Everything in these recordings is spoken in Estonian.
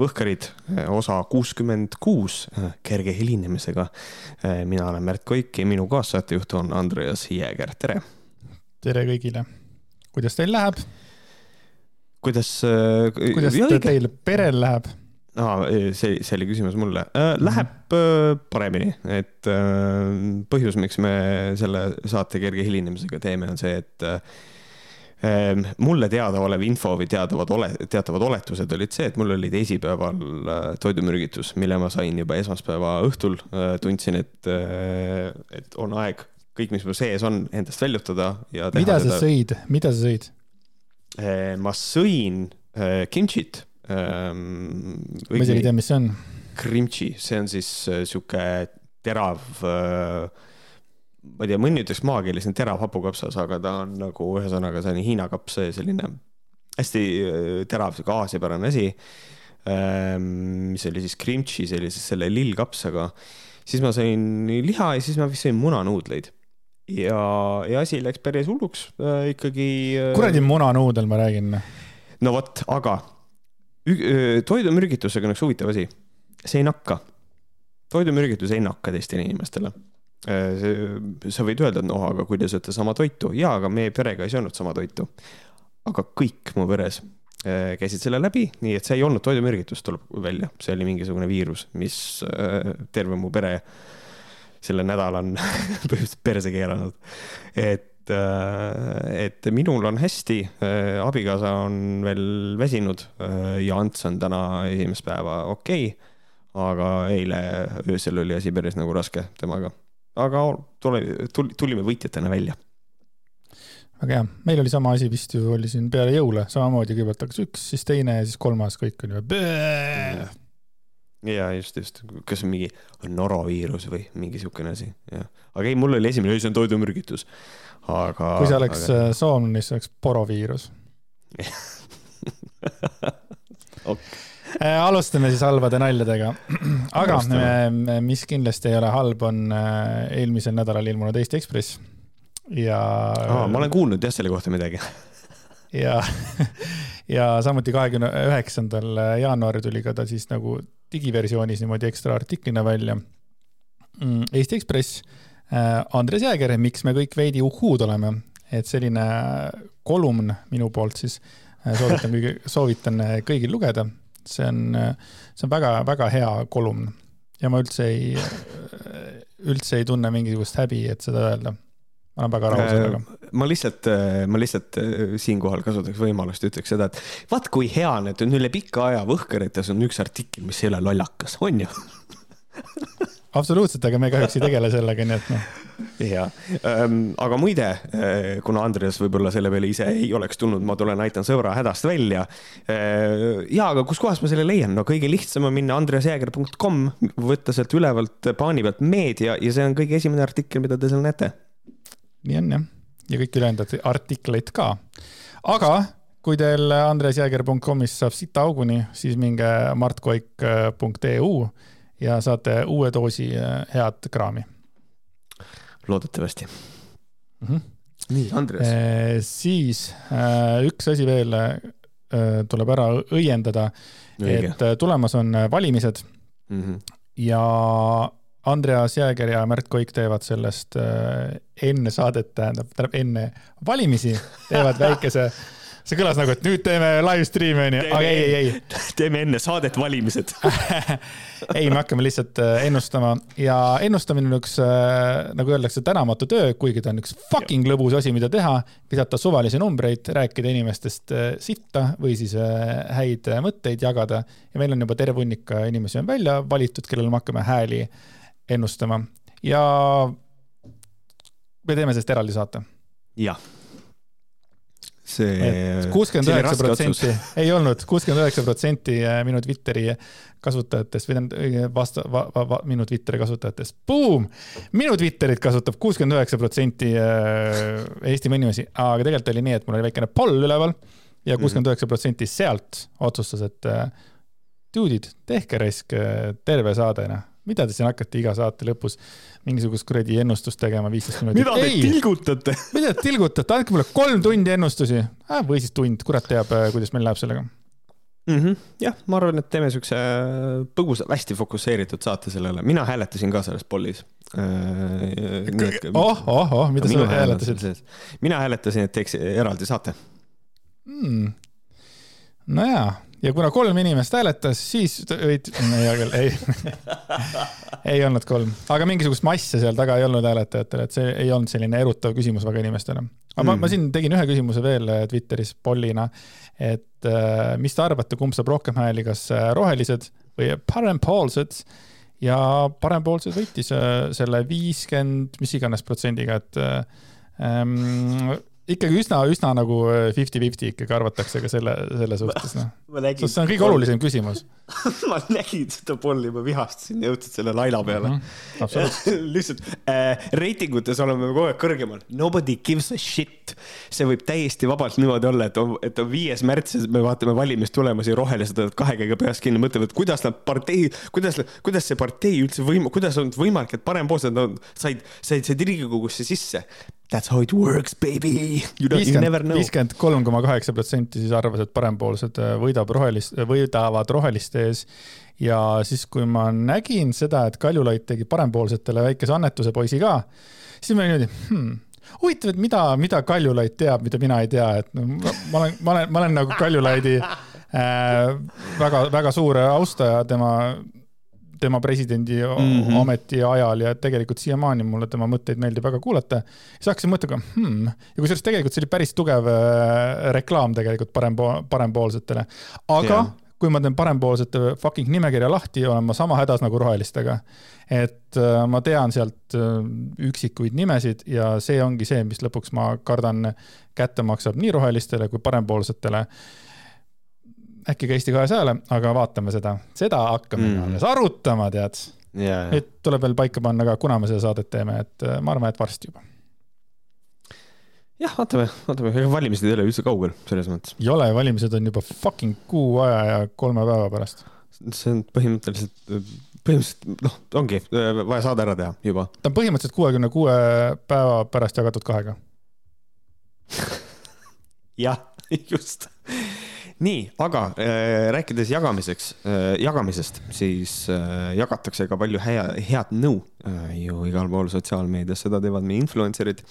Võhkarid, osa kuuskümmend kuus, kerge hilinemisega. mina olen Märt Koik ja minu kaassaatejuht on Andreas Jääger, tere. tere kõigile. kuidas teil läheb? kuidas äh,. kuidas õige? teil perel läheb? aa, see, see oli küsimus mulle äh,. Läheb äh, paremini, et põhjus, miks me selle saate kerge hilinemisega teeme, on see, et mulle teadaolev info või teadavad ole, teatavad oletused olid see, et mul oli teisipäeval äh, toidumürgitus, mille ma sain juba esmaspäeva õhtul. Äh, tundsin, et, äh, et on aeg kõik, mis mul sees on, endast väljutada ja. mida sa seda... sõid, mida sa sõid? Ehm, ma sõin kimchit. Ehm, ma isegi ei tea, mis see on. Kimchi, see on siis sihuke terav ma ei tea, mõni ütleks maakeeles on terav hapukapsas, aga ta on nagu ühesõnaga selline Hiina kaps, selline hästi äh, terav, sihuke aasiapärane asi. Ähm, mis oli siis oli siis selle lillkapsaga. siis ma sõin liha ja siis ma vist sõin munanuudleid. ja, ja asi läks päris hulluks äh, ikkagi. Äh, kuradi munanuudel ma räägin. no vot, aga toidumürgitusega on üks huvitav asi, see ei nakka. toidumürgitus ei nakka teistele inimestele sa võid öelda, et noh, aga kui te sööte sama toitu, jaa, aga meie perega ei söönud sama toitu. aga kõik mu peres äh, käisid selle läbi, nii et see ei olnud toidumürgitus, tuleb välja, see oli mingisugune viirus, mis äh, terve mu pere selle nädala on põhimõtteliselt perse keeranud. et, et minul on hästi, abikaasa on veel väsinud ja Ants on täna esimest päeva okei okay,. aga eile öösel oli asi päris nagu raske temaga aga tule, tulime võitjatena välja. väga hea, meil oli sama asi vist ju oli siin peale jõule, samamoodi kõigepealt hakkas üks, siis teine ja siis kolmas, kõik oli juba. ja just, just, kas mingi noroviirus või mingi siukene asi, jah. aga ei, mul oli esimene, see on toidumürgitus, aga. kui see oleks aga... Äh, soomlane, siis oleks poroviirus okay alustame siis halbade naljadega. aga alustame. mis kindlasti ei ole halb, on äh, eelmisel nädalal ilmunud Eesti Ekspress ja. ma olen kuulnud jah selle kohta midagi ja, ja samuti kahekümne üheksandal jaanuaril tuli ka ta siis nagu digiversioonis niimoodi ekstra artiklina välja. Mm, Eesti Ekspress, äh, Andres Jääger, miks me kõik veidi uhhuud oleme, et selline kolumn minu poolt siis soovitan kõigi, soovitan kõigil lugeda see on, see on väga-väga hea kolumn ja ma üldse ei, üldse ei tunne mingisugust häbi, et seda öelda. ma olen väga rahul äh, sellega. ma lihtsalt, ma lihtsalt äh, siinkohal kasutaks võimalust, ütleks seda, et vaat kui hea need on üle pika aja Võhkarites on üks artikkel, mis ei ole lollakas, on ju absoluutselt, aga me kahjuks ei tegele sellega, nii et noh. ja ähm,, aga muide, äh, kuna Andres võib-olla selle peale ise ei oleks tulnud, ma tulen, aitan sõbra hädast välja. Äh, ja, aga kuskohast ma selle leian, no kõige lihtsam on minna andresjääger.com, võtta sealt ülevalt paani pealt meedia ja see on kõige esimene artikkel, mida te seal näete. nii on jah, ja kõik ülejäänud artikleid ka. aga kui teil andresjääger.com'ist saab sita auguni, siis minge martkoik.eu ja saate uue doosi äh, head kraami. loodetavasti mm. -hmm. nii, Andres e,. siis äh, üks asi veel tuleb ära õiendada, et tulemas on valimised mm. -hmm. ja Andreas Jääger ja Märt Koik teevad sellest enne saadet, tähendab, tähendab enne valimisi teevad väikese see kõlas nagu, et nüüd teeme live stream'i onju, aga ei, ei, ei. teeme enne saadet valimised. Ei, me hakkame lihtsalt äh, ennustama. Ja ennustamine on üks, äh, nagu öeldakse, tänamatu töö, kuigi ta on üks fucking lõbus asi, mida teha. visata suvalisi numbreid, rääkida inimestest äh, sitta või siis häid mõtteid jagada. Ja meil on juba terve hunnik inimesi on välja valitud, kellele me hakkame hääli ennustama. Ja me teeme sellest eraldi saate. jah see. kuuskümmend üheksa protsenti, ei olnud, kuuskümmend üheksa protsenti äh, minu Twitteri kasutajatest või tähendab vasta- va,, va, va, minu Twitteri kasutajatest, boom! minu Twitterit kasutab kuuskümmend üheksa protsenti äh, Eestimaa inimesi, aga tegelikult oli nii, et mul oli väikene poll üleval ja mhm. kuuskümmend üheksa protsenti sealt otsustas, et dude'id, äh, tehke raisk terve saade, noh mida te siin hakkate iga saate lõpus mingisugust kuradi ennustust tegema viisteist minutit? mida te tilgutate? mida te tilgutate, andke mulle kolm tundi ennustusi ah,. või siis tund, kurat teab, äh, kuidas meil läheb sellega. mm. -hmm. jah, ma arvan, et teeme siukse põgusa, hästi fokusseeritud saate sellele, mina hääletasin ka selles pollis äh,. oh, oh, oh, mida sa hääletasid? mina hääletasin, et teeks eraldi saate mm.. nojaa ja kuna kolm inimest hääletas, siis võid, küll, ei ei olnud kolm, aga mingisugust masse seal taga ei olnud hääletajatel, et see ei olnud selline erutav küsimus väga inimestele. aga mm. ma, ma mm. siin tegin ühe küsimuse veel äh, Twitteris pollina, et äh, mis te arvate, kumb saab rohkem hääli, kas äh, rohelised või parempoolsed ja parempoolsed võitis selle viiskümmend, mis iganes protsendiga, et ähm, ikkagi üsna, üsna nagu fifty-fifty ikkagi arvatakse ka selle, selle suhtes, noh. Sest see on kõige olulisem küsimus ma nägin seda polli, ma vihastasin, jõudsid selle laina peale mm. -hmm. lihtsalt äh, reitingutes oleme kogu aeg kõrgemal. Nobody gives a shit. see võib täiesti vabalt niimoodi olla, et on, et on viies märts ja me vaatame valimistulemusi, rohelised hoiavad kahe käega peast kinni, mõtlevad, kuidas nad partei, kuidas, kuidas see partei üldse võim-, kuidas on võimalik, et parempoolsed on, said, said, said Riigikogusse sisse That's how it works, baby. Viiskümmend kolm koma kaheksa protsenti siis arvas, et parempoolsed äh, võidab rohelist, võidavad roheliste ees. ja siis, kui ma nägin seda, et Kaljulaid tegi parempoolsetele väikese annetuse poisi ka, siis ma olin niimoodi hmm, huvitav, et mida, mida Kaljulaid teab, mida mina ei tea, et no, ma olen, ma olen, ma olen nagu Kaljulaidi äh, väga, väga suur austaja, tema tema presidendi mm -hmm. ameti ajal ja tegelikult siiamaani mulle tema mõtteid meeldib väga kuulata. siis hakkasin mõtlema hmm., ja kusjuures tegelikult see oli päris tugev äh, reklaam tegelikult parempo-, parempoolsetele. aga yeah. kui ma teen parempoolsete fucking nimekirja lahti, olen ma sama hädas nagu rohelistega. et äh, ma tean sealt äh, üksikuid nimesid ja see ongi see, mis lõpuks ma kardan kätte maksab nii rohelistele kui parempoolsetele äkki ka Eesti kahes hääle, aga vaatame seda, seda hakkame mm. alles arutama, tead nüüd tuleb veel paika panna ka, kuna me seda saadet teeme, et äh, ma arvan, et varsti juba. jah, vaatame, vaatame, ega valimised ei ole üldse kaugel, selles mõttes. ei ole, valimised on juba fucking kuu aja ja kolme päeva pärast. see on põhimõtteliselt, põhimõtteliselt noh, ongi äh, vaja saade ära teha juba. ta on põhimõtteliselt kuuekümne kuue päeva pärast jagatud kahega jah, just nii, aga äh, rääkides jagamiseks äh,, jagamisest, siis äh, jagatakse ka palju hea, head nõu äh, ju igal pool sotsiaalmeedias, seda teevad meie influencer'id.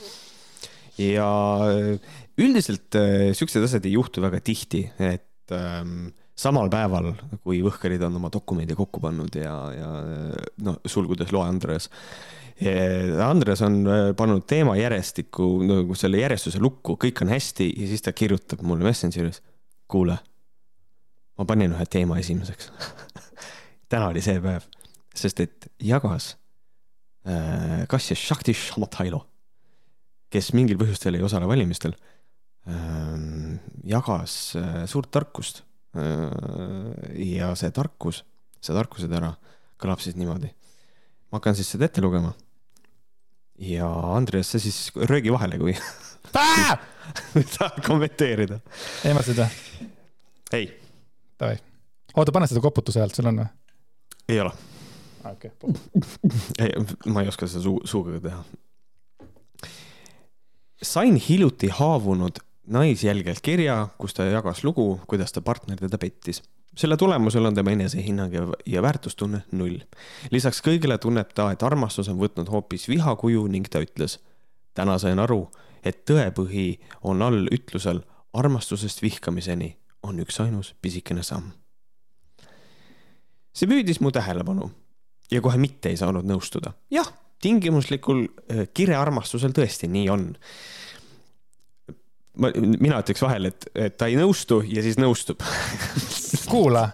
ja äh, üldiselt äh, siuksed asjad ei juhtu väga tihti, et äh, samal päeval, kui Võhkarid on oma dokumendi kokku pannud ja, ja noh, sulgudes loe Andres Andres on äh, pannud teema järjestikku nagu selle järjestuse lukku, kõik on hästi ja siis ta kirjutab mulle Messengeris kuule, ma panin ühe teema esimeseks täna oli see päev, sest et jagas äh, Kasia Shakti Shamatailo, kes mingil põhjustel ei osale valimistel äh,, jagas äh, suurt tarkust äh,. ja see tarkus, see tarkuse tera kõlab siis niimoodi. ma hakkan siis seda ette lugema. Ja Andres, sa siis röögi vahele, kui tahad kommenteerida? ehmatasid või? ei. Davai, oota, pane seda koputuse häält, sul on või? ei ole. okei okay.. ei, ma ei oska seda suu, suuga teha. sain hiljuti haavunud naisjälgelt kirja, kus ta jagas lugu, kuidas ta partner teda pettis. Selle tulemusel on tema enesehinnang ja, ja väärtustunne null. lisaks kõigele tunneb ta, et armastus on võtnud hoopis vihakuju ning ta ütles. täna sain aru, et tõepõhi on all ütlusel armastusest vihkamiseni on üksainus pisikene samm. see püüdis mu tähelepanu ja kohe mitte ei saanud nõustuda. jah, tingimuslikul äh, kirearmastusel tõesti nii on. Ma, mina ütleks vahel, et, et ta ei nõustu ja siis nõustub kuula,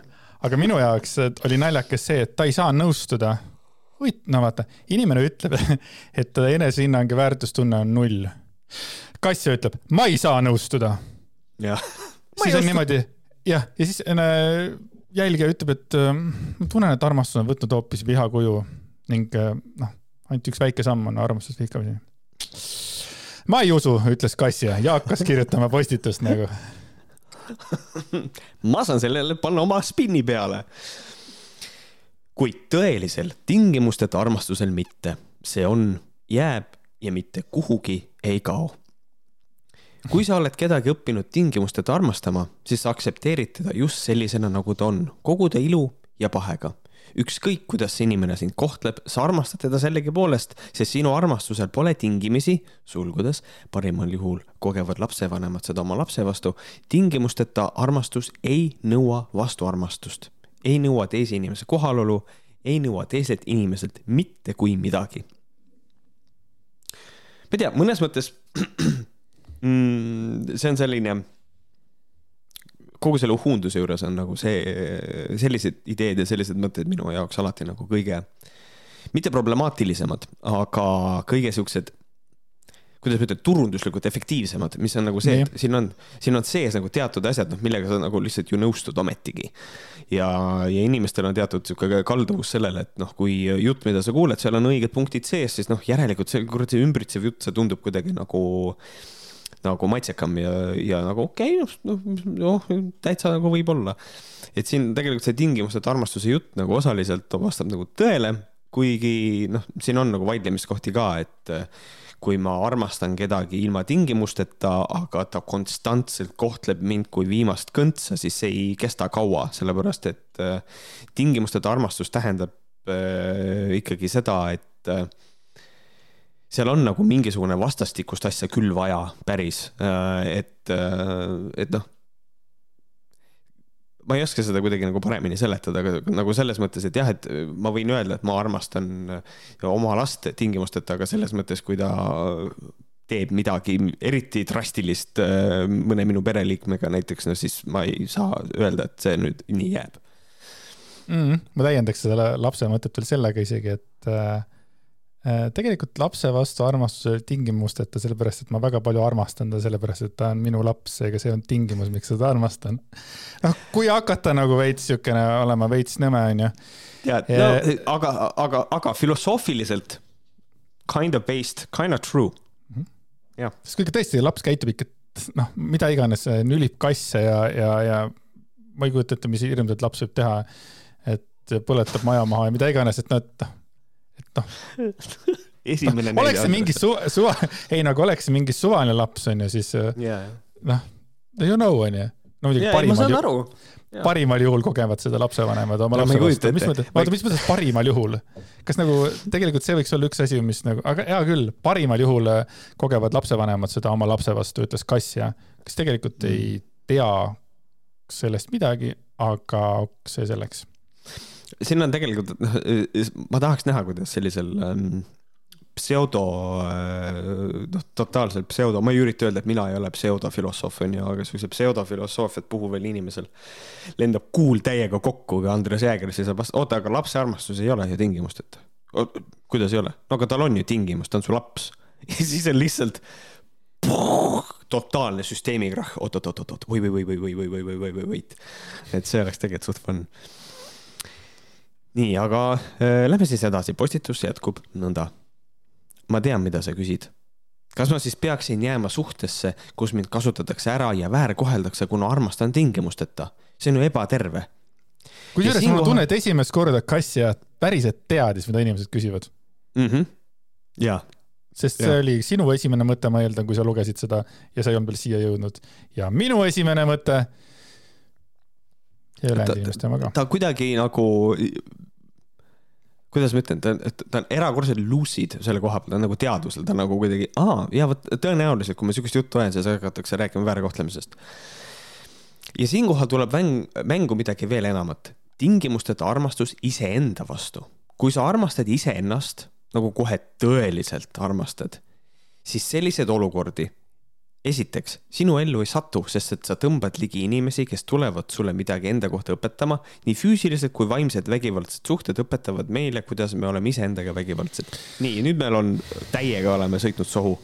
aga minu jaoks oli naljakas see, et ta ei saa nõustuda. huvit-, no vaata, inimene ütleb, et ta enesehinnang ja väärtustunne on null kass ütleb, ma ei saa nõustuda. siis on niimoodi, jah, ja siis äh, jälgija ütleb, et äh, ma tunnen, et armastus on võtnud hoopis vihakuju ning äh, noh, ainult üks väike samm on armastust vihkamiseni. Ma ei usu, ütles kassja ja hakkas kirjutama postitust nagu? Ma saan sellele panna oma spinni peale. kuid tõelisel tingimusteta armastusel mitte, see on, jääb ja mitte kuhugi ei kao. Kui sa oled kedagi õppinud tingimusteta armastama, siis sa aktsepteerid teda just sellisena, nagu ta on, kogu ta ilu ja pahega ükskõik, kuidas see inimene sind kohtleb, sa armastad teda sellegipoolest, sest sinu armastusel pole tingimisi, sulgudes, parimal juhul kogevad lapsevanemad seda oma lapse vastu, tingimusteta armastus ei nõua vastuarmastust, ei nõua teise inimese kohalolu, ei nõua teiselt inimeselt mitte kui midagi. ma ei tea, mõnes mõttes mm, see on selline kogu selle uhunduse juures on nagu see, sellised ideed ja sellised mõtted minu jaoks alati nagu kõige, mitte problemaatilisemad, aga kõige siuksed kuidas ma ütlen, turunduslikult efektiivsemad, mis on nagu see, et siin on, siin on sees nagu teatud asjad, noh, millega sa nagu lihtsalt ju nõustud ometigi. ja, ja inimestel on teatud sihuke kalduvus sellele, et noh, kui jutt, mida sa kuuled, seal on õiged punktid sees, siis noh, järelikult see, kurat, see ümbritsev jutt, see tundub kuidagi nagu nagu maitsekam ja, ja nagu okei okay,, noh, noh, täitsa nagu võib-olla. et siin tegelikult see tingimusteta armastuse jutt nagu osaliselt vastab nagu tõele, kuigi noh, siin on nagu vaidlemiskohti ka, et kui ma armastan kedagi ilma tingimusteta, aga ta konstantselt kohtleb mind kui viimast kõntsa, siis see ei kesta kaua, sellepärast et äh, tingimusteta armastus tähendab äh, ikkagi seda, et seal on nagu mingisugune vastastikust asja küll vaja, päris, äh, et, äh, et noh. ma ei oska seda kuidagi nagu paremini seletada, aga nagu selles mõttes, et jah, et ma võin öelda, et ma armastan oma last tingimusteta, aga selles mõttes, kui ta teeb midagi eriti drastilist äh, mõne minu pereliikmega näiteks, no siis ma ei saa öelda, et see nüüd nii jääb mm. ma täiendaks seda lapse mõtet veel sellega isegi, et äh, Äh, tegelikult lapse vastu armastuse tingimusteta, sellepärast et ma väga palju armastan ta, sellepärast et ta on minu laps, seega see on tingimus, miks seda armastan. noh, kui hakata nagu veits siukene olema veits nõme, onju. ja, no aga, aga, aga filosoofiliselt kind of based, kind of true mm. -hmm. jah. sest kui tõesti laps käitub ikka, noh, mida iganes, nülib kasse ja, ja, ja ma ei kujuta ette, mis hirmsat laps võib teha. et põletab maja maha ja mida iganes, et noh, et noh et noh esimene no, oleks see mingi suva, suva, ei nagu oleks see mingi suvaline laps onju, siis yeah. noh, you know onju. no muidugi yeah, parimal juhul, parimal juhul kogevad seda lapsevanemad oma lapse vastu, mis mõttes, oota, mis mõttes parimal juhul? kas nagu tegelikult see võiks olla üks asi, mis nagu, aga hea küll, parimal juhul äh, kogevad lapsevanemad seda oma lapse vastu, ütles kass ja kes tegelikult mm. ei tea sellest midagi, aga see selleks siin on tegelikult, noh, ma tahaks näha, kuidas sellisel ähm, pseudo, äh, noh, totaalselt pseudo, ma ei ürita öelda, et mina ei ole pseudofilosoof, onju, aga siukse pseudofilosoofiat puhuval inimesel lendab kuul täiega kokku, kui Andres Jääger siis saab vastu, oota, aga lapse armastus ei ole ju tingimusteta. kuidas ei ole? no aga tal on ju tingimus, ta on su laps. ja siis on lihtsalt puh, totaalne süsteemikrahh, oot-oot-oot-oot, võit. et see oleks tegelikult suht fun nii, aga äh, lähme siis edasi, postitus jätkub nõnda. ma tean, mida sa küsid. kas ma siis peaksin jääma suhtesse, kus mind kasutatakse ära ja väärkoheldakse, kuna armastan tingimusteta? see on ju ebaterve. kusjuures siinkohal... mul on tunne, et esimest korda Kassja päriselt teadis, mida inimesed küsivad mm. -hmm. ja. sest see ja. oli sinu esimene mõte, ma eeldan, kui sa lugesid seda ja sa ei olnud veel siia jõudnud. ja minu esimene mõte ja ülejäänud inimeste oma ka. ta kuidagi nagu kuidas ma ütlen, ta, ta on erakordselt lucid selle koha peal, ta on nagu teadvusel, ta on nagu kuidagi, aa, ja vot tõenäoliselt, kui ma sihukest juttu ajan, siis hakatakse rääkima väärkohtlemisest. ja siinkohal tuleb mäng, mängu midagi veel enamat. tingimusteta armastus iseenda vastu. kui sa armastad iseennast nagu kohe tõeliselt armastad, siis selliseid olukordi esiteks, sinu ellu ei satu, sest et sa tõmbad ligi inimesi, kes tulevad sulle midagi enda kohta õpetama. nii füüsilised kui vaimsed vägivaldsed suhted õpetavad meile, kuidas me oleme iseendaga vägivaldsed. nii, nüüd meil on, täiega oleme sõitnud sohu.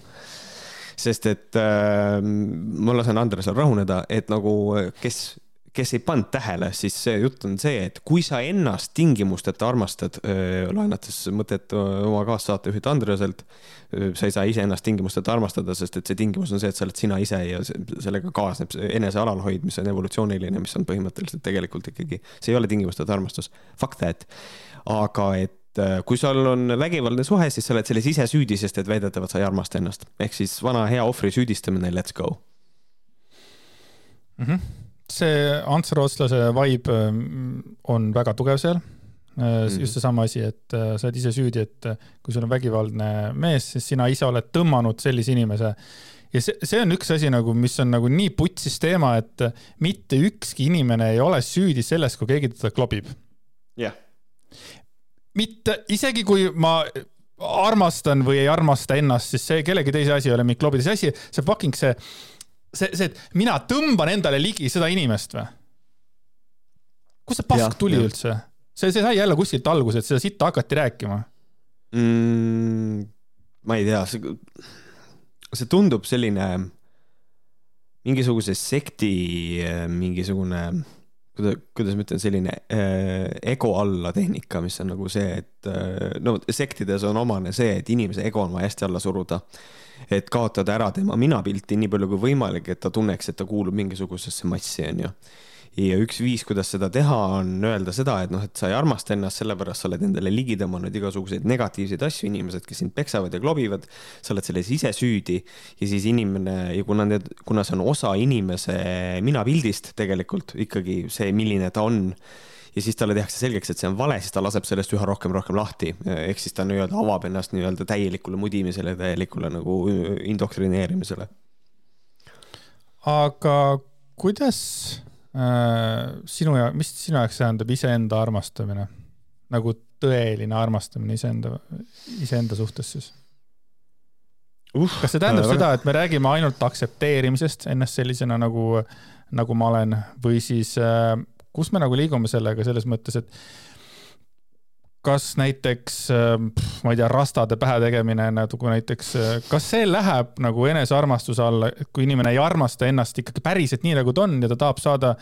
sest et äh, ma lasen Andresel rahuneda, et nagu kes kes ei pannud tähele, siis see jutt on see, et kui sa ennast tingimusteta armastad, laenates mõtet oma kaassaatejuhilt Andreselt, sa ei saa iseennast tingimusteta armastada, sest et see tingimus on see, et sa oled sina ise ja sellega kaasneb enese alalhoid, mis on evolutsiooniline, mis on põhimõtteliselt tegelikult ikkagi, see ei ole tingimusteta armastus. Fuck that. aga et kui sul on vägivaldne suhe, siis sa oled selles ise süüdi, sest et väidetavalt sa ei armasta ennast. ehk siis vana hea ohvri süüdistamine, let's go mm. -hmm. See Ants Rootslase vibe ähm, on väga tugev seal mm. -hmm. just seesama asi, et äh, sa oled ise süüdi, et äh, kui sul on vägivaldne mees, siis sina ise oled tõmmanud sellise inimese. ja see, see on üks asi nagu, mis on nagu nii putsis teema, et mitte ükski inimene ei ole süüdi selles, kui keegi teda klobib. jah yeah. mitte, isegi kui ma armastan või ei armasta ennast, siis see kellegi teise asi ei ole mind klobida, see asi, see fucking see, see, see, et mina tõmban endale ligi seda inimest või? kust see pask ja, tuli ja. üldse? see, see sai jälle kuskilt alguse, et seda sitta hakati rääkima mm,. ma ei tea, see, see tundub selline mingisuguse sekti mingisugune kuidas, kuidas ma ütlen, selline äh, ego alla tehnika, mis on nagu see, et äh, no sektides on omane see, et inimese ego on vaja hästi alla suruda. Et kaotada ära tema minapilti nii palju kui võimalik, et ta tunneks, et ta kuulub mingisugusesse massi, onju ja üks viis, kuidas seda teha, on öelda seda, et noh, et sa ei armasta ennast, sellepärast sa oled endale ligi tõmmanud igasuguseid negatiivseid asju, inimesed, kes sind peksavad ja klobivad. sa oled selles ise süüdi ja siis inimene ja kuna need, kuna see on osa inimese minapildist tegelikult ikkagi see, milline ta on ja siis talle tehakse selgeks, et see on vale, siis ta laseb sellest üha rohkem, rohkem lahti. ehk siis ta nii-öelda avab ennast nii-öelda täielikule mudimisele, täielikule nagu indoktrineerimisele. aga kuidas Äh, sinu ja, mis sinu jaoks tähendab iseenda armastamine? nagu tõeline armastamine iseenda, iseenda suhtes siis uh,? kas see tähendab äh, seda, et me räägime ainult aktsepteerimisest ennast sellisena, nagu, nagu ma olen või siis äh, kus me nagu liigume sellega selles mõttes, et kas näiteks, ma ei tea, rastade pähe tegemine nagu näiteks, kas see läheb nagu enesearmastuse alla, et kui inimene ei armasta ennast ikkagi päriselt nii, nagu ta on ja ta tahab saada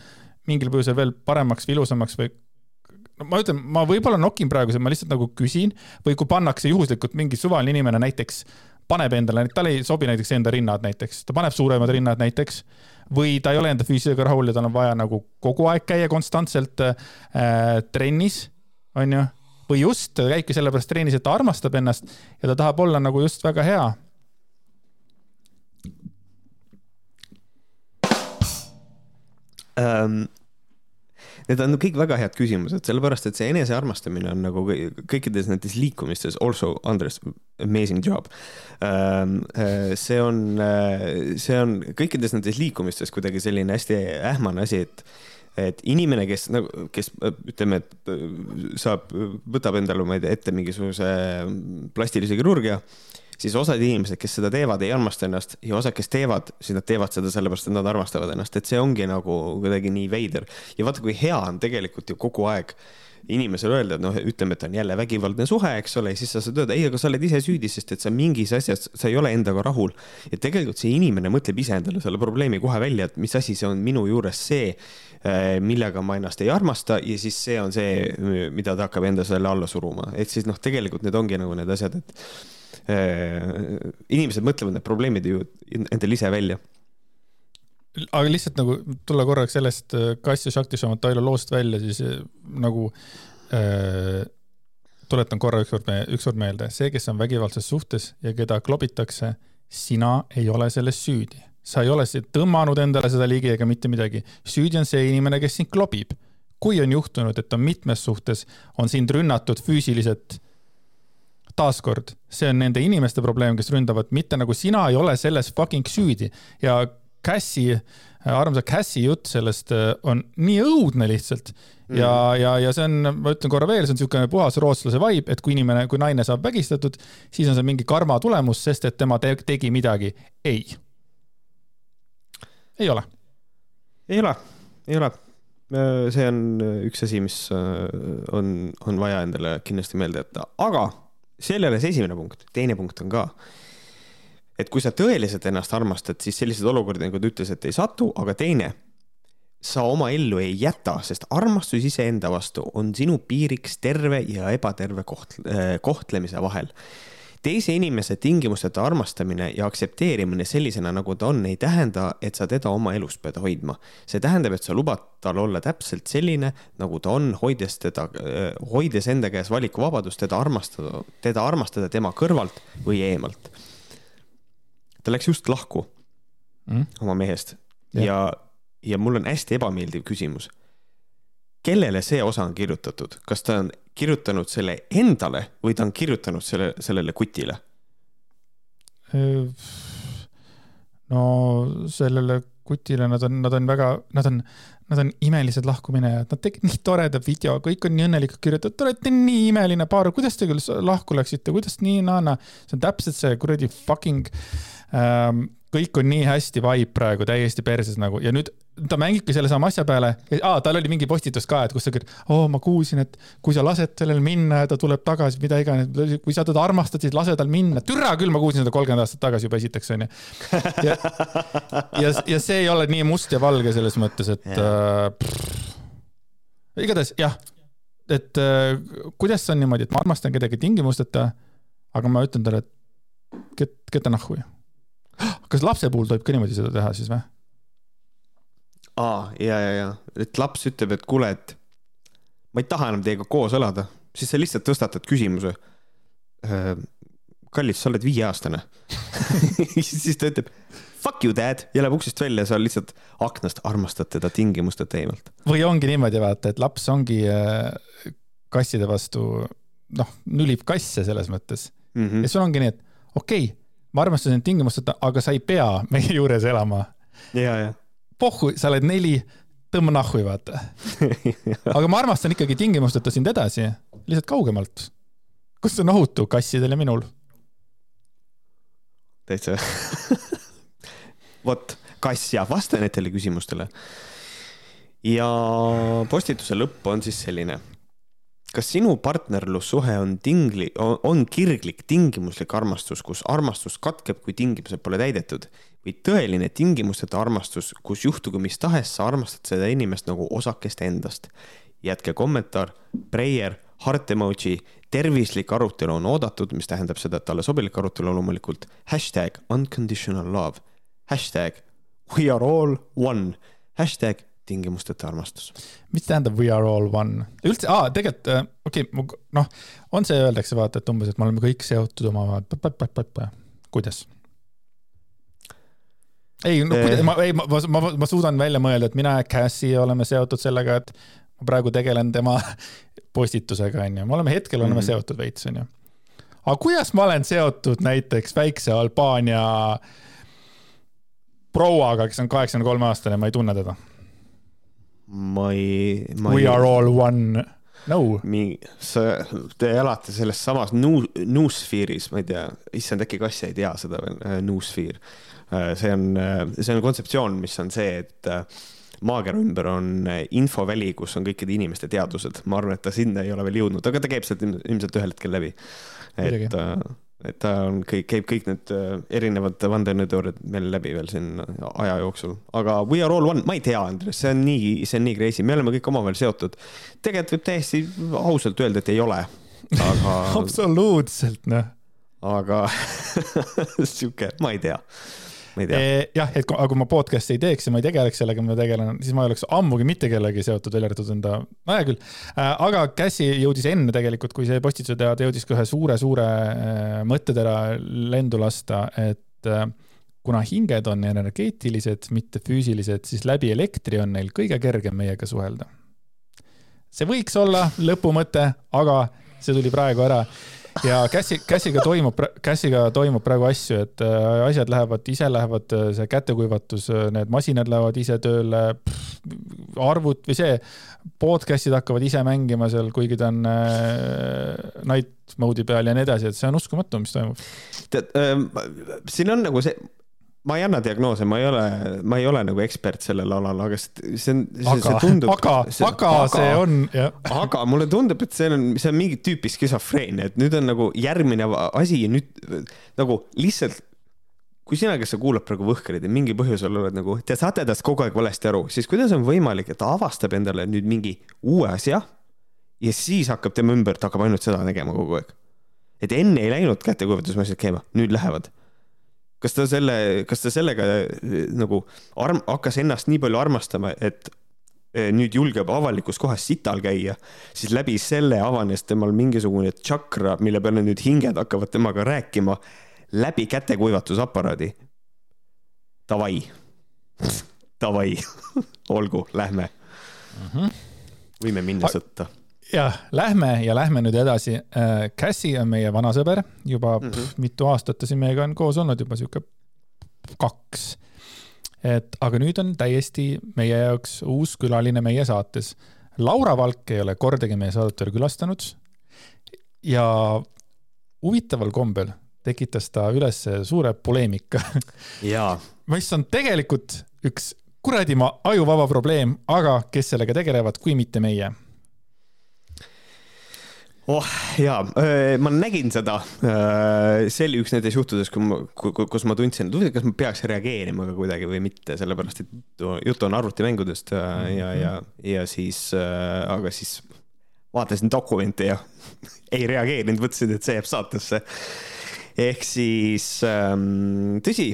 mingil põhjusel veel paremaks või ilusamaks või no ma ütlen, ma võib-olla nokin praegu, ma lihtsalt nagu küsin või kui pannakse juhuslikult mingi suvaline inimene näiteks paneb endale, tal ei sobi näiteks enda rinnad näiteks, ta paneb suuremad rinnad näiteks või ta ei ole enda füüsikaga rahul ja tal on vaja nagu kogu aeg käia konstantselt äh, trennis, onju või just ta käibki sellepärast trennis, et ta armastab ennast ja ta tahab olla nagu just väga hea um,. Need on kõik väga head küsimused, sellepärast et see enesearmastamine on nagu kõikides nendes liikumistes also Andres, amazing job um,. see on, see on kõikides nendes liikumistes kuidagi selline hästi ähmane asi, et et inimene, kes nagu, kes ütleme, et äh, saab, võtab endale, ma ei tea, ette mingisuguse plastilise kirurgia, siis osad inimesed, kes seda teevad, ei armasta ennast ja osad, kes teevad, siis nad teevad seda sellepärast, et nad armastavad ennast, et see ongi nagu kuidagi nii veider. ja vaata, kui hea on tegelikult ju kogu aeg inimesele öelda, et noh, ütleme, et on jälle vägivaldne suhe, eks ole, ja siis sa saad öelda, ei, aga sa oled ise süüdi, sest et sa mingis asjas, sa ei ole endaga rahul. ja tegelikult see inimene mõtleb ise endale selle probleemi kohe välja, et mis asi see on minu juures see Äh, millega ma ennast ei armasta ja siis see on see, mida ta hakkab enda selle alla suruma, et siis noh, tegelikult need ongi nagu need asjad, et inimesed mõtlevad need probleemid ju endale ise välja aga lihtsalt nagu tulla korraks sellest äh, Kassio Shakti Show Tailo loost välja, siis nagu äh, tuletan korra ükskord, ükskord meelde, see, kes on vägivaldses suhtes ja keda klobitakse, sina ei ole selles süüdi sa ei ole tõmmanud endale seda ligi ega mitte midagi. süüdi on see inimene, kes sind klobib. kui on juhtunud, et on mitmes suhtes, on sind rünnatud füüsiliselt, taaskord, see on nende inimeste probleem, kes ründavad, mitte nagu sina ei ole selles fucking süüdi ja Cassie, armsa Cassie jutt sellest äh, on nii õudne lihtsalt ja mm., ja, ja see on, ma ütlen korra veel, see on niisugune puhas rootslase vibe, et kui inimene, kui naine saab vägistatud, siis on see mingi karma tulemus, sest et tema te tegi midagi. ei ei ole. ei ole, ei ole. Äh, see on äh, üks asi, mis on, on vaja endale kindlasti meelde jätta, aga see ole see esimene punkt, teine punkt on ka. et kui sa tõeliselt ennast armastad, siis selliseid olukordi, nagu ta ütles, et ei satu, aga teine, sa oma ellu ei jäta, sest armastus iseenda vastu on sinu piiriks terve ja ebaterve koht-, kohtlemise vahel teise inimese tingimusteta armastamine ja aktsepteerimine sellisena, nagu ta on, ei tähenda, et sa teda oma elus pead hoidma. see tähendab, et sa lubad tal olla täpselt selline, nagu ta on, hoides teda, hoides enda käes valikuvabadust teda armastada, teda armastada tema kõrvalt või eemalt. ta läks just lahku mm. oma mehest ja, ja ja mul on hästi ebameeldiv küsimus. kellele see osa on kirjutatud, kas ta on kirjutanud selle endale või ta on kirjutanud selle, sellele kutile? no sellele kutile nad on, nad on väga, nad on, nad on imelised lahkuminejad, nad tegid nii toreda video, kõik on nii õnnelikult kirjutatud, te olete nii imeline paar, kuidas te küll lahku läksite, kuidas nii naana. see on täpselt see kuradi fucking ähm, kõik on nii hästi vibe praegu täiesti perses nagu ja nüüd ta mängibki sellesama asja peale tal oli mingi postitus ka, et kus ta küll, oo, ma kuulsin, et kui sa lased sellel minna ja ta tuleb tagasi, mida iganes, kui sa teda armastad, siis lase tal minna. türa küll, ma kuulsin seda kolmkümmend aastat tagasi juba esiteks onju. ja, ja, ja see ei ole nii must ja valge selles mõttes, et yeah. äh, igatahes jah, et äh, kuidas on niimoodi, et ma armastan kedagi tingimusteta, aga ma ütlen talle, et get, get the nahhu kas lapse puhul tohib ka niimoodi seda teha siis või? Aa, ja, ja, ja, et laps ütleb, et kuule, et ma ei taha enam teiega koos elada, siis sa lihtsalt tõstatad küsimuse. kallis, sa oled viieaastane siis ta ütleb fuck you dad ja läheb uksest välja, sa lihtsalt aknast armastad teda tingimusteta eemalt. või ongi niimoodi vaata, et laps ongi äh, kasside vastu, noh, nülib kasse selles mõttes mm. -hmm. ja sul ongi nii, et okei okay,, ma armastan sind tingimusteta, aga sa ei pea meie juures elama. ja, ja. Pohhu, sa oled neli, tõmba nahhu, vaata aga ma armastan ikkagi tingimusteta sind edasi, lihtsalt kaugemalt. kus on ohutu kassidel ja minul? täitsa vot, kass ja vasta nendele küsimustele. ja postituse lõpp on siis selline kas sinu partnerlussuhe on tingli, on kirglik tingimuslik armastus, kus armastus katkeb, kui tingimused pole täidetud või tõeline tingimusteta armastus, kus juhtugu mis tahes, sa armastad seda inimest nagu osakest endast. jätke kommentaar, prayer, heart emoji, tervislik arutelu on oodatud, mis tähendab seda, et talle sobilik arutelu loomulikult. hashtag unconditional love, hashtag we are all one, hashtag tingimusteta armastus. mis tähendab we are all one? üldse, aa, tegelikult äh, okei okay,, noh, on see, öeldakse vaata, et umbes, et me oleme kõik seotud omavahel, kuidas? ei, no kuidas, ma, ei, ma, ma, ma suudan välja mõelda, et mina ja Cassie oleme seotud sellega, et ma praegu tegelen tema postitusega, onju, me oleme hetkel oleme mm -hmm. seotud veits, onju. aga kuidas ma olen seotud näiteks väikse Albaania prouaga, kes on kaheksakümne kolme aastane, ma ei tunne teda ma ei. We ei, are all one. no. mingi, sa, te elate selles samas nuu-, newsfear'is, ma ei tea, issand, äkki kass ei tea seda veel, äh, newsfear. Äh, see on, äh, see on kontseptsioon, mis on see, et maakera ümber on infoväli, kus on kõikide inimeste teadused. ma arvan, et ta sinna ei ole veel jõudnud, aga ta käib sealt ilmselt ühel hetkel läbi. et et ta on kõik, käib kõik need äh, erinevad vandenõuteooriad meil läbi veel siin aja jooksul. aga We are all one, ma ei tea, Andres, see on nii, see on nii crazy, me oleme kõik omavahel seotud. tegelikult võib täiesti ausalt öelda, et ei ole, aga absoluutselt, noh. aga sihuke, ma ei tea Eh, jah, et aga kui ma podcast'i ei teeks ja ma ei tegeleks sellega, ma tegelen, siis ma ei oleks ammugi mitte kellegagi seotud, välja arvatud enda, no hea küll. Äh, aga Cassie jõudis enne tegelikult, kui see postituse teha, ta jõudis ka ühe suure-suure äh, mõttetera lendu lasta, et kuna hinged on energeetilised, mitte füüsilised, siis läbi elektri on neil kõige kergem meiega suhelda. see võiks olla lõpumõte, aga see tuli praegu ära ja Cassi, Cassiga toimub, Cassiga toimub praegu asju, et äh, asjad lähevad, ise lähevad, äh, see kätekuivatus, äh, need masinad lähevad ise tööle, arvut või see, podcast'id hakkavad ise mängima seal, kuigi ta on night mode'i peal ja nii edasi, et see on uskumatu, mis toimub. tead äh,, siin on nagu see ma ei anna diagnoose, ma ei ole, ma ei ole nagu ekspert sellel alal, aga see, see, aga, see tundub. aga, aga see on, jah. aga mulle tundub, et see on, see on mingit tüüpi skisofreenia, et nüüd on nagu järgmine asi ja nüüd nagu lihtsalt kui sina, kes sa kuulad praegu Võhkreid ja mingil põhjusel oled nagu, te saate tast kogu aeg valesti aru, siis kuidas on võimalik, et ta avastab endale nüüd mingi uue asja ja siis hakkab tema ümber, ta hakkab ainult seda tegema kogu aeg. et enne ei läinud kätekuivatusmasinad käima, nüüd lähevad kas ta selle, kas ta sellega eh, nagu arm-, hakkas ennast nii palju armastama, et eh, nüüd julgeb avalikus kohas sital käia, siis läbi selle avanes temal mingisugune tšakra, mille peale nüüd hinged hakkavad temaga rääkima läbi kätekuivatusaparaadi. Davai. davai, olgu, lähme mm. -hmm. võime minna sõtta. jah, lähme ja lähme nüüd edasi. Cassie on meie vana sõber, juba mm. -hmm. mitu aastat ta siin meiega on koos olnud, juba sihuke kaks. et aga nüüd on täiesti meie jaoks uus külaline meie saates. Laura Valk ei ole kordagi meie saadet veel külastanud. ja huvitaval kombel tekitas ta üles suure poleemika, mis on tegelikult üks kuradi ma ajuvaba probleem, aga kes sellega tegelevad, kui mitte meie oh jaa, ma nägin seda. see oli üks nendest juhtudest, kui ma, kus ma tundsin, et huvitav, kas ma peaks reageerima ka kuidagi või mitte, sellepärast et jutt on arvutimängudest ja, ja, ja, ja siis, aga siis vaatasin dokumente ja ei reageerinud, mõtlesin, et see jääb saatesse ehk siis ähm, tõsi,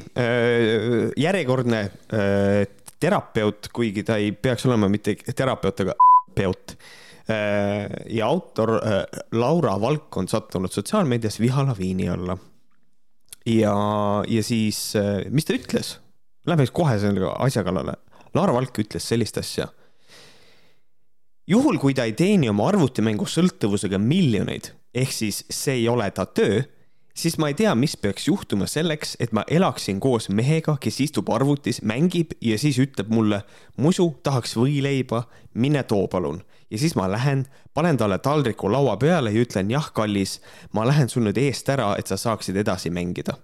järjekordne äh, terapeut, kuigi ta ei peaks olema mitte terapeut, aga peut. Ja autor äh, Laura Valk on sattunud sotsiaalmeedias vihalaviini alla. ja, ja siis, mis ta ütles? Lähme siis kohe selle asja kallale. Laura Valk ütles sellist asja. juhul, kui ta ei teeni oma arvutimängu sõltuvusega miljoneid, ehk siis see ei ole ta töö siis ma ei tea, mis peaks juhtuma selleks, et ma elaksin koos mehega, kes istub arvutis, mängib ja siis ütleb mulle, musu tahaks võileiba, mine too palun. Ja siis ma lähen, panen talle taldriku laua peale ja ütlen jah, kallis, ma lähen sul nüüd eest ära, et sa saaksid edasi mängida.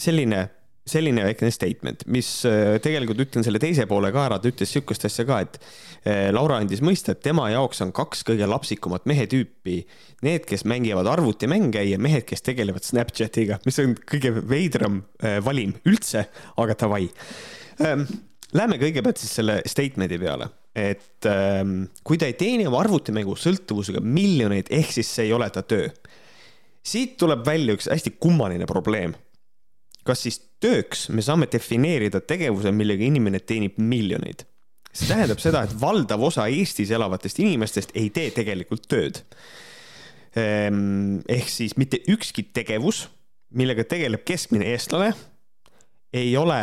selline, selline väikene statement, mis äh, tegelikult ütlen selle teise poole ka ära, ta ütles sihukest asja ka, et äh, Laura andis mõista, et tema jaoks on kaks kõige lapsikumat mehetüüpi need, kes mängivad arvutimänge ja mehed, kes tegelevad Snapchatiga, mis on kõige veidram äh, valim üldse, aga davai ähm,. Läheme kõigepealt siis selle statement'i peale, et ähm, kui ta ei teeni oma arvutimängu sõltuvusega miljoneid, ehk siis see ei ole ta töö. siit tuleb välja üks hästi kummaline probleem. kas siis tööks me saame defineerida tegevuse, millega inimene teenib miljoneid? see tähendab seda, et valdav osa Eestis elavatest inimestest ei tee tegelikult tööd Ehm, ehk siis mitte ükski tegevus, millega tegeleb keskmine eestlane, ei ole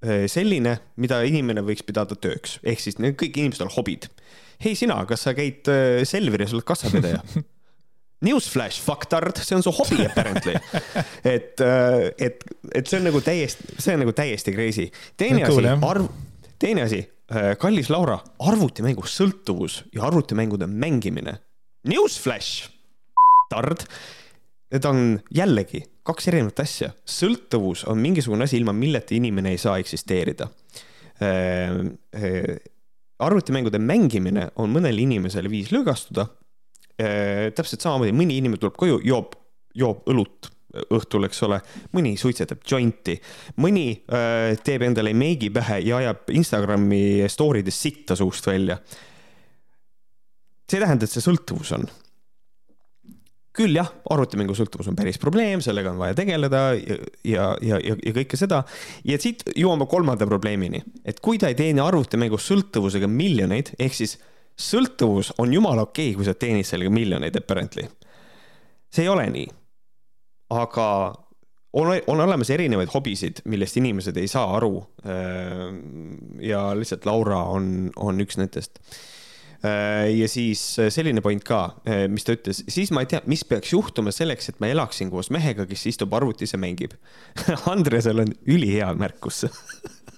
selline, mida inimene võiks pidada tööks, ehk siis need kõik inimesed on hobid. hei sina, kas sa käid eh, Selveris, oled kassapidaja? Newsflash, fucktard, see on su hobi apparently. et, et, et see on nagu täiesti, see on nagu täiesti crazy. teine Cool, asi arv, teine asi, kallis Laura, arvutimängu sõltuvus ja arvutimängude mängimine. Newsflash, tard. Need on jällegi kaks erinevat asja. sõltuvus on mingisugune asi, ilma milleta inimene ei saa eksisteerida. arvutimängude mängimine on mõnele inimesele viis lõõgastuda. täpselt samamoodi, mõni inimene tuleb koju, joob, joob õlut õhtul, eks ole, mõni suitsetab jointi, mõni öö, teeb endale meigi pähe ja ajab Instagrami story des sitta suust välja. see ei tähenda, et see sõltuvus on küll jah, arvutimängu sõltuvus on päris probleem, sellega on vaja tegeleda ja, ja, ja, ja, ja kõike seda. ja siit jõuame kolmanda probleemini, et kui ta ei teeni arvutimängu sõltuvusega miljoneid, ehk siis sõltuvus on jumala okei okay,, kui sa teenid sellega miljoneid apparently. see ei ole nii. aga on, on olemas erinevaid hobisid, millest inimesed ei saa aru. ja lihtsalt Laura on, on üks nendest ja siis selline point ka, mis ta ütles, siis ma ei tea, mis peaks juhtuma selleks, et ma elaksin koos mehega, kes istub arvutis ja mängib. Andresel on ülihea märkus.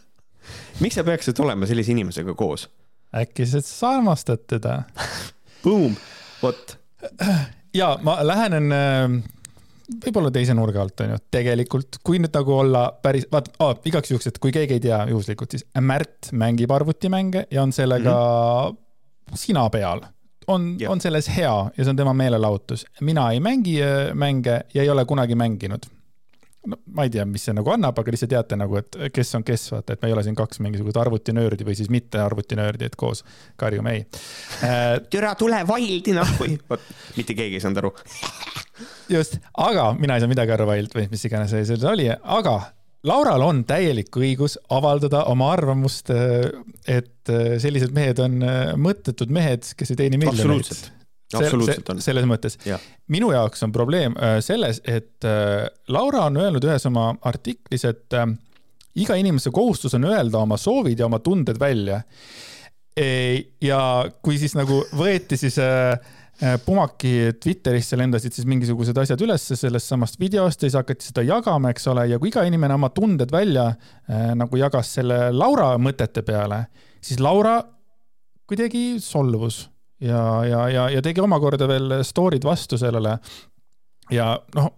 miks sa peaksid olema sellise inimesega koos? äkki sa armastad teda? Boom, vot. ja ma lähenen äh, võib-olla teise nurga alt onju, tegelikult kui nüüd nagu olla päris, vaata oh, igaks juhuks, et kui keegi ei tea juhuslikult, siis Märt mängib arvutimänge ja on sellega mm -hmm. Sina peal. on on selles hea ja see on tema meelelahutus. mina ei mängi äh, mänge ja ei ole kunagi mänginud. no ma ei tea, mis see nagu annab, aga lihtsalt teate nagu, et kes on kes, vaata, et me ei ole siin kaks mingisugust arvutinöördi või siis mitte arvutinöördi, et koos karjume ei äh. türa tule Wildi nahku. vot, mitte keegi ei saanud aru. just, aga mina ei saa midagi aru Wild või mis iganes see seal oli, aga Laural on täielik õigus avaldada oma arvamust, et sellised mehed on mõttetud mehed, kes ei teeni miljoneid. Absoluutselt. on. selles mõttes Jah.. minu jaoks on probleem äh, selles, et äh, Laura on öelnud ühes oma artiklis, et äh, iga inimese kohustus on öelda oma soovid ja oma tunded välja. ja kui siis nagu võeti siis äh, äh, Pumaki Twitterisse lendasid siis mingisugused asjad ülesse sellest samast videost ja siis hakati seda jagama, eks ole, ja kui iga inimene oma tunded välja äh, nagu jagas selle Laura mõtete peale, siis Laura kuidagi solvus ja, ja, ja, ja tegi omakorda veel story'd vastu sellele. ja noh,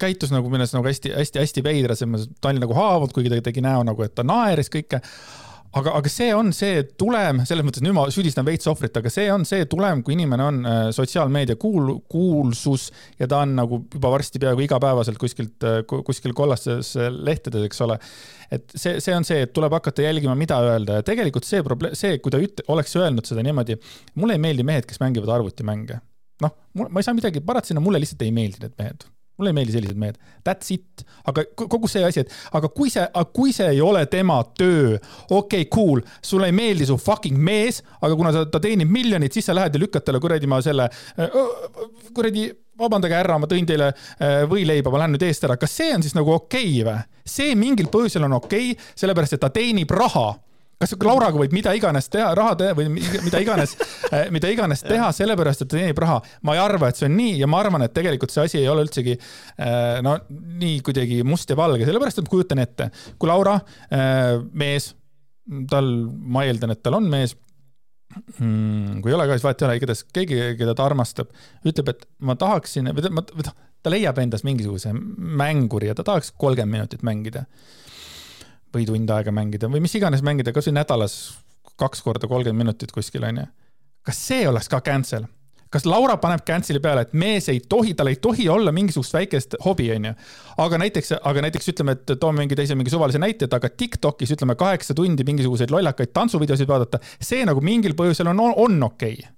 käitus nagu minu arust nagu hästi-hästi-hästi veidra, selles mõttes, et ta oli nagu haavunud, kuigi ta tegi näo nagu, et ta naeris kõike aga, aga see on see tulem, selles mõttes nüüd ma süüdistan veits ohvrit, aga see on see tulem, kui inimene on äh, sotsiaalmeedia kuul-, kuulsus ja ta on nagu juba varsti peaaegu igapäevaselt kuskilt, äh, kuskil kollastes äh, lehtedes, eks ole. et see, see on see, et tuleb hakata jälgima, mida öelda ja tegelikult see probleem, see, kui ta üt-, oleks öelnud seda niimoodi, mulle ei meeldi mehed, kes mängivad arvutimänge. noh, ma ei saa midagi parata sinna, mulle lihtsalt ei meeldi need mehed mulle ei meeldi sellised mehed, that's it, aga kogu see asi, et aga kui see, kui see ei ole tema töö, okei okay,, cool, sulle ei meeldi su fucking mees, aga kuna ta, ta teenib miljonit, siis sa lähed ja lükkad talle kuradi ma selle, kuradi vabandage härra, ma tõin teile võileiba, ma lähen nüüd eest ära, kas see on siis nagu okei okay, või? see mingil põhjusel on okei okay,, sellepärast et ta teenib raha kas Lauraga võib mida iganes teha, raha teha või mida iganes, eh, mida iganes teha, sellepärast et ta teenib raha. ma ei arva, et see on nii ja ma arvan, et tegelikult see asi ei ole üldsegi eh, no nii kuidagi must ja valge, sellepärast et kujutan ette, kui Laura, eh, mees, tal, ma eeldan, et tal on mees hmm,. kui ei ole ka, siis vahet ei ole, igatahes keegi, keda ta armastab, ütleb, et ma tahaksin, või ta, ta, ta leiab endas mingisuguse mänguri ja ta tahaks kolmkümmend minutit mängida või tund aega mängida või mis iganes mängida, kasvõi nädalas kaks korda kolmkümmend minutit kuskil, onju. kas see oleks ka cancel? kas Laura paneb cancel'i peale, et mees ei tohi, tal ei tohi olla mingisugust väikest hobi, onju. aga näiteks, aga näiteks ütleme, et toome mingi teise, mingi suvalise näite, et aga Tiktokis ütleme kaheksa tundi mingisuguseid lollakaid tantsuvideosid vaadata, see nagu mingil põhjusel on, on okei okay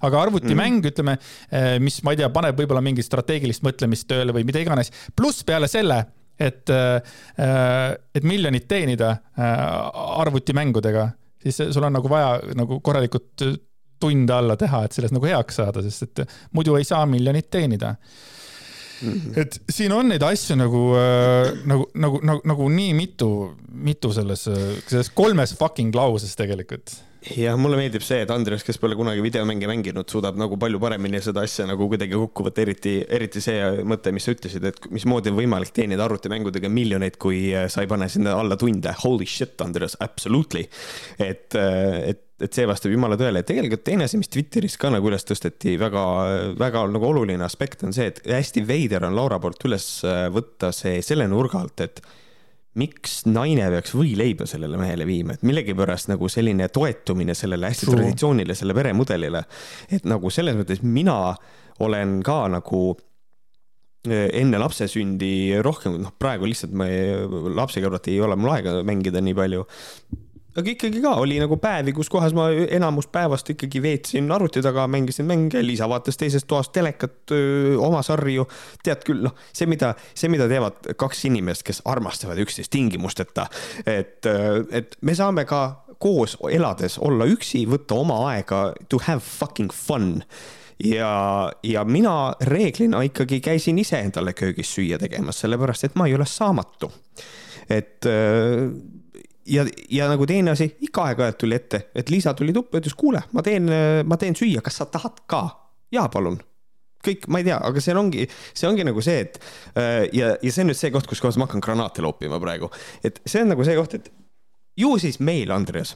aga arvutimäng mm., ütleme, eh, mis, ma ei tea, paneb võib-olla mingit strateegilist mõtlemist tööle või mida iganes, pluss peale selle et, äh, et miljonit teenida äh, arvutimängudega, siis sul on nagu vaja nagu korralikult tunde alla teha, et sellest nagu heaks saada, sest et muidu ei saa miljonit teenida Mm -hmm. et siin on neid asju nagu äh,, nagu, nagu, nagu, nagu nii mitu, mitu selles, selles kolmes fucking lauses tegelikult ja mulle meeldib see, et Andres, kes pole kunagi videomänge mänginud, suudab nagu palju paremini seda asja nagu kuidagi kokku võtta, eriti, eriti see mõte, mis sa ütlesid, et mismoodi on võimalik teenida arvutimängudega miljoneid, kui äh, sa ei pane sinna alla tunde. Holy shit, Andres, absolutely. et, äh, et, et see vastab jumala tõele. tegelikult teine asi, mis Twitteris ka nagu üles tõsteti, väga, väga nagu oluline aspekt on see, et hästi veider on Laura poolt üles äh, võtta see selle nurga alt, et miks naine peaks võileiba sellele mehele viima, et millegipärast nagu selline toetumine sellele hästi True. traditsioonilisele peremudelile. et nagu selles mõttes mina olen ka nagu e, enne lapse sündi rohkem, noh, praegu lihtsalt ma ei, lapse kõrvalt ei ole mul aega mängida nii palju aga ikkagi ka oli nagu päevi, kus kohas ma enamus päevast ikkagi veetsin arvuti taga, mängisin mänge, Liisa vaatas teisest toast telekat, oma sarju. tead küll, noh, see, mida, see, mida teevad kaks inimest, kes armastavad üksteist tingimusteta, et, et me saame ka koos elades olla üksi, võtta oma aega to have fucking fun ja, ja mina reeglina ikkagi käisin ise endale köögis süüa tegemas, sellepärast et ma ei ole saamatu. et ja, ja nagu teine asi, ikka aeg-ajalt tuli ette, et Liisa tuli tuppa, ütles, kuule, ma teen, ma teen süüa, kas sa tahad ka? jaa, palun kõik, ma ei tea, aga see ongi, see ongi nagu see, et äh, ja, ja see on nüüd see koht, kus kohas ma hakkan granaate loopima praegu. et see on nagu see koht, et ju siis meil, Andreas,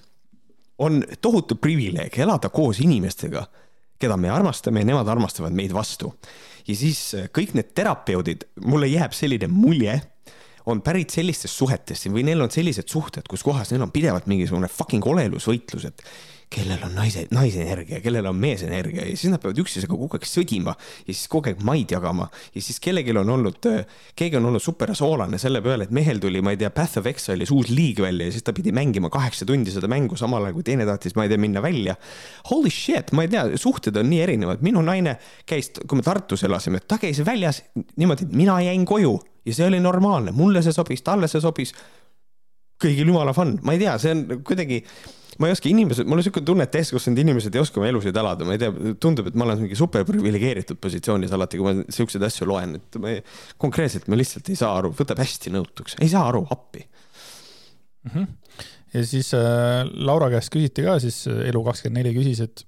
on tohutu privileeg elada koos inimestega, keda me armastame ja nemad armastavad meid vastu. ja siis kõik need terapeudid, mulle jääb selline mulje on pärit sellistest suhetest või neil on sellised suhted, kus kohas neil on pidevalt mingisugune fucking olelusvõitlus, et kellel on naise, naise energia, kellel on mees energia ja siis nad peavad üksteisega kogu aeg sõdima ja siis kogu aeg maid jagama ja siis kellelgi on olnud, keegi on olnud super soolane selle peale, et mehel tuli, ma ei tea, Path of Exile'is uus liig välja ja siis ta pidi mängima kaheksa tundi seda mängu, samal ajal kui teine tahtis, ma ei tea, minna välja. Holy shit, ma ei tea, suhted on nii erinevad, minu naine käis, kui me Tartus elasime, ta käis väljas niimoodi, et mina jäin koju ja see oli normaalne, mulle see sobis, talle see sobis. kõigil jumala fun, ma ei tea, see on kuidagi, ma ei oska, inimesed, mul on siuke tunne, et täiskasvanud inimesed ei oska oma elusid elada, ma ei tea, tundub, et ma olen mingi super priviligeeritud positsioonis alati, kui ma siukseid asju loen, et ma ei, konkreetselt ma lihtsalt ei saa aru, võtab hästi nõutuks, ei saa aru, appi mm. -hmm. ja siis äh, Laura käest küsiti ka siis Elu24 küsis, et,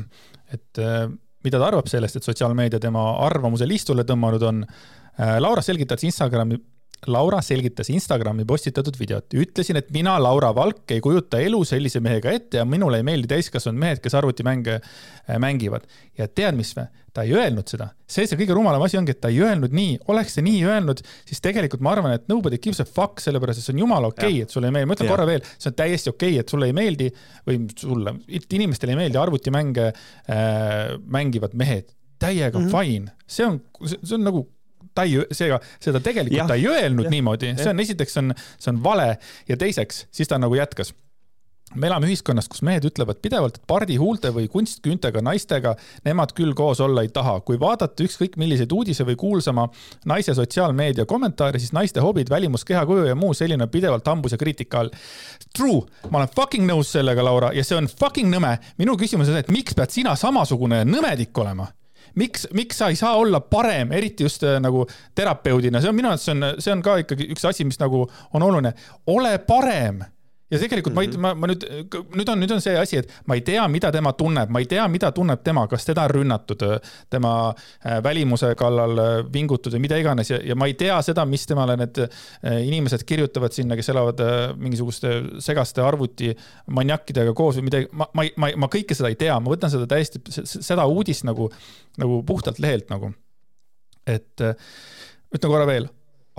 et äh, mida ta arvab sellest, et sotsiaalmeedia tema arvamuse listule tõmmanud on äh,. Laura selgitas Instagrami Laura selgitas Instagrami postitatud videot. ütlesin, et mina, Laura Valk, ei kujuta elu sellise mehega ette ja minule ei meeldi täiskasvanud mehed, kes arvutimänge äh, mängivad. ja tead, mis või? ta ei öelnud seda. see, see kõige rumalam asi ongi, et ta ei öelnud nii. oleks ta nii öelnud, siis tegelikult ma arvan, et nobody gives a fuck, sellepärast et see on jumala okei okay,, et sulle ei meeldi. ma ütlen korra veel, see on täiesti okei okay,, et sulle ei meeldi või sulle, inimestele ei meeldi arvutimänge äh, mängivad mehed. täiega mm -hmm. fine, see on, see on nagu ta ei, seega seda tegelikult ja, ta ei öelnud ja, niimoodi, see on esiteks on, see on vale ja teiseks, siis ta nagu jätkas me elame ühiskonnas, kus mehed ütlevad pidevalt, et pardihuulte või kunstküüntega naistega nemad küll koos olla ei taha. kui vaadata ükskõik milliseid uudise või kuulsama naise sotsiaalmeedia kommentaare, siis naiste hobid, välimus, kehakuju ja muu selline on pidevalt hambus ja kriitika all. True, ma olen fucking nõus sellega, Laura, ja see on fucking nõme. minu küsimus on see, et miks pead sina samasugune nõmedik olema? Miks, miks sa ei saa olla parem, eriti just äh, nagu terapeudina, see on minu arvates, see on, see on ka ikkagi üks asi, mis nagu on oluline. ole parem ja tegelikult mm -hmm. ma ma, nüüd, nüüd on, nüüd on see asi, et ma ei tea, mida tema tunneb, ma ei tea, mida tunneb tema, kas teda on rünnatud, tema äh, välimuse kallal äh, vingutud või mida iganes ja, ja ma ei tea seda, mis temale need äh, inimesed kirjutavad sinna, kes elavad mingisuguste segaste arvutimaniakkidega koos või midagi, ma, ma, ma, ma kõike seda ei tea, ma võtan seda täiesti, seda uudist nagu, nagu puhtalt lehelt nagu. et ütlen korra veel,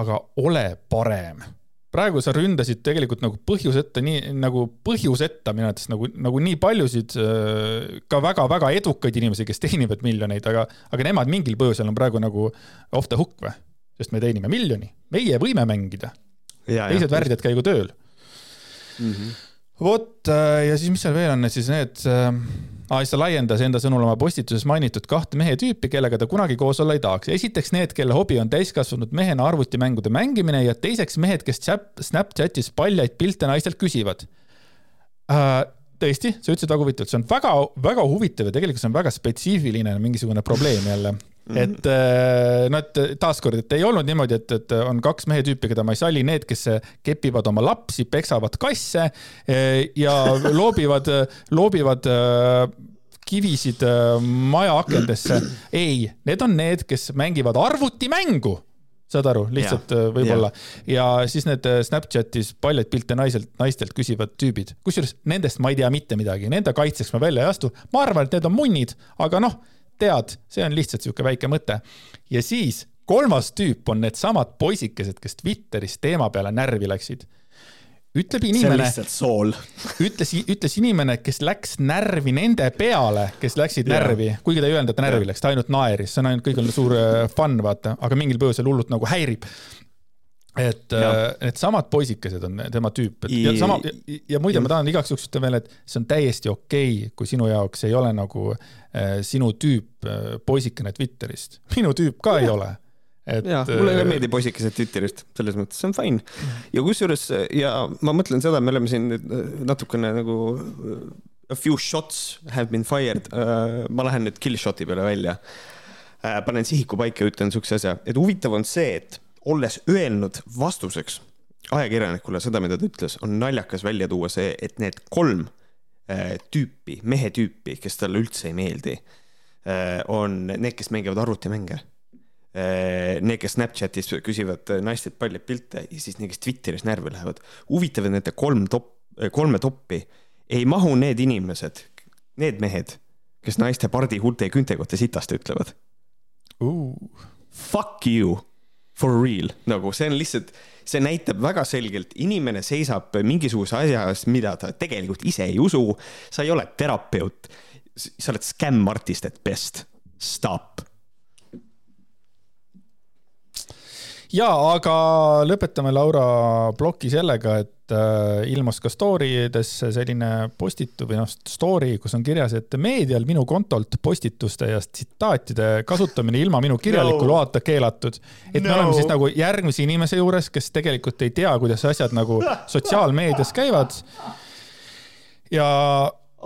aga ole parem praegu sa ründasid tegelikult nagu põhjuseta, nii nagu põhjuseta minu arvates nagu, nagu nii paljusid äh, ka väga-väga edukaid inimesi, kes teenivad miljoneid, aga, aga nemad mingil põhjusel on praegu nagu off the hook või? sest me teenime miljoni, meie võime mängida. teised värdjad käigu tööl mm. -hmm. vot äh, ja siis, mis seal veel on, siis need äh. Siis ta laiendas enda sõnul oma postituses mainitud kahte mehe tüüpi, kellega ta kunagi koos olla ei tahaks. esiteks need, kelle hobi on täiskasvanud mehena arvutimängude mängimine ja teiseks mehed, kes Snapchatis paljaid pilte naistelt küsivad uh, tõesti, sa ütlesid väga huvitavalt, see on väga, väga huvitav ja tegelikult see on väga spetsiifiline mingisugune probleem jälle. Et äh, no, et taaskord, et ei olnud niimoodi, et, et on kaks mehe tüüpi, keda ma ei salli, need, kes kepivad oma lapsi, peksavad kasse äh, ja loobivad, loobivad äh, kivisid maja akendesse. ei, need on need, kes mängivad arvutimängu. Saad aru, lihtsalt võib-olla. ja siis need Snapchatis paljaid pilte naiselt, naistelt küsivad tüübid, kusjuures nendest ma ei tea mitte midagi, nende kaitseks ma välja ei astu. ma arvan, et need on munnid, aga noh tead, see on lihtsalt sihuke väike mõte. ja siis kolmas tüüp on needsamad poisikesed, kes Twitteris teema peale närvi läksid. ütleb inimene. ütles, ütles inimene, kes läks närvi nende peale, kes läksid yeah. närvi, kuigi ta ei öelnud, et ta närvi yeah. läks, ta ainult naeris, see on ainult, kõigil on suur äh, fun, vaata, aga mingil põhjusel hullult nagu häirib et äh, needsamad poisikesed on tema tüüp, et ja sama ja, ja muide, ma tahan igaks juhuks ütelda veel, et see on täiesti okei okay,, kui sinu jaoks ei ole nagu äh, sinu tüüp äh, poisikene Twitterist. minu tüüp ka ja. ei ole et. ja, mulle ka äh, meeldib poisikesed Twitterist, selles mõttes see on fine. ja kusjuures ja ma mõtlen seda, me oleme siin äh, natukene nagu a few shots have been fired. ma lähen nüüd kill shot'i peale välja. panen sihiku paika ja ütlen siukse asja, et huvitav on see, et olles öelnud vastuseks ajakirjanikule seda, mida ta ütles, on naljakas välja tuua see, et need kolm äh, tüüpi, mehe tüüpi, kes talle üldse ei meeldi, äh, on need, kes mängivad arvutimänge. Äh, need, kes Snapchatis küsivad naistelt palju pilte ja siis need, kes Twitteris närvi lähevad. huvitav, et nende kolm top, kolme toppi ei mahu need inimesed, need mehed, kes naiste pardi, huulte ja künte kohta sitast ütlevad uh.. Fuck you for real, nagu see on lihtsalt, see näitab väga selgelt, inimene seisab mingisuguse asja eest, mida ta tegelikult ise ei usu. sa ei ole terapeut, sa oled scam artist at best, stop. Ja, aga lõpetame Laura ploki sellega, et äh, ilmus ka story desse selline postitu või noh, story, kus on kirjas, et meedial minu kontolt postituste ja tsitaatide kasutamine ilma minu kirjaliku no. loata keelatud. et no. me oleme siis nagu järgmise inimese juures, kes tegelikult ei tea, kuidas asjad nagu sotsiaalmeedias käivad. ja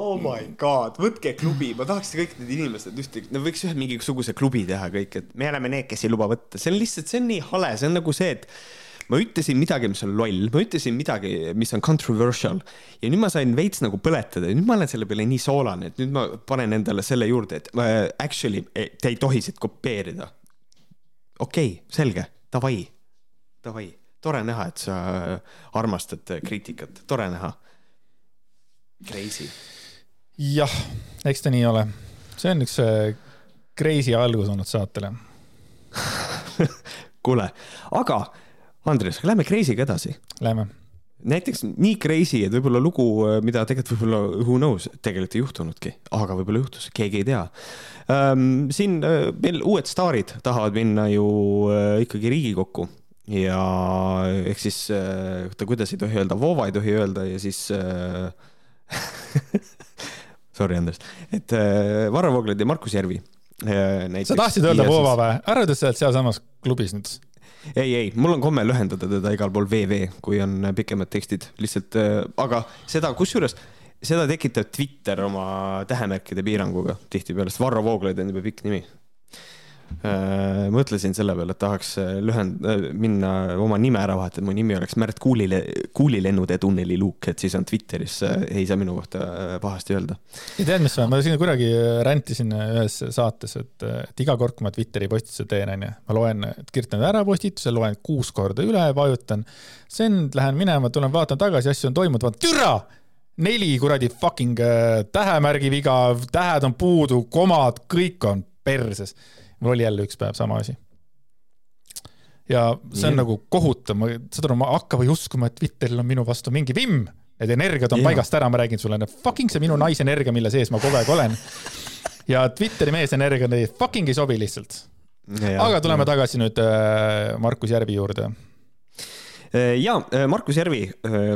Oh my god, võtke klubi, ma tahaks kõik need inimesed ühte, no võiks ühe mingisuguse klubi teha kõik, et me oleme need, kes ei luba võtta, see on lihtsalt, see on nii hale, see on nagu see, et ma ütlesin midagi, mis on loll, ma ütlesin midagi, mis on controversial. Ja nüüd ma sain veits nagu põletada. Ja nüüd ma olen selle peale nii soolane, et nüüd ma panen endale selle juurde, et ma, actually te ei tohi siit kopeerida. okei okay,, selge, davai, davai, tore näha, et sa armastad kriitikat, tore näha. Crazy. Jah, eks ta nii ole. see on üks äh, crazy algus olnud saatele kuule, aga Andres, lähme crazy'ga edasi. Lähme. näiteks nii crazy, et võib-olla lugu, mida tegelikult võib-olla who knows, tegelikult ei juhtunudki, aga võib-olla juhtus, keegi ei tea ähm,. siin äh, meil uued staarid tahavad minna ju äh, ikkagi Riigikokku ja ehk siis äh,, oota, kuidas ei tohi öelda, Voova ei tohi öelda ja siis äh, Sorry, Andres, et äh, Varro Vooglaid ja Markus Järvi äh,. sa tahtsid öelda Voova või? ära ütle, sa oled sealsamas klubis nüüd ei, ei, mul on komme lühendada teda igal pool VV, kui on pikemad tekstid, lihtsalt, äh, aga seda, kusjuures seda tekitab Twitter oma tähemärkide piiranguga tihtipeale, sest Varro Vooglaid on juba pikk nimi Äh, mõtlesin selle peale, et tahaks äh, lühend-, äh, minna oma nime ära vahetada, mu nimi oleks Märt Kuulile, Kuulilennude tunneli luuk, et siis on Twitteris, ei saa minu kohta pahasti öelda. ja tead, mis ma siin kunagi räntisin ühes saates, et, et iga kord, kui ma Twitteri postituse teen, onju, ma loen, kirjutan ära postituse, loen kuus korda üle, vajutan. Send, lähen minema, tulen vaatan tagasi, asju on toimunud, vaatan, türa! Neli kuradi fucking tähemärgi viga, tähed on puudu, komad, kõik on perses mul oli jälle üks päev sama asi. ja see on ja. nagu kohutav, ma, saad aru, ma hakkama ei uskuma, et Twitteril on minu vastu mingi vimm, et energiad on ja. paigast ära, ma räägin sulle, fucking see minu naisenergia, mille sees ma kogu aeg olen. ja Twitteri meesenergia fucking ei sobi lihtsalt. aga tuleme ja. tagasi nüüd äh, Markus Järvi juurde äh, ja äh, Markus Järvi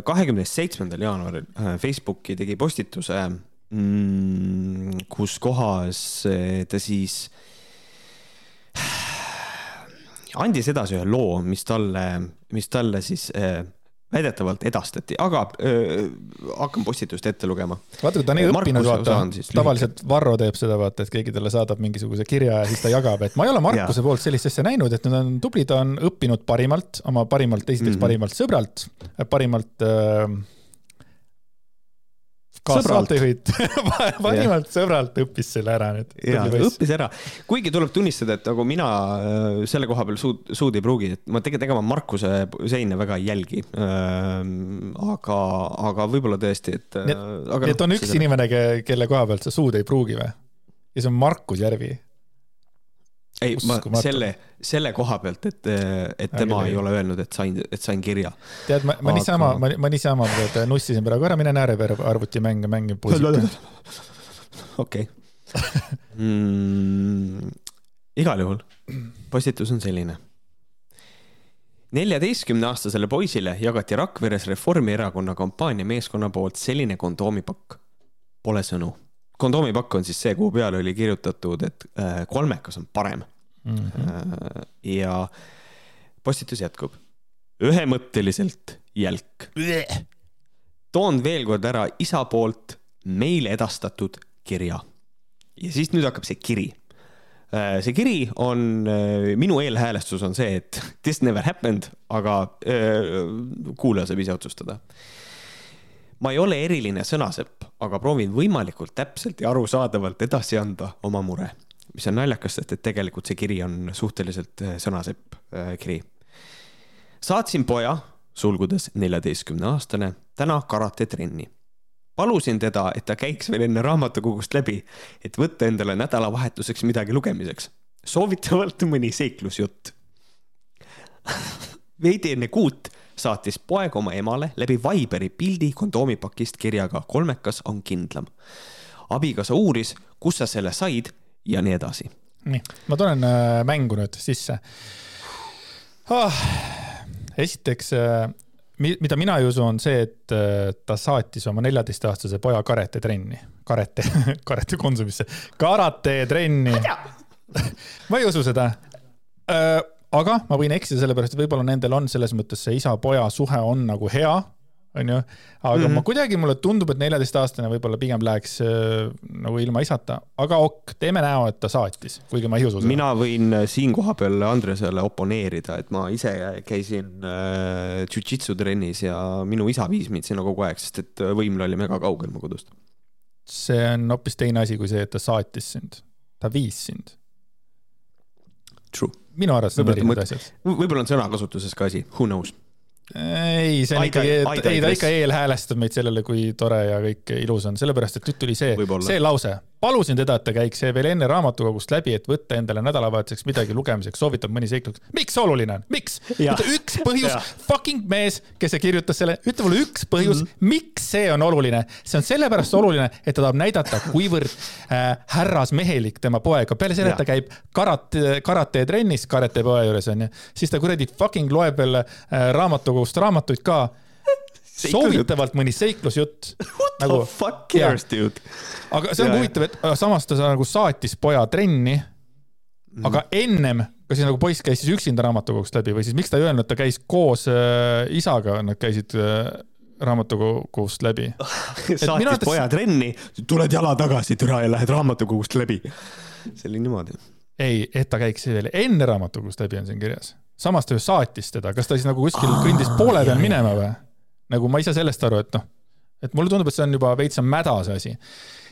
kahekümne seitsmendal jaanuaril Facebooki tegi postituse, mm, kus kohas ta siis andis edasi ühe loo, mis talle, mis talle siis äh, väidetavalt edastati, aga äh, hakkan postitust ette lugema. vaata, kui ta on nii õppinud, vaata, tavaliselt Varro teeb seda, vaata, et keegi talle saadab mingisuguse kirja ja siis ta jagab, et ma ei ole Markuse poolt sellist asja näinud, et nad on tublid, ta on õppinud parimalt, oma parimalt, esiteks mm -hmm. parimalt sõbralt, parimalt äh, kaassaatejuhid parimalt sõbralt õppis selle ära nüüd. ja, õppis ära, kuigi tuleb tunnistada, et nagu mina äh, selle koha peal suud, suud ei pruugi, et ma tegelikult, ega ma Markuse seina väga ei jälgi. Ähm, aga, aga võib-olla tõesti, et. nii et, et on üks inimene, kelle koha pealt sa suud ei pruugi või? ja see on Markus Järvi ei, ma selle, selle koha pealt, et, et tema ei ole öelnud, et sain, et sain kirja. tead, ma, ma Aga... niisama, ma, ma niisama nussisin praegu ära, mine näärepere arvutimänge, mängi okei. Mm, igal juhul, postitus on selline. neljateistkümneaastasele poisile jagati Rakveres Reformierakonna kampaaniameeskonna poolt selline kondoomipakk. Pole sõnu kondoomipakk on siis see, kuhu peale oli kirjutatud, et äh, kolmekas on parem mm. -hmm. ja postitus jätkub. ühemõtteliselt jälk. toon veel kord ära isa poolt meile edastatud kirja. ja siis nüüd hakkab see kiri. Äh, see kiri on, minu eelhäälestus on see, et this never happened, aga kuulaja saab ise otsustada ma ei ole eriline sõnasepp, aga proovin võimalikult täpselt ja arusaadavalt edasi anda oma mure. mis on naljakas, sest et tegelikult see kiri on suhteliselt äh, sõnasepp äh, kiri. saatsin poja, sulgudes neljateistkümne aastane, täna karatetrenni. palusin teda, et ta käiks veel enne raamatukogust läbi, et võtta endale nädalavahetuseks midagi lugemiseks. soovitavalt mõni seiklusjutt veidi enne kuut saatis poeg oma emale läbi Viberi pildi kondoomipakist kirjaga kolmekas on kindlam. abikaasa uuris, kust sa selle said ja nii edasi. nii, ma tulen äh, mängu nüüd sisse oh,. esiteks äh, mida mina ei usu, on see, et äh, ta saatis oma neljateistaastase poja karetetrenni, karate, karate Konsumisse, karatee-trenni. ma ei usu seda aga ma võin eksida, sellepärast et võib-olla nendel on selles mõttes see isa-poja suhe on nagu hea. onju. aga mm -hmm. ma kuidagi, mulle tundub, et neljateistaastane võib-olla pigem läheks äh, nagu ilma isata, aga ok, teeme näo, et ta saatis, kuigi ma ei usu seda. mina võin äh, siin kohapeal Andresele oponeerida, et ma ise käisin äh, jujitsu trennis ja minu isa viis mind sinna kogu aeg, sest et võimla oli mega kaugel mu kodust. see on hoopis teine asi kui see, et ta saatis sind, ta viis sind. True. Minu arvates on erinevad asjad. võib-olla on sõnakasutuses ka asi, who knows ei, see on Aida, ikkagi, ei ta ikka eelhäälestab meid sellele, kui tore ja kõik ilus on, sellepärast et nüüd tuli see, see lause. Palusin teda, et ta käiks veel enne raamatukogust läbi, et võtta endale nädalavahetuseks midagi lugemiseks, soovitab mõni seiklus. miks oluline on, miks? üks põhjus, fucking mees, kes kirjutas selle, ütle mulle üks põhjus mm, -hmm. miks see on oluline. see on sellepärast oluline, et ta tahab näidata, kuivõrd äh, härrasmehelik tema poeg on. peale selle, et ta käib karate, karate trennis karate poe juures onju, siis ta kuradi fucking loeb veel äh, raamatukogu raamatukogust raamatuid ka. Soovitavalt mõni seiklusjutt. What nagu, the fuck cares, dude? aga see on ja, huvitav, et samas ta nagu saatis poja trenni mm. aga ennem, kas siis nagu poiss käis siis üksinda raamatukogust läbi või siis miks ta ei öelnud, et ta käis koos äh, isaga, nad käisid äh, raamatukogust läbi saatis arvates... poja trenni, tuled jala tagasi, türa ja lähed raamatukogust läbi. see oli niimoodi. ei, et ta käiks veel enne raamatukogust läbi on siin kirjas samas ta ju saatis teda, kas ta siis nagu kuskil kõndis poole peal minema või? Nagu ma ei saa sellest aru, et noh, et mulle tundub, et see on juba veits on mäda see asi.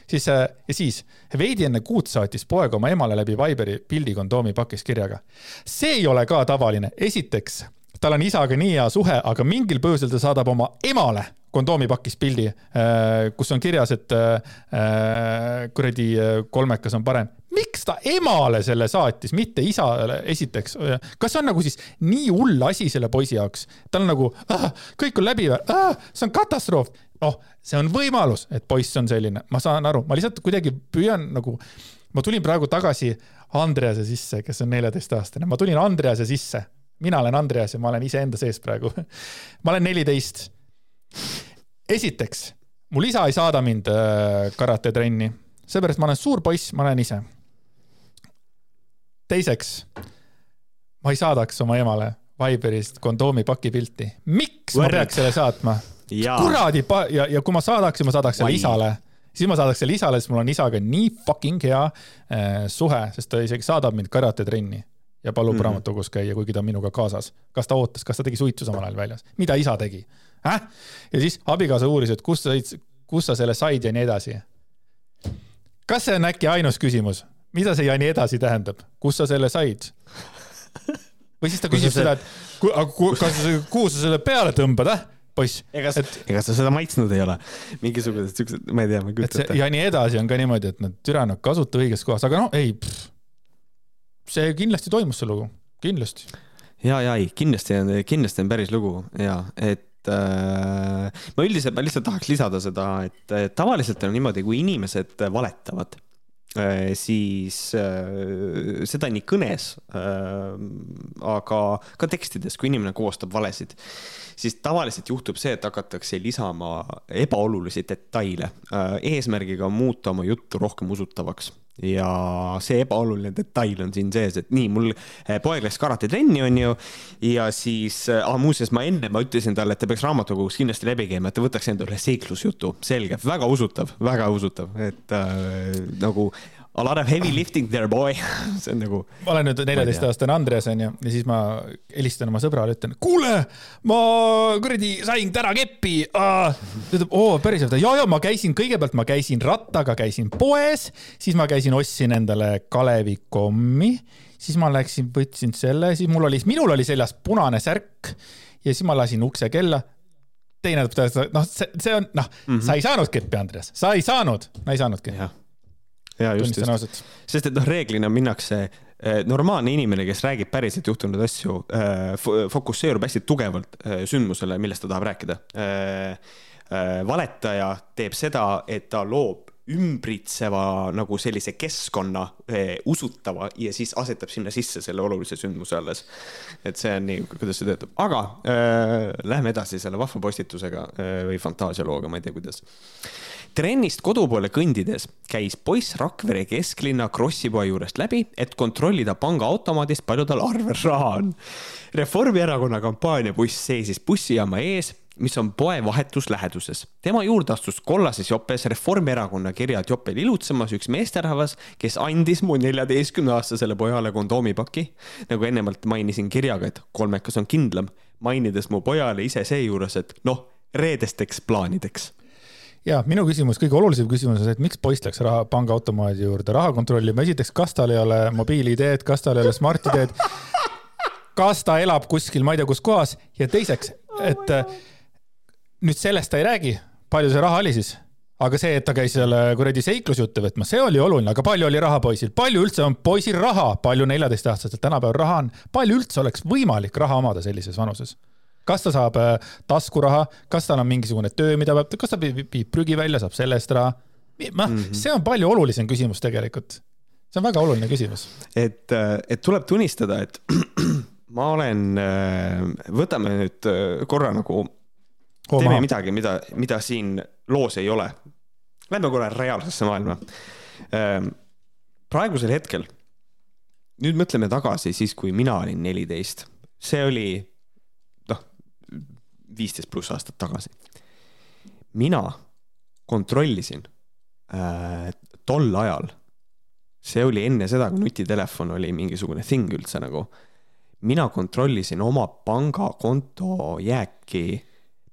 siis äh, ja siis veidi enne kuud saatis poeg oma emale läbi Viberi pildi kondoomi pakis kirjaga. see ei ole ka tavaline, esiteks tal on isaga nii hea suhe, aga mingil põhjusel ta saadab oma emale kondoomipakis pildi, äh, kus on kirjas, et äh, kuradi kolmekas on parem miks ta emale selle saatis, mitte isale, esiteks. kas see on nagu siis nii hull asi selle poisi jaoks? tal on nagu, kõik on läbi või? see on katastroof. noh, see on võimalus, et poiss on selline, ma saan aru, ma lihtsalt kuidagi püüan nagu, ma tulin praegu tagasi Andrease sisse, kes on neljateistaastane, ma tulin Andrease sisse. mina olen Andreas ja ma olen iseenda sees praegu ma olen neliteist. Esiteks, mul isa ei saada mind äh, karatetrenni seepärast ma olen suur poiss, ma olen ise teiseks, ma ei saadaks oma emale Viberist kondoomi pakipilti. miks Võrd. ma peaks selle saatma? kuradi pa- ja, ja kui ma saadaksin, ma saadaks selle isale, siis ma saadaks selle isale, sest mul on isaga nii fucking hea äh, suhe, sest ta isegi saadab mind karatetrenni ja palub mm -hmm. raamatukogus käia, kuigi ta on minuga kaasas. kas ta ootas, kas ta tegi suitsu samal ajal väljas, mida isa tegi äh?? ja siis abikaasa uuris, et kust sa said, kust sa selle said ja nii edasi. kas see on äkki ainus küsimus? mida see ja nii edasi tähendab, kust sa selle said? või siis ta küsib seda, et kas, kuhu sa selle peale tõmbad, äh? poiss. ega et... ega sa seda maitsnud ei ole. mingisugused siuksed, ma ei tea, ma ei kujuta ette. ja nii edasi on ka niimoodi, et nad türa nad kasuta õiges kohas, aga noh, ei. see kindlasti toimus, see lugu, kindlasti. ja, ja ei, kindlasti on, kindlasti on päris lugu ja et äh, ma üldiselt, ma lihtsalt tahaks lisada seda, et tavaliselt on niimoodi, kui inimesed valetavad Äh, siis äh, seda nii kõnes, äh, aga ka tekstides, kui inimene koostab valesid, siis tavaliselt juhtub see, et hakatakse lisama ebaolulisi detaile eesmärgiga muuta oma juttu rohkem usutavaks ja see ebaoluline detail on siin sees, et nii, mul poeg läks karatetrenni, onju, ja siis ah,, muuseas, ma enne ma ütlesin talle, et ta peaks raamatukogus kindlasti läbi käima, et ta võtaks endale seiklusjutu, selge, väga usutav, väga usutav, et äh, nagu A lot of heavy lifting there, boy see on nagu. ma olen nüüd neljateistaastane Andres onju ja siis ma helistan oma sõbrale, ütlen, kuule, ma kuradi sain täna keppi. ta ütleb, oo, päriselt, ja, ja ma käisin, kõigepealt ma käisin rattaga, käisin poes, siis ma käisin, ostsin endale Kalevi kommi, siis ma läksin, võtsin selle, siis mul oli, minul oli seljas punane särk ja siis ma lasin ukse kella teine, noh, see, see on, noh mm, -hmm. sa ei saanud keppi, Andres, sa ei saanud, ma ei saanudki just, just. sest et noh, reeglina minnakse eh, normaalne inimene, kes räägib päriselt juhtunud asju, eh, fokusseerub hästi tugevalt eh, sündmusele, millest ta tahab rääkida. valetaja teeb seda, et ta loob ümbritseva nagu sellise keskkonna usutava ja siis asetab sinna sisse selle olulise sündmuse alles. et see on nii, kuidas see töötab, aga äh, lähme edasi selle vahva postitusega äh, või fantaasialooga, ma ei tea, kuidas trennist kodu poole kõndides käis poiss Rakvere kesklinna Krossipoe juurest läbi, et kontrollida pangaautomaadist, palju tal arvel raha on. Reformierakonna kampaaniabuss seisis bussijaama ees mis on poe vahetus läheduses. tema juurde astus kollases jopes Reformierakonna kirjad jopel ilutsemas üks meesterahvas, kes andis mu neljateistkümneaastasele pojale kondoomipaki. nagu ennemalt mainisin kirjaga, et kolmekas on kindlam, mainides mu pojale ise seejuures, et noh, reedesteks plaanideks ja minu küsimus, kõige olulisem küsimus on see, et miks poiss läks raha, pangaautomaadi juurde? Raha kontrollima, esiteks, kas tal ei ole mobiil-ID-d, kas tal ei ole Smart-ID-d, kas ta elab kuskil, ma ei tea, kus kohas? Ja teiseks, et nüüd sellest ta ei räägi, palju see raha oli siis. Aga see, et ta käis seal kuradi seiklusjutte võtmas, see oli oluline, aga palju oli raha poisil, palju üldse on poisil raha, palju neljateistaastaselt tänapäeval raha on, palju üldse oleks võimalik raha omada sellises vanuses? Kas ta saab äh, taskuraha, kas tal on mingisugune töö, mida peab, kas ta viib prügi välja, saab selle eest raha? noh see on palju olulisem küsimus tegelikult. see on väga oluline küsimus. et, äh, et tuleb tunnistada, et ma olen, äh, võtame nüüd korra nagu teeme midagi, mida, mida siin loos ei ole. Lähme korra reaalsesse maailma. Ehm, praegusel hetkel, nüüd mõtleme tagasi siis, kui mina olin neliteist, see oli viisteist pluss aastat tagasi. mina kontrollisin äh, tol ajal, see oli enne seda, kui nutitelefon oli mingisugune thing üldse nagu. mina kontrollisin oma pangakonto jääki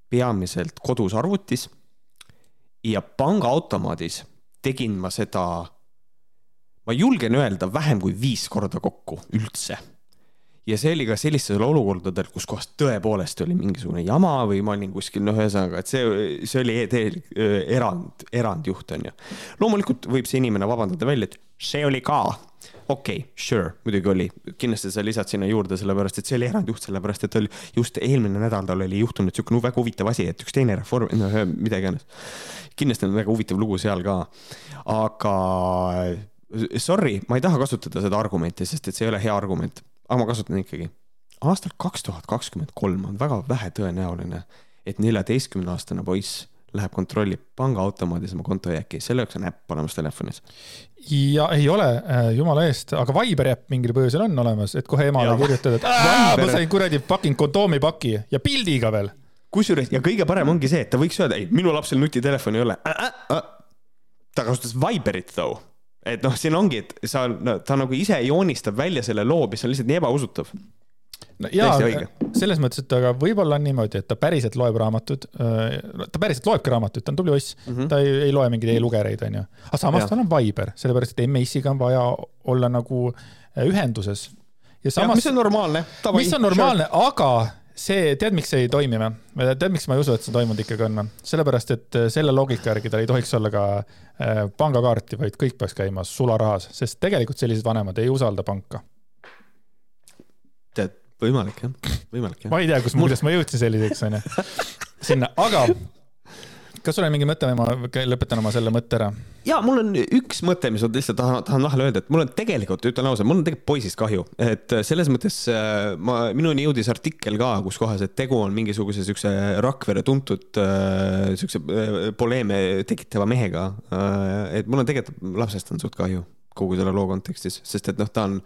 peamiselt kodus arvutis. ja pangaautomaadis tegin ma seda, ma julgen öelda, vähem kui viis korda kokku üldse ja see oli ka sellistel olukordadel, kus kohas tõepoolest oli mingisugune jama või ma olin kuskil, noh, ühesõnaga, et see, see oli täielik erand, erandjuht, on ju. loomulikult võib see inimene vabandada välja, et see oli ka okei okay,, sure, muidugi oli, kindlasti sa lisad sinna juurde, sellepärast et see oli erandjuht, sellepärast et oli just eelmine nädal tal oli juhtunud sihuke no, väga huvitav asi, et üks teine reform, noh mida iganes. kindlasti on väga huvitav lugu seal ka, aga sorry, ma ei taha kasutada seda argumenti, sest et see ei ole hea argument, aga ma kasutan ikkagi. aastal kaks tuhat kakskümmend kolm on väga vähetõenäoline, et neljateistkümne-aastane poiss läheb kontrollib pangaautomaadis oma konto jääki, selle jaoks on äpp olemas telefonis. ja ei ole, äh, jumala eest, aga Viber äpp mingil põhjusel on olemas, et kohe emale kirjutada, et Viber... ma sain kuradi fucking kondoomipaki ja pildiga veel. kusjuures ja kõige parem ongi see, et ta võiks öelda, ei, minu lapsel nutitelefoni ei ole äh,. Äh, ta kasutas Viberit though et noh, siin ongi, et sa no,, ta nagu ise joonistab välja selle loo, mis on lihtsalt nii ebausutav no jaa, selles mõttes, et aga võib-olla on niimoodi, et ta päriselt loeb raamatuid, äh, ta päriselt loebki raamatuid, ta on tubli poiss mm, -hmm. ta ei, ei loe mingeid e-lugereid, onju. aga samas tal on Viber, sellepärast et M-Ace'iga on vaja olla nagu äh, ühenduses. ja samas. mis on normaalne. mis on normaalne, aga see, tead, miks see ei toimi või? tead, miks ma ei usu, et see toimunud ikkagi on või? sellepärast, et äh, selle loogika järgi tal ei tohiks olla ka äh, pangakaarti, vaid kõik peaks käima sularahas, sest tegelikult sellised vanemad ei usalda panka. tead, võimalik jah, võimalik jah. ma ei tea, kus, kuidas ma jõudsin selliseks, onju. sinna, aga kas sul on mingi mõte või ma lõpetan oma selle mõtte ära? ja mul on üks mõte, mis ma lihtsalt tahan, tahan vahele öelda, et mul on tegelikult, ütlen ausalt, mul on tegelikult poisist kahju, et selles mõttes äh, ma, minuni jõudis artikkel ka, kus kohas, et tegu on mingisuguse siukse Rakvere tuntud äh, siukse äh, poleeme tekitava mehega. et mul on tegelikult lapsest on suht kahju kogu selle loo kontekstis, sest et noh, ta on,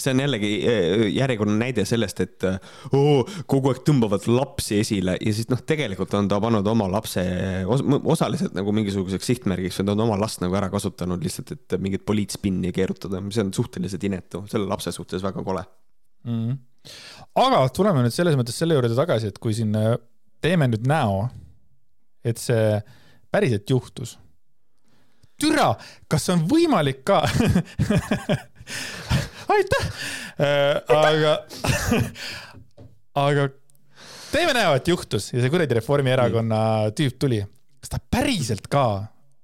see on jällegi eh, järjekordne näide sellest, et oo, kogu aeg tõmbavad lapsi esile ja siis noh, tegelikult on ta pannud oma lapse os osaliselt nagu mingisuguseks sihtmärgiks või ta on oma last nagu ära kasutanud lihtsalt, et mingit poliitspinni keerutada, mis on suhteliselt inetu, selle lapse suhtes väga kole mm. -hmm. aga tuleme nüüd selles mõttes selle juurde tagasi, et kui siin äh, teeme nüüd näo, et see päriselt juhtus türa, kas on võimalik ka aitäh äh,, aga aga teeme näo, et juhtus ja see kuradi Reformierakonna tüüp tuli. kas ta päriselt ka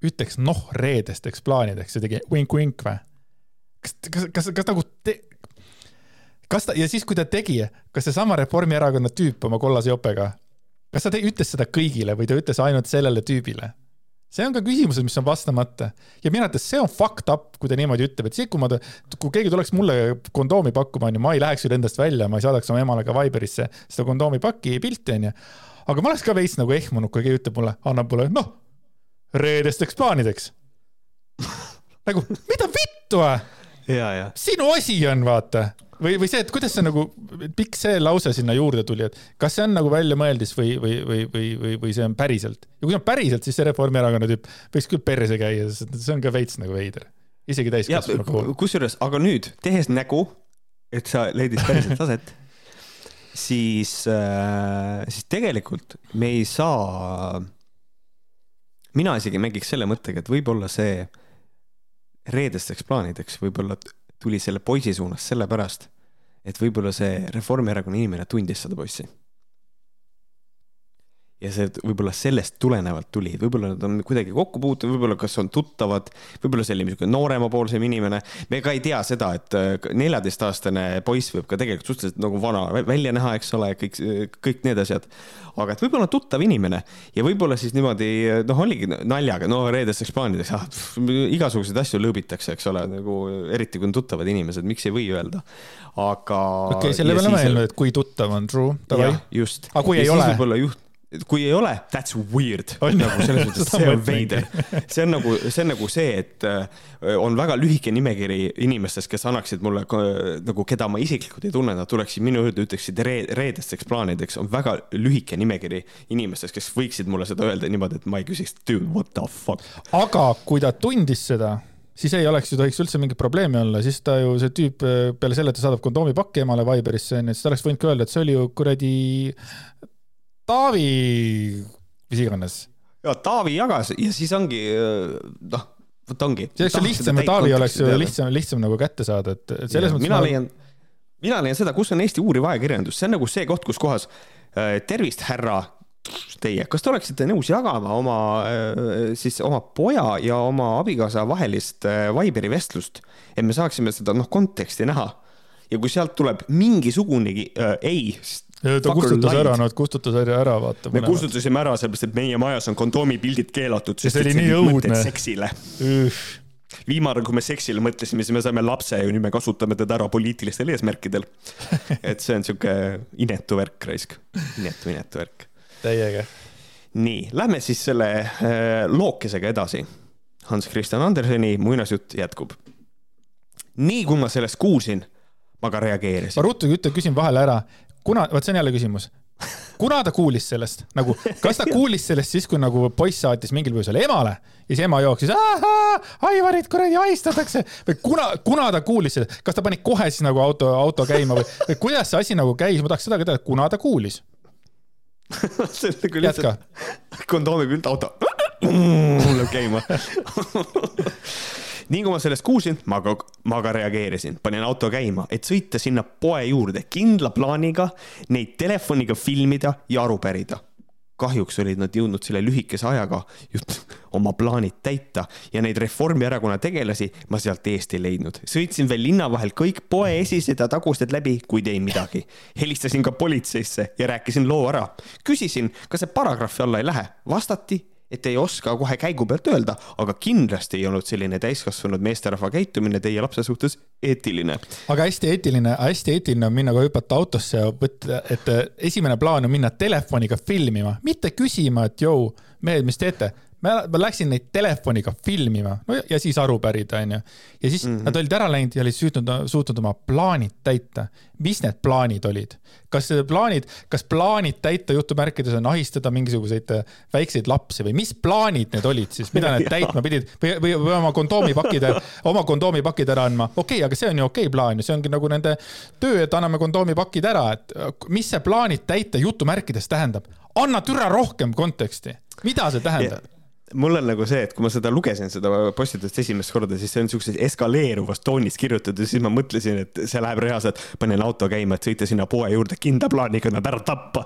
ütleks noh reedesteks plaanideks ja tegi vink-vink või? kas, kas, kas, kas nagu te... kas ta ja siis, kui ta tegi, kas seesama Reformierakonna tüüp oma kollase jopega, kas ta te, ütles seda kõigile või ta ütles ainult sellele tüübile? See on ka küsimused, mis on vastamata ja minu arvates see on fucked up, kui ta niimoodi ütleb, et see, kui ma, kui keegi tuleks mulle kondoomi pakkuma, onju, ma ei läheks ju nendest välja, ma ei saadaks oma emale ka Viberisse seda kondoomipaki pilti, onju. aga ma oleks ka veits nagu ehmunud, kui keegi ütleb mulle, annab mulle, noh, reedesteks plaanideks nagu, mida vittu? ja. sinu asi on, vaata või, või see, et kuidas see nagu, miks see lause sinna juurde tuli, et kas see on nagu väljamõeldis või, või, või, või, või, või see on päriselt. ja kui see on päriselt, siis see Reformierakonna tüüp võiks küll perse käia, sest see on ka veits nagu veider. isegi täiskasvanu puhul. kusjuures, aga nüüd tehes nägu, et sa leidis päriselt aset, siis äh,, siis tegelikult me ei saa. mina isegi mängiks selle mõttega, et võib-olla see reedesteks plaanideks võib-olla tuli selle poisi suunas sellepärast, et võib-olla see Reformierakonna inimene tundis seda poissi ja see võib-olla sellest tulenevalt tuli, võib-olla nad on kuidagi kokku puutunud, võib-olla kas on tuttavad, võib-olla see oli niisugune nooremapoolsem inimene. me ka ei tea seda, et äh, neljateistaastane poiss võib ka tegelikult suhteliselt nagu vana vä- välja näha, eks ole, kõik, kõik need asjad. aga et võib-olla tuttav inimene ja võib-olla siis niimoodi noh, oligi naljaga, no reedesteks plaanideks, ah, igasuguseid asju lõõbitakse, eks ole, nagu eriti kui on tuttavad inimesed, miks ei või öelda. aga. okei, selle peale ma ei öelnud, et kui tuttav on, true, davai just. Aga kui ei ole? võib-olla juht, kui ei ole, that's weird. On. nagu selles mõttes, Seda see on veider. see on nagu, see on nagu see, et äh, on väga lühike nimekiri inimestest, kes annaksid mulle nagu, keda ma isiklikult ei tunne, nad tuleksid minu juurde, ütleksid re reedesteks plaanideks, on väga lühike nimekiri inimestest, kes võiksid mulle seda öelda niimoodi, et ma ei küsiks, dude, what the fuck. aga kui ta tundis seda, siis ei oleks ju, tohiks üldse mingit probleemi olla, siis ta ju, see tüüp äh, peale selle, et ta saadab kondoomipakki emale Viberisse onju, siis ta oleks võinud ka öelda, et see oli ju kuradi Taavi, mis iganes. ja Taavi jagas ja siis ongi noh, vot ongi. see oleks ju lihtsam ja Taavi oleks ju lihtsam, lihtsam nagu kätte saada, et, et selles mõttes mina ma- leian, mina leian seda, kus on Eesti uuriv ajakirjandus, see on nagu see koht, kus kohas äh, tervist, härra teie, kas te oleksite nõus jagama oma äh, siis oma poja ja oma abikaasa vahelist äh, Viberi vestlust, et me saaksime seda noh konteksti näha ja kui sealt tuleb mingisugunegi äh, ei, ta kustutas ära, no kustutas ära, ära vaata. me kustutasime ära sellepärast, et meie majas on kondoomipildid keelatud, see sest et nii olid mõtted õudne. seksile viimane, kui me seksile mõtlesime, siis me saime lapse ja nüüd me kasutame teda ära poliitilistel eesmärkidel. et see on sihuke inetu värk, raisk. inetu, inetu värk. täiega. nii, lähme siis selle äh, lookesega edasi. Hans Christian Anderseni muinasjutt jätkub. nii kui ma sellest kuulsin, ma ka reageerisin ma. ruttu ütlen, küsin vahele ära, kuna, vot see on jälle küsimus. kuna ta kuulis sellest, nagu, kas ta kuulis sellest siis, kui nagu poiss saatis mingil põhjusel emale ja siis ema jooksis, Aivarit kuradi ahistatakse või kuna, kuna ta kuulis seda, kas ta pani kohe siis nagu auto, auto käima või, või kuidas see asi nagu käis, ma tahaks seda ka teada, kuna ta kuulis. nagu jätka lihtsalt. kondoomi pilt auto läheb käima. nii kui ma sellest kuulsin, ma ka, ma ka reageerisin, panin auto käima, et sõita sinna poe juurde kindla plaaniga neid telefoniga filmida ja aru pärida. kahjuks olid nad jõudnud selle lühikese ajaga just oma plaanid täita ja neid Reformierakonna tegelasi ma sealt eest ei leidnud. sõitsin veel linna vahel kõik poe esised ja tagused läbi, kuid ei midagi. helistasin ka politseisse ja rääkisin loo ära. küsisin, kas see paragrahvi alla ei lähe, vastati et ei oska kohe käigu pealt öelda, aga kindlasti ei olnud selline täiskasvanud meesterahva käitumine teie lapse suhtes eetiline. aga hästi eetiline, hästi eetiline on minna ka hüpata autosse ja võtta, et esimene plaan on minna telefoniga filmima, mitte küsima, et jõu, mehed, mis teete. Ma ma läksin neid telefoniga filmima no ja, ja siis aru pärida, onju. ja siis mm -hmm. nad olid ära läinud ja olid suutnud, suutnud oma plaanid täita. mis need plaanid olid? kas plaanid, kas plaanid täita jutumärkides on ahistada mingisuguseid äh, väikseid lapsi või mis plaanid need olid siis, mida nad täitma pidid või, või, või oma kondoomipakid, oma kondoomipakid ära andma, okei okay,, aga see on ju okei okay plaan ju, see ongi nagu nende töö, et anname kondoomipakid ära, et äh, mis see plaanid täita jutumärkides tähendab. anna türa rohkem konteksti, mida see tähendab? Mul on nagu see, et kui ma seda lugesin, seda postitust esimest korda, siis see on siukses eskaleeruvas toonis kirjutatud ja siis ma mõtlesin, et see läheb reaalselt, panen auto käima, et sõita sinna poe juurde kindla plaaniga nad ära tappa.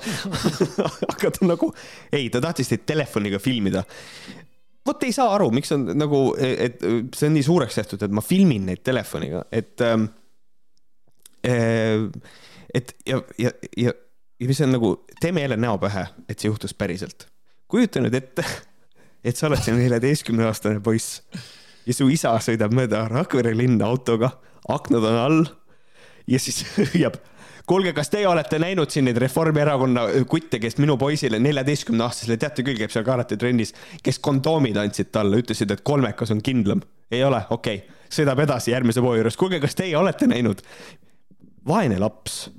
aga ta nagu, ei, ta tahtis teid telefoniga filmida vot ei saa aru, miks on nagu, et see on nii suureks tehtud, et ma filmin neid telefoniga, et ähm,. et ja, ja, ja, ja mis on nagu, teeme jälle näo pähe, et see juhtus päriselt. kujuta nüüd ette, et sa oled see neljateistkümne aastane poiss ja su isa sõidab mööda Rakvere linna autoga, aknad on all ja siis hüüab kuulge, kas teie olete näinud siin neid Reformierakonna kutte, kes minu poisile, neljateistkümne aastasele, teate küll, käib seal karatetrennis, kes kondoomid andsid talle, ütlesid, et kolmekas on kindlam. ei ole, okei okay., sõidab edasi järgmise poe juures, kuulge, kas teie olete näinud? vaene laps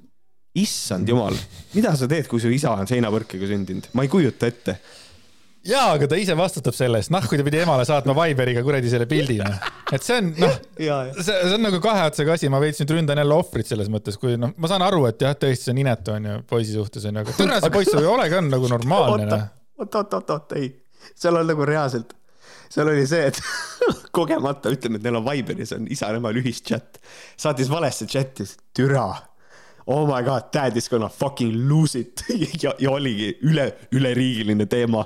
issand jumal, mida sa teed, kui su isa on seinapõrkega sündinud, ma ei kujuta ette. Jaa, aga ta ise vastutab selle eest, noh, kui ta pidi emale saatma Viberiga kuradi selle pildi, noh. et see on, noh, see, see on nagu kahe otsaga asi, ma veits nüüd ründan jälle ohvrit selles mõttes, kui noh, ma saan aru, et jah, tõesti see on inetu onju poisi suhtes onju, aga türa see poiss ei ole ka nagu normaalne. oota, oot, oot, oot, oot, ei, seal on nagu reaalselt seal oli see, et kogemata ütleme, et neil on Viberis on isa ja emal ühischat, saatis valesse chati, türa oh my god, dad is gonna fucking lose it ja, ja oligi üle, üleriigiline teema.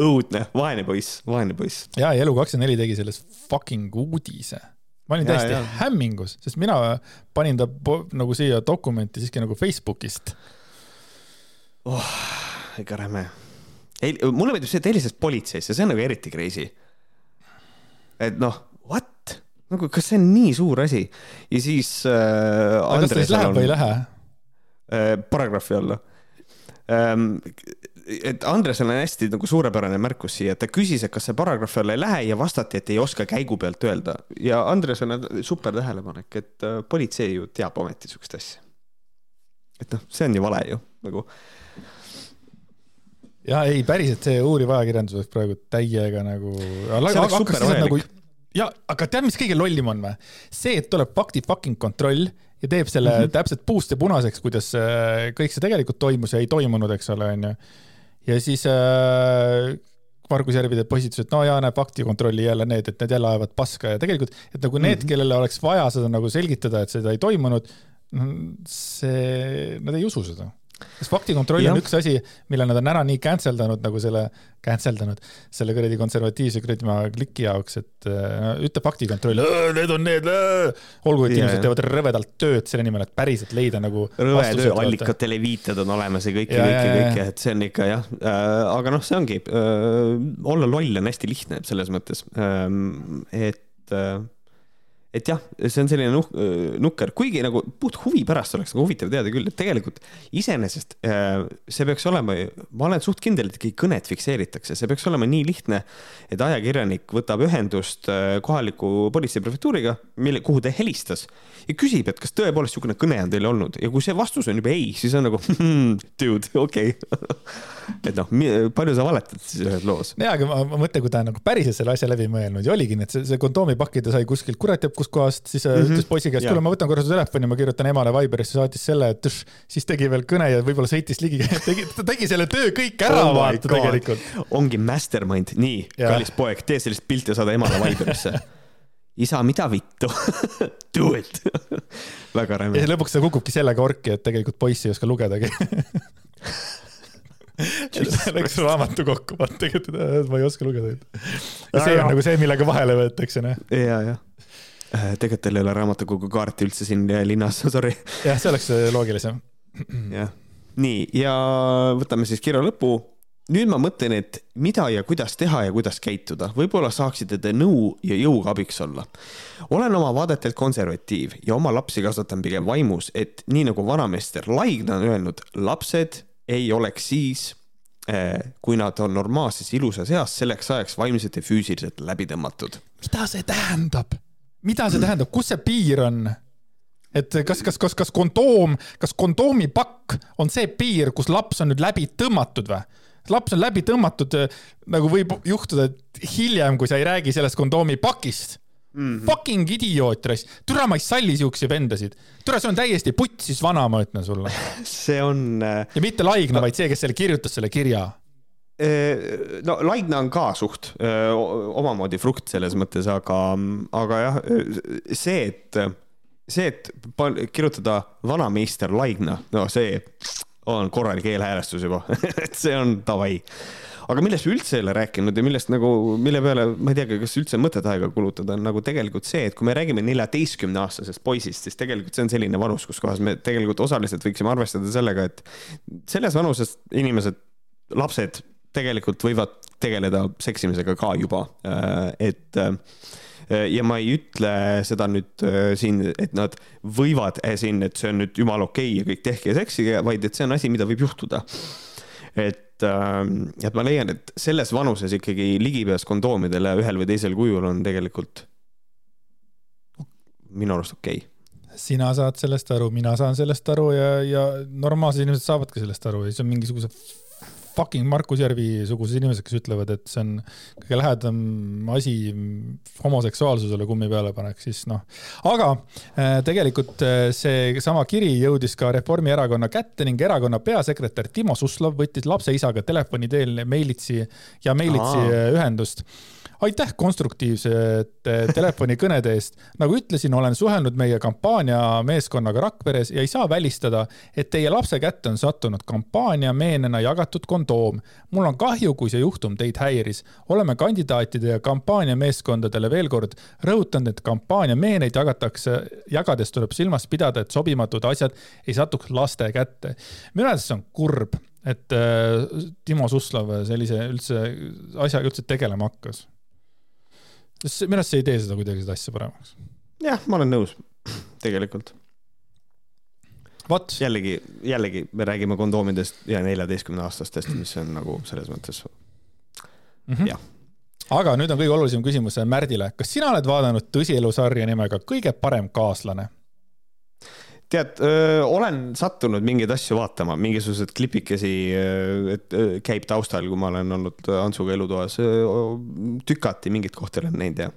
Õudne, vaene poiss, vaene poiss. ja, ja Elu24 tegi sellest fucking uudise. ma olin täiesti hämmingus, sest mina panin ta nagu siia dokumenti siiski nagu Facebookist oh,. ikka räme. mulle meeldib see, et helistas politseisse, see on nagu eriti crazy. et noh, what? nagu kas see on nii suur asi ja siis äh,. kas ta siis läheb on, või ei lähe äh,? paragrahvi alla ähm,. Et Andresel on hästi nagu suurepärane märkus siia, et ta küsis, et kas see paragrahvi alla ei lähe ja vastati, et ei oska käigu pealt öelda ja Andresel on super tähelepanek, et äh, politsei ju teab ometi sihukest asja. et noh, see on ju vale ju nagu ja ei, päriselt see uuriv ajakirjandus oleks praegu täiega nagu. nagu ja, aga tead, mis kõige lollim on või? see, et tuleb fakti fucking kontroll ja teeb selle mm -hmm. täpselt puust ja punaseks, kuidas äh, kõik see tegelikult toimus ja ei toimunud, eks ole, onju. Ja siis äh, Margus Järvi teeb postituse, et no jaa, näe, faktikontrolli jälle need, et need jälle ajavad paska ja tegelikult, et nagu need mm, -hmm. kellele oleks vaja seda nagu selgitada, et seda ei toimunud, see, nad ei usu seda kas faktikontroll on üks asi, mille nad on ära nii cancel danud nagu selle, cancel danud, selle kuradi konservatiivse kuradi kliki jaoks, et äh, ütle faktikontroll, need on need, olgu, et inimesed teevad rõvedalt tööd selle nimel, et päriselt leida nagu. rõve töö, allikatele viited on olemas ja kõike, kõike, kõike, et see on ikka jah äh,, aga noh, see ongi äh,, olla loll on hästi lihtne selles mõttes äh,, et äh, et jah, see on selline nuh-, nukker, kuigi nagu puht huvi pärast oleks nagu huvitav teada küll, et tegelikult iseenesest äh, see peaks olema, ma olen suht kindel, et ikkagi kõned fikseeritakse, see peaks olema nii lihtne, et ajakirjanik võtab ühendust äh, kohaliku politseiprefektuuriga, mille, kuhu ta helistas ja küsib, et kas tõepoolest niisugune kõne on teil olnud ja kui see vastus on juba ei, siis on nagu dude, okei okay. et noh, palju sa valetad siis ühes loos. jaa, aga ma mõtlen, kui ta on nagu päriselt selle asja läbi mõelnud ja oligi nii, et see, see kondoomipaki ta sai kuskilt kurat teab kuskohast, siis mm -hmm. ütles poisi käest, kuule, ma võtan korra su telefoni, ma kirjutan emale Viberisse, saatis selle, et tš, siis tegi veel kõne ja võib-olla sõitis ligi, tegi, ta tegi selle töö kõik ära oh, vaata tegelikult. ongi mastermind, nii, kallis poeg, tee sellist pilti ja saada emale Viberisse isa, mida vittu Do it väga räme. ja lõpuks ta kukubki sellega orki, et tegelikult poiss ei oska lugedagi Läks raamatu kokku, vaata tegelikult, ma ei oska lugeda. ja see on nagu see, millega vahele võetakse, noh. ja, jah Äh, tegelikult teil ei ole raamatukogu kaarti üldse siin linnas, sorry. jah, see oleks äh, loogilisem. jah, nii ja võtame siis kirja lõpu. Nüüd ma mõtlen, et mida ja kuidas teha ja kuidas käituda, võib-olla saaksite te nõu ja jõuga abiks olla. olen oma vaadetelt konservatiiv ja oma lapsi kasvatan pigem vaimus, et nii nagu vanameister Laigna on öelnud, lapsed ei oleks siis äh, kui nad on normaalses ilusas eas selleks ajaks vaimselt ja füüsiliselt läbi tõmmatud. mida see tähendab? mida see tähendab, kus see piir on? et kas, kas, kas, kas kondoom, kas kondoomipakk on see piir, kus laps on nüüd läbi tõmmatud või? Laps on läbi tõmmatud, nagu võib juhtuda, et hiljem, kui sa ei räägi sellest kondoomipakist mm. -hmm. Fucking idioot, raisk. türa, ma ei salli siukseid vendasid. türa, see on täiesti putsis vana, ma ütlen sulle. see on. Äh, ja mitte Laigna no., vaid see, kes selle kirjutas, selle kirja no Laigna on ka suht öö, omamoodi frukt selles mõttes, aga, aga jah, see, et, see, et kirjutada vanameister Laigna, no see on korralik eelhäälestus juba et see on davai. aga millest me üldse ei ole rääkinud ja millest nagu, mille peale ma ei teagi, kas üldse on mõtet aega kulutada, on nagu tegelikult see, et kui me räägime neljateistkümne aastasest poisist, siis tegelikult see on selline vanus, kus kohas me tegelikult osaliselt võiksime arvestada sellega, et selles vanuses inimesed, lapsed tegelikult võivad tegeleda seksimisega ka juba, äh, et äh, ja ma ei ütle seda nüüd äh, siin, et nad võivad siin, et see on nüüd jumala okei okay ja kõik tehke seksige, vaid et see on asi, mida võib juhtuda. et, et ma leian, et selles vanuses ikkagi ligipääs kondoomidele ühel või teisel kujul on tegelikult minu arust okei okay sina saad sellest aru, mina saan sellest aru ja, ja normaalsed inimesed saavadki sellest aru ja siis on mingisugused fucking Markus Järvi sugused inimesed, kes ütlevad, et see on kõige lähedam asi homoseksuaalsusele kummi peale paneks, siis noh. aga äh, tegelikult äh, seesama kiri jõudis ka Reformierakonna kätte ning erakonna peasekretär Timo Suslov võttis lapse isaga telefoni teel meilitsi ja meilitsi Aa. ühendust aitäh konstruktiivsete telefonikõnede eest. nagu ütlesin, olen suhelnud meie kampaaniameeskonnaga Rakveres ja ei saa välistada, et teie lapse kätte on sattunud kampaaniameenena jagatud kondoom. mul on kahju, kui see juhtum teid häiris. oleme kandidaatide ja kampaaniameeskondadele veel kord rõhutanud, et kampaaniameeneid jagatakse, jagades tuleb silmas pidada, et sobimatud asjad ei satuks laste kätte. minu arvates see on kurb et äh, Timo Suslov sellise üldse asjaga üldse tegelema hakkas minu arust see ei tee seda kuidagi seda asja paremaks. jah, ma olen nõus, tegelikult. vot. jällegi, jällegi me räägime kondoomidest ja neljateistkümneaastastest, mis on nagu selles mõttes mm, -hmm. jah aga nüüd on kõige olulisem küsimus Märdile. kas sina oled vaadanud tõsielusarja nimega Kõige parem kaaslane? Tead, olen sattunud mingeid asju vaatama, mingisugused klipikesi, et käib taustal, kui ma olen olnud Antsuga elutoas. tükati mingeid kohti olen näinud ja.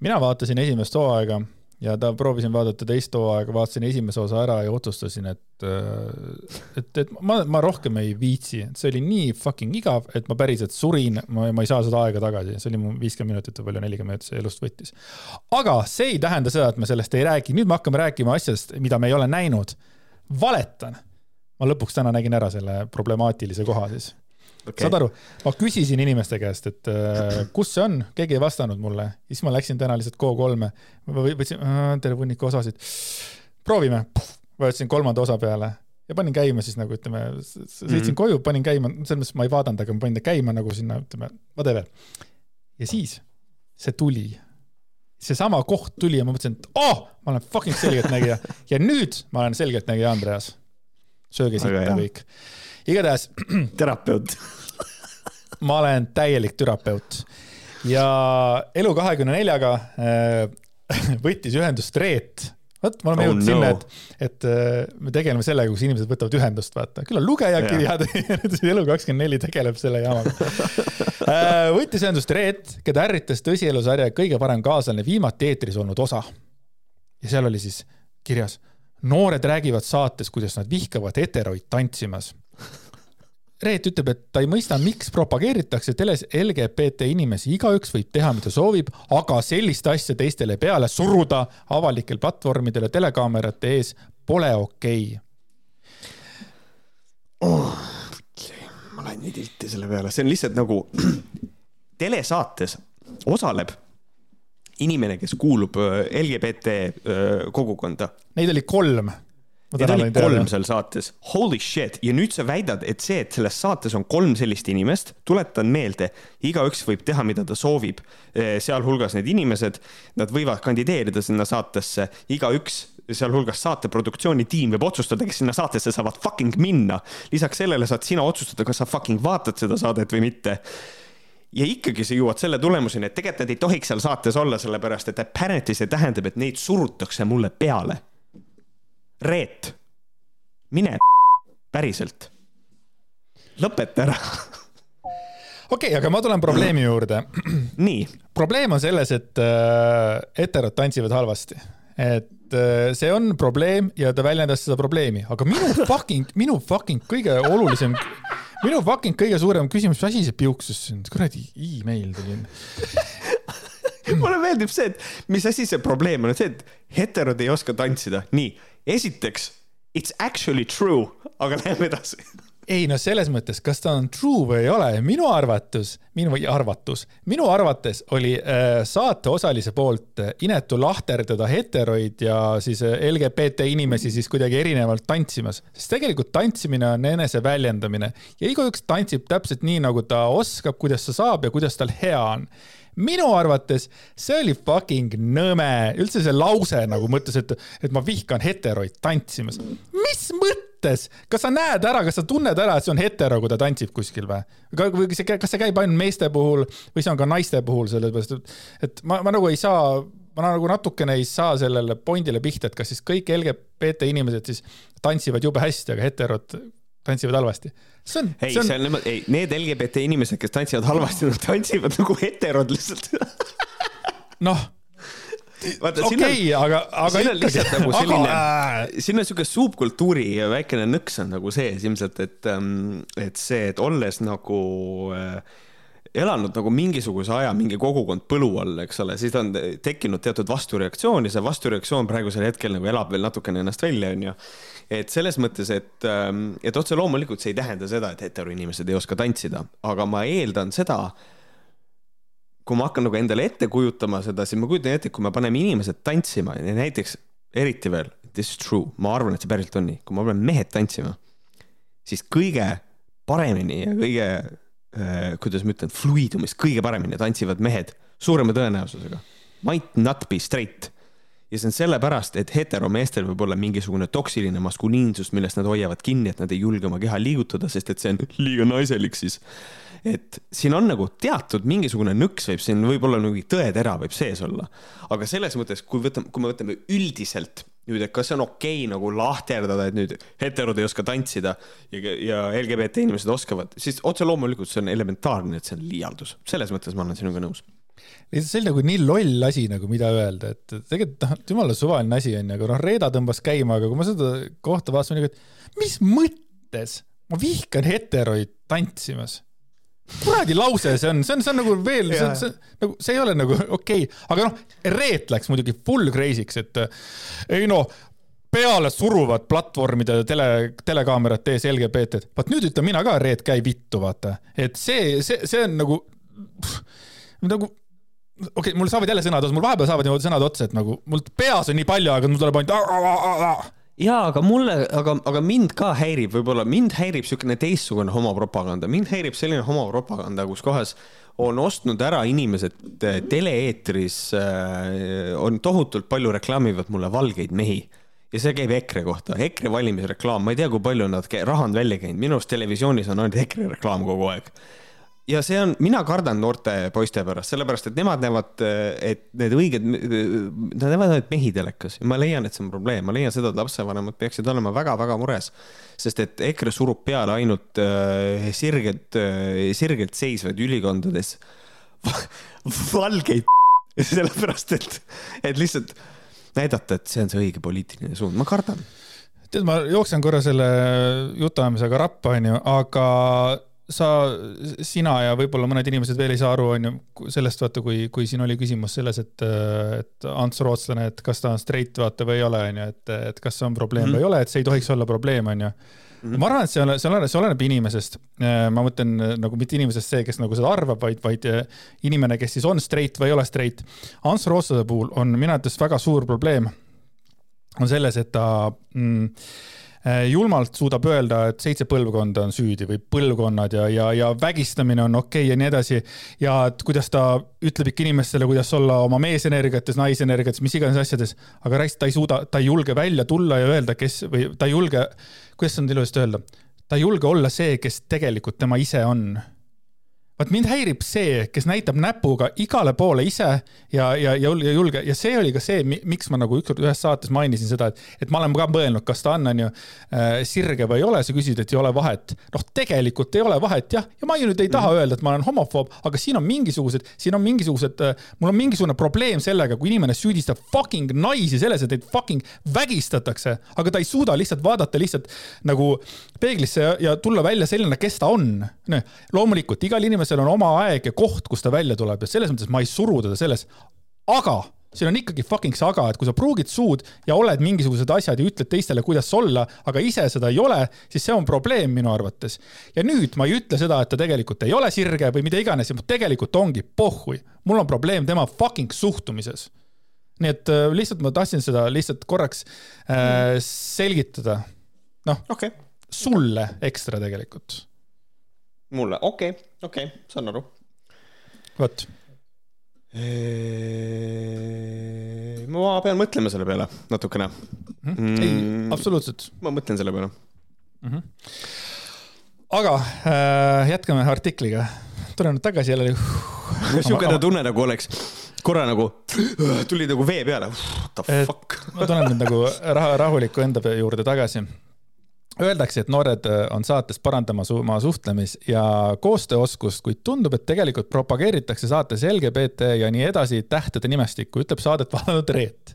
mina vaatasin esimest hooaega ja ta proovisin vaadata teist hooaega, vaatasin esimese osa ära ja otsustasin, et, äh, et, et ma, ma rohkem ei viitsi, see oli nii fucking igav, et ma päriselt surin, ma, ma ei saa seda aega tagasi, see oli mu viiskümmend minutit või palju, nelikümmend minutit see elust võttis. aga see ei tähenda seda, et me sellest ei räägi, nüüd me hakkame rääkima asjadest, mida me ei ole näinud. valetan. ma lõpuks täna nägin ära selle problemaatilise koha siis okay.. saad aru, ma küsisin inimeste käest, et äh, kus see on, keegi ei vastanud mulle, siis ma läksin täna lihtsalt Go3-e, võtsin terve hunniku osasid. proovime, vajutasin kolmanda osa peale ja panin käima siis nagu ütleme, sõitsin mm -hmm. koju, panin käima, selles mõttes ma ei vaadanud, aga ma panin ta käima nagu sinna, ütleme, whatever. ja siis see tuli seesama koht tuli ja ma mõtlesin, et oh, ma olen fucking selgeltnägija ja nüüd ma olen selgeltnägija, Andreas. sööge sitta kõik igatahes. terapeut ma olen täielik terapeut ja Elu kahekümne neljaga äh, võttis ühendust Reet vot, me oleme oh jõudnud no. sinna, et, et äh, me tegeleme sellega, kus inimesed võtavad ühendust, vaata, küll on lugejakirjad yeah. Elu24 tegeleb selle jamaga äh, võttis ühendust Reet, keda ärritas tõsielusarja Kõige parem kaaslane viimati eetris olnud osa. ja seal oli siis kirjas, noored räägivad saates, kuidas nad vihkavad heteroid tantsimas Reet ütleb, et ta ei mõista, miks propageeritakse teles LGBT inimesi, igaüks võib teha, mida soovib, aga sellist asja teistele peale suruda avalikel platvormidel ja telekaamerate ees pole okei okay. oh,. ma lähen nii tilti selle peale, see on lihtsalt nagu telesaates osaleb inimene, kes kuulub äh, LGBT äh, kogukonda. Neid oli kolm Need olid kolm seal saates, holy shit, ja nüüd sa väidad, et see, et selles saates on kolm sellist inimest, tuletan meelde, igaüks võib teha, mida ta soovib, eh, sealhulgas need inimesed, nad võivad kandideerida sinna saatesse, igaüks sealhulgas saate produktsioonitiim võib otsustada, kes sinna saatesse saavad fucking minna. lisaks sellele saad sina otsustada, kas sa fucking vaatad seda saadet või mitte. Ja ikkagi sa jõuad selle tulemuseni, et tegelikult nad ei tohiks seal saates olla, sellepärast et apparently see tähendab, et neid surutakse mulle peale Reet, mine päriselt. lõpeta ära. Okei okay,, aga ma tulen probleemi juurde. nii. probleem on selles, et äh, heterod tantsivad halvasti, et äh, see on probleem ja ta väljendas seda probleemi, aga minu fucking, minu fucking kõige olulisem, minu fucking kõige suurem küsimus, mis asi see piuksus on, kuradi email tuli mulle meeldib see, et mis asi see probleem on, see, et heterod ei oska tantsida, nii esiteks, it's actually true, aga läheme edasi. Ei no selles mõttes, kas ta on true või ei ole, minu arvatus, minu arvatus, minu arvates oli äh, saateosalise poolt äh, inetu lahterdada heteroid ja siis äh, LGBT inimesi siis kuidagi erinevalt tantsimas, sest tegelikult tantsimine on eneseväljendamine ja igaüks tantsib täpselt nii, nagu ta oskab, kuidas ta saab ja kuidas tal hea on minu arvates see oli fucking nõme, üldse see lause nagu mõtles, et, et ma vihkan heteroid tantsimas. mis mõttes, kas sa näed ära, kas sa tunned ära, et see on hetero, kui ta tantsib kuskil või? või kas see, kas see käib ainult meeste puhul või see on ka naiste puhul, sellepärast et, et ma, ma nagu ei saa ma nagu natukene ei saa sellele pointile pihta, et kas siis kõik LGBT inimesed siis tantsivad jube hästi, aga heterod tantsivad halvasti. see on. ei, see on niimoodi, ei, need LGBT inimesed, kes tantsivad halvasti, nad tantsivad nagu heterod lihtsalt noh okei okay,, aga, aga siin on lihtsalt nagu selline, siin on siuke subkultuuri väikene nõks on nagu sees ilmselt, et, ähm, et see, et olles nagu äh, elanud nagu mingisuguse aja mingi kogukond põlu all, eks ole, siis on tekkinud teatud vastureaktsioon ja see vastureaktsioon praegusel hetkel nagu elab veel natukene ennast välja, onju. Et selles mõttes, et, ähm, et otse loomulikult see ei tähenda seda, et heteroinimesed ei oska tantsida, aga ma eeldan seda, kui ma hakkan nagu endale ette kujutama seda, siis ma kujutan ette, kui me paneme inimesed tantsima ja näiteks eriti veel, this is true, ma arvan, et see päriselt on nii, kui ma panen mehed tantsima, siis kõige paremini ja kõige Äh, kuidas ma ütlen, fluidumist kõige paremini tantsivad mehed suurema tõenäosusega. Might not be straight. Ja see on sellepärast, et heteromeestel võib olla mingisugune toksiline maskuliinsus, millest nad hoiavad kinni, et nad ei julge oma keha liigutada, sest et see on liiga naiselik siis. et siin on nagu teatud mingisugune nõks võib siin võib-olla mingi tõetera võib sees olla. aga selles mõttes, kui võtame, kui me võtame üldiselt nüüd, et kas see on okei okay, nagu lahterdada, et nüüd heterod ei oska tantsida ja, ja LGBT inimesed oskavad, siis otse loomulikult see on elementaarne, et see on liialdus. selles mõttes ma olen sinuga nõus lihtsalt see oli nagu nii loll asi nagu, mida öelda, et tegelikult noh, jumala suvaline asi on ju, aga noh, Reeda tõmbas käima, aga kui ma seda kohta vaatasin, et mis mõttes ma vihkan heteroid tantsimas kuradi lause see on, see on, see on nagu veel, see on, see nagu, see ei ole nagu okei okay., aga noh, Reet läks muidugi full crazy'ks, et ei noh, peale suruvad platvormide tele, telekaamerate ees LGBT-d. vaat nüüd ütlen mina ka, Reet, käi vittu, vaata. et see, see, see on nagu, nagu okei okay,, mul saavad jälle sõnad otsa, mul vahepeal saavad niimoodi sõnad otsa, et nagu mul peas on nii palju, aga mul tuleb ainult jaa, aga mulle, aga, aga mind ka häirib, võib-olla mind häirib niisugune teistsugune homopropaganda, mind häirib selline homopropaganda, kus kohas on ostnud ära inimesed eh, tele-eetris, eh, on tohutult palju reklaamivad mulle valgeid mehi. Ja see käib EKRE kohta, EKRE valimisreklaam, ma ei tea, kui palju nad raha on välja käinud, minu arust televisioonis on ainult EKRE reklaam kogu aeg ja see on, mina kardan noorte poiste pärast, sellepärast et nemad näevad, et need õiged, nad näevad ainult mehi telekas. Ja ma leian, et see on probleem, ma leian seda, et lapsevanemad peaksid olema väga-väga mures. sest et EKRE surub peale ainult äh, sirgelt äh,, sirgelt seisvaid ülikondades valgeid sellepärast et, et lihtsalt näidata, et see on see õige poliitiline suund, ma kardan. Tead, ma jooksen korra selle jutuajamisega rappa, onju, aga sa, sina ja võib-olla mõned inimesed veel ei saa aru, on ju, sellest vaata, kui, kui siin oli küsimus selles, et, et Ants Rootslane, et kas ta on straight vaata või ei ole, on ju, et, et kas see on probleem mm -hmm. või ei ole, et see ei tohiks olla probleem, on ju. Mhm. ma arvan, et see, see oleneb, see oleneb inimesest. ma mõtlen nagu mitte inimesest see, kes nagu seda arvab, vaid, vaid inimene, kes siis on straight või ei ole straight. Ants Rootslase puhul on minu arvates väga suur probleem on selles, et ta mm, julmalt suudab öelda, et seitse põlvkonda on süüdi või põlvkonnad ja, ja, ja vägistamine on okei okay ja nii edasi. ja et kuidas ta ütleb ikka inimestele, kuidas olla oma meesenergiates, naisenergiates, mis iganes asjades, aga raisk, ta ei suuda, ta ei julge välja tulla ja öelda, kes või ta ei julge, kuidas seda ilusti öelda, ta ei julge olla see, kes tegelikult tema ise on vaat mind häirib see, kes näitab näpuga igale poole ise ja, ja, ja julge ja see oli ka see, miks ma nagu ükskord ühes saates mainisin seda, et, et ma olen ka mõelnud, kas ta on, on ju äh, sirge või ei ole, sa küsisid, et ei ole vahet. noh, tegelikult ei ole vahet jah, ja ma ju nüüd ei taha mm -hmm. öelda, et ma olen homofoob, aga siin on mingisugused, siin on mingisugused äh,, mul on mingisugune probleem sellega, kui inimene süüdistab fucking naisi selles, et neid fucking vägistatakse, aga ta ei suuda lihtsalt vaadata lihtsalt nagu peeglisse ja, ja tulla välja selline, kes ta on. loomulikult igal inimesel inimesel on oma aeg ja koht, kus ta välja tuleb ja selles mõttes ma ei suru teda selles. aga siin on ikkagi fucking saga, et kui sa pruugid suud ja oled mingisugused asjad ja ütled teistele, kuidas olla, aga ise seda ei ole, siis see on probleem minu arvates. ja nüüd ma ei ütle seda, et ta tegelikult ei ole sirge või mida iganes tegelikult ongi pohhui. mul on probleem tema fucking suhtumises. nii et äh, lihtsalt ma tahtsin seda lihtsalt korraks äh, selgitada. noh okay., sulle ekstra tegelikult mulle, okei okay,, okei okay,, saan aru. vot. ma pean mõtlema selle peale natukene mm.. ei, absoluutselt. ma mõtlen selle peale mm. -hmm. aga äh, jätkame artikliga. tulen nüüd tagasi jälle. niisugune tunne nagu oleks korra nagu tuli nagu vee peale. What the fuck? ma tulen nüüd nagu rahu, rahuliku enda juurde tagasi. Öeldakse, et noored on saates parandama oma suhtlemis ja koostööoskust, kuid tundub, et tegelikult propageeritakse saates LGBT ja nii edasi tähtede nimestikku, ütleb saadet vaadanud Reet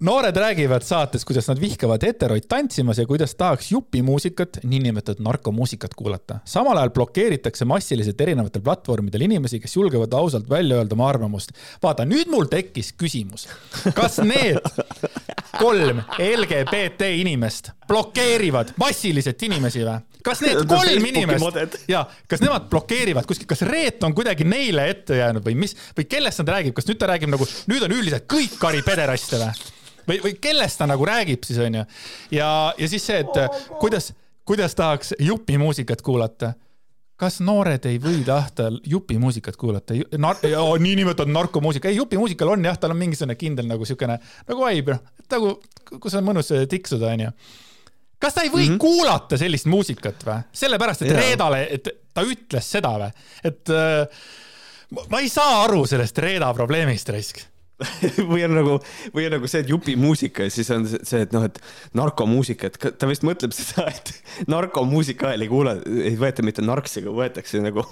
noored räägivad saates, kuidas nad vihkavad heteroid tantsimas ja kuidas tahaks jupimuusikat, niinimetatud narkomuusikat kuulata. samal ajal blokeeritakse massiliselt erinevatel platvormidel inimesi, kes julgevad ausalt välja öelda oma arvamust. vaata, nüüd mul tekkis küsimus, kas need kolm LGBT inimest blokeerivad massiliselt inimesi või? kas need kolm inimest ja kas nemad blokeerivad kuskil, kas Reet on kuidagi neile ette jäänud või mis või kellest nad räägib, kas nüüd ta räägib nagu nüüd on üldiselt kõik kari pederaste või? või, või kellest ta nagu räägib siis onju. ja, ja siis see, et kuidas, kuidas tahaks jupimuusikat kuulata kas noored ei või tahta jupimuusikat kuulata Nar? niinimetatud narkomuusika, ei jupimuusikal on jah, tal on mingisugune kindel nagu siukene nagu vibe, noh, nagu kus on mõnus tiksuda, onju. kas ta ei või mm -hmm. kuulata sellist muusikat või? sellepärast, et ja. Reedale, et ta ütles seda või? et äh, ma ei saa aru sellest Reeda probleemist, raisk või on nagu, või on nagu see, et jupimuusika ja siis on see, et noh, et narkomuusika, et ta vist mõtleb seda, et narkomuusika ajal ei kuule, ei võeta mitte narksiga, võetakse nagu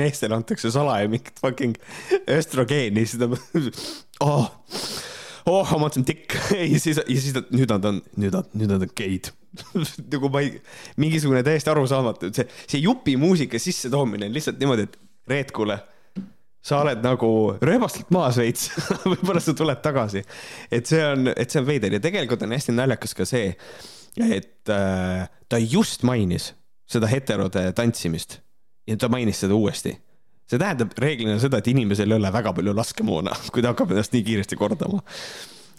meestele antakse salaja mingit fucking östrogeeni, siis ta oh, oh, ma mõtlesin tikk. Ja siis, ja siis nad, nüüd nad on, nüüd nad, nüüd nad on geid. Nagu ma ei, mingisugune täiesti arusaamatu, see, see jupimuusika sissetoomine on lihtsalt niimoodi, et Reet, kuule sa oled nagu rööbastelt maas veits võib-olla sa tuled tagasi. et see on, et see on veider ja tegelikult on hästi naljakas ka see, et äh, ta just mainis seda heterode tantsimist ja ta mainis seda uuesti. see tähendab reeglina seda, et inimesel ei ole väga palju laskemoona, kui ta hakkab ennast nii kiiresti kordama.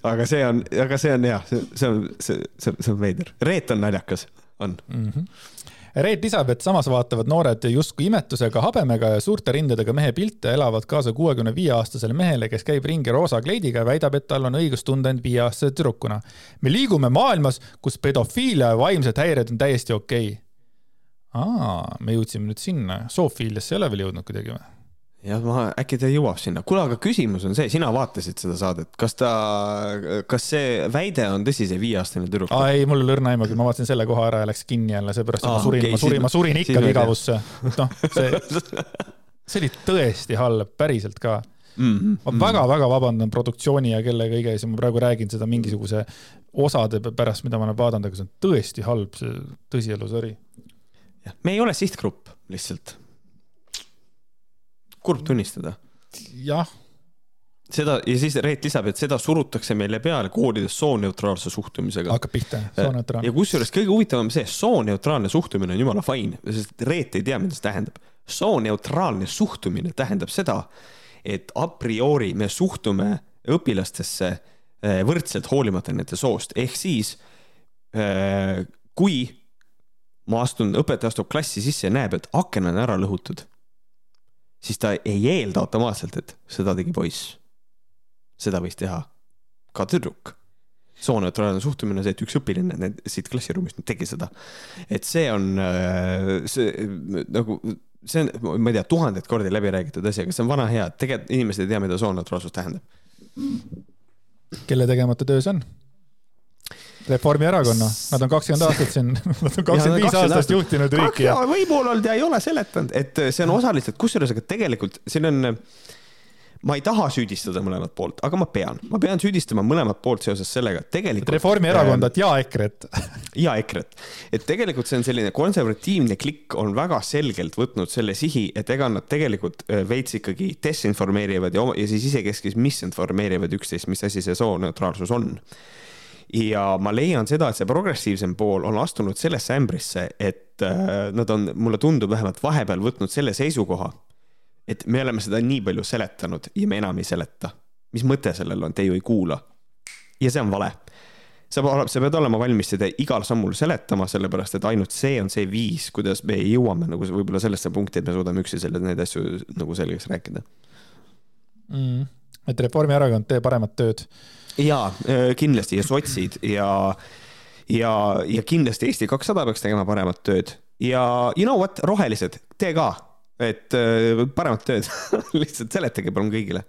aga see on, aga see on jah, see, see on, see, see, see on veider. Reet on naljakas, on mm. -hmm Reet lisab, et samas vaatavad noored justkui imetlusega, habemega ja suurte rindadega mehe pilte, elavad kaasa kuuekümne viie aastasele mehele, kes käib ringi roosa kleidiga ja väidab, et tal on õigus tunda end viieaastase tüdrukuna. me liigume maailmas, kus pedofiilia ja vaimsed häired on täiesti okei okay.. aa, me jõudsime nüüd sinna, zoofiiliasse ei ole veel jõudnud kuidagi või? Jah, ma, äkki ta jõuab sinna. kuule, aga küsimus on see, sina vaatasid seda saadet, kas ta, kas see väide on tõsi, see viieaastane tüdruk? aa ei, mul ole õrna aimugi, ma vaatasin selle koha ära ja läks kinni jälle, seepärast et ma surin okay,, ma surin, ma surin ikkagi igavusse. noh, see, see oli tõesti halb, päriselt ka mm. -hmm. ma väga-väga vabandan produktsiooni ja kelle kõige ees ja ma praegu räägin seda mingisuguse osade pärast, mida ma olen vaadanud, aga see on tõesti halb, see tõsielu, sorry. jah, me ei ole sihtgrupp lihtsalt kurb tunnistada. jah. seda ja siis Reet lisab, et seda surutakse meile peale koolides sooneutraalse suhtumisega. hakkab pihta, sooneutraalne. ja kusjuures kõige huvitavam see, sooneutraalne suhtumine on jumala fine, sest Reet ei tea, mida see tähendab. sooneutraalne suhtumine tähendab seda, et a priori me suhtume õpilastesse eh, võrdselt hoolimata nende soost, ehk siis eh, kui ma astun, õpetaja astub klassi sisse ja näeb, et aken on ära lõhutud siis ta ei eelda automaatselt, et seda tegi poiss. seda võis teha ka tüdruk. sooneutraalne suhtumine on see, et üks õpilane siit klassiruumist tegi seda. et see on äh, see nagu, see on, ma ei tea, tuhandeid kordi läbi räägitud asi, aga see on vana hea, tegelikult inimesed ei tea, mida sooneutraalsus tähendab. kelle tegemata töö see on? Reformierakonna, nad on kakskümmend aastat siin, nad on kakskümmend viis aastat juhtinud riiki ja. võimul olnud ja ei ole seletanud, et see on osaliselt, kusjuures, aga tegelikult siin on, ma ei taha süüdistada mõlemat poolt, aga ma pean, ma pean süüdistama mõlemat poolt seoses sellega, et tegelikult. Reformierakondat äh, ja EKRE-t. ja EKRE-t, et tegelikult see on selline konservatiivne klikk on väga selgelt võtnud selle sihi, et ega nad tegelikult äh, veits ikkagi desinformeerivad ja, ja siis isekeskis misinformeerivad üksteist, mis asi see sooneutraalsus on ja ma leian seda, et see progressiivsem pool on astunud sellesse ämbrisse, et äh, nad on, mulle tundub vähemalt vahepeal võtnud selle seisukoha, et me oleme seda nii palju seletanud ja me enam ei seleta. mis mõte sellel on, te ju ei kuula. ja see on vale. sa, sa pead olema valmis seda igal sammul seletama, sellepärast et ainult see on see viis, kuidas me jõuame nagu võib-olla sellesse punkti, et me suudame üksteisele neid asju nagu selgeks rääkida mm.. Et Reformierakond teeb paremat tööd. Ja äh, kindlasti ja sotsid ja, ja, ja kindlasti Eesti kakssada peaks tegema paremat tööd. Ja you know what, rohelised, tee ka, et äh, paremat tööd lihtsalt seletage palun kõigile.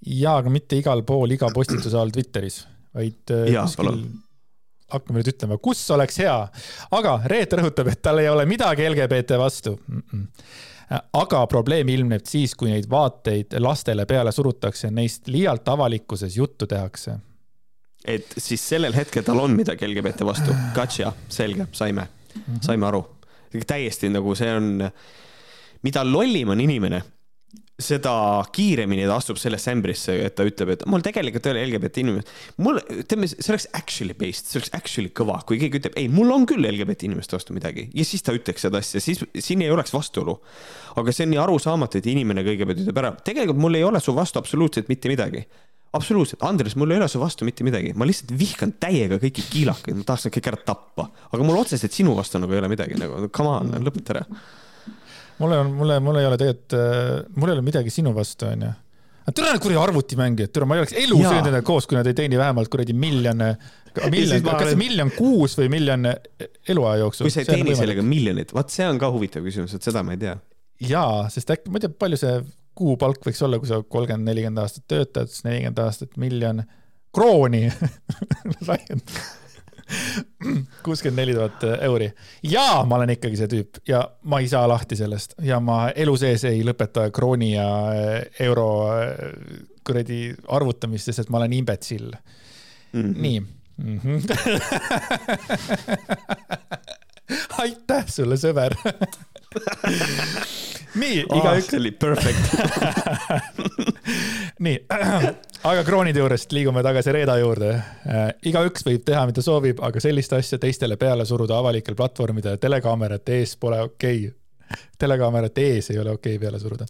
Ja, aga mitte igal pool iga postituse all Twitteris, vaid äh, Jaa, kuskil hakkame nüüd ütlema, kus oleks hea, aga Reet rõhutab, et tal ei ole midagi LGBT vastu. Mm. -mm. Aga probleem ilmneb siis, kui neid vaateid lastele peale surutakse, neist liialt avalikkuses juttu tehakse. et siis sellel hetkel tal on midagi LGBT vastu. Gotcha, selge, saime mm, -hmm. saime aru. täiesti nagu see on, mida lollim on inimene seda kiiremini ta astub sellesse ämbrisse, et ta ütleb, et mul tegelikult ei ole LGBT inimest. mul, ütleme, see oleks actually based, see oleks actually kõva, kui keegi ütleb, ei, mul on küll LGBT inimeste vastu midagi. Ja siis ta ütleks seda asja, siis siin ei oleks vastuolu. aga see on nii arusaamatu, et inimene kõigepealt ütleb ära, tegelikult mul ei ole su vastu absoluutselt mitte midagi. Absoluutselt, Andres, mul ei ole su vastu mitte midagi, ma lihtsalt vihkan täiega kõiki kiilakaid, ma tahaks nad kõik ära tappa, aga mul otseselt sinu vastu nagu ei ole midagi nagu, come on, lõpeta ära mulle on, mulle, mul ei ole tegelikult, mul ei ole midagi sinu vastu, onju. tere need kuradi arvutimängijad, tere, ma ei oleks elu söönud nendega koos, kui nad ei teeni vähemalt kuradi miljon, miljon, kas olen... miljon kuus või miljon eluaja jooksul. kui sa ei teeni sellega miljonit, vaat see on ka huvitav küsimus, et seda ma ei tea. jaa, sest äkki, ma ei tea, palju see kuupalk võiks olla, kui sa kolmkümmend, nelikümmend aastat töötad, siis nelikümmend aastat miljon krooni kuuskümmend neli tuhat euri ja ma olen ikkagi see tüüp ja ma ei saa lahti sellest ja ma elu sees ei lõpeta krooni ja eh, euro eh, kuradi arvutamist, sest et ma olen imbetsill mm. -hmm. nii mm. -hmm. aitäh sulle, sõber nii oh,, igaüks. see oli perfect nii, aga kroonide juurest liigume tagasi Reeda juurde äh,. igaüks võib teha, mida soovib, aga sellist asja teistele peale suruda avalikel platvormidel telekaamerate ees pole okei okay telekaamerate ees ei ole okei okay peale suruda.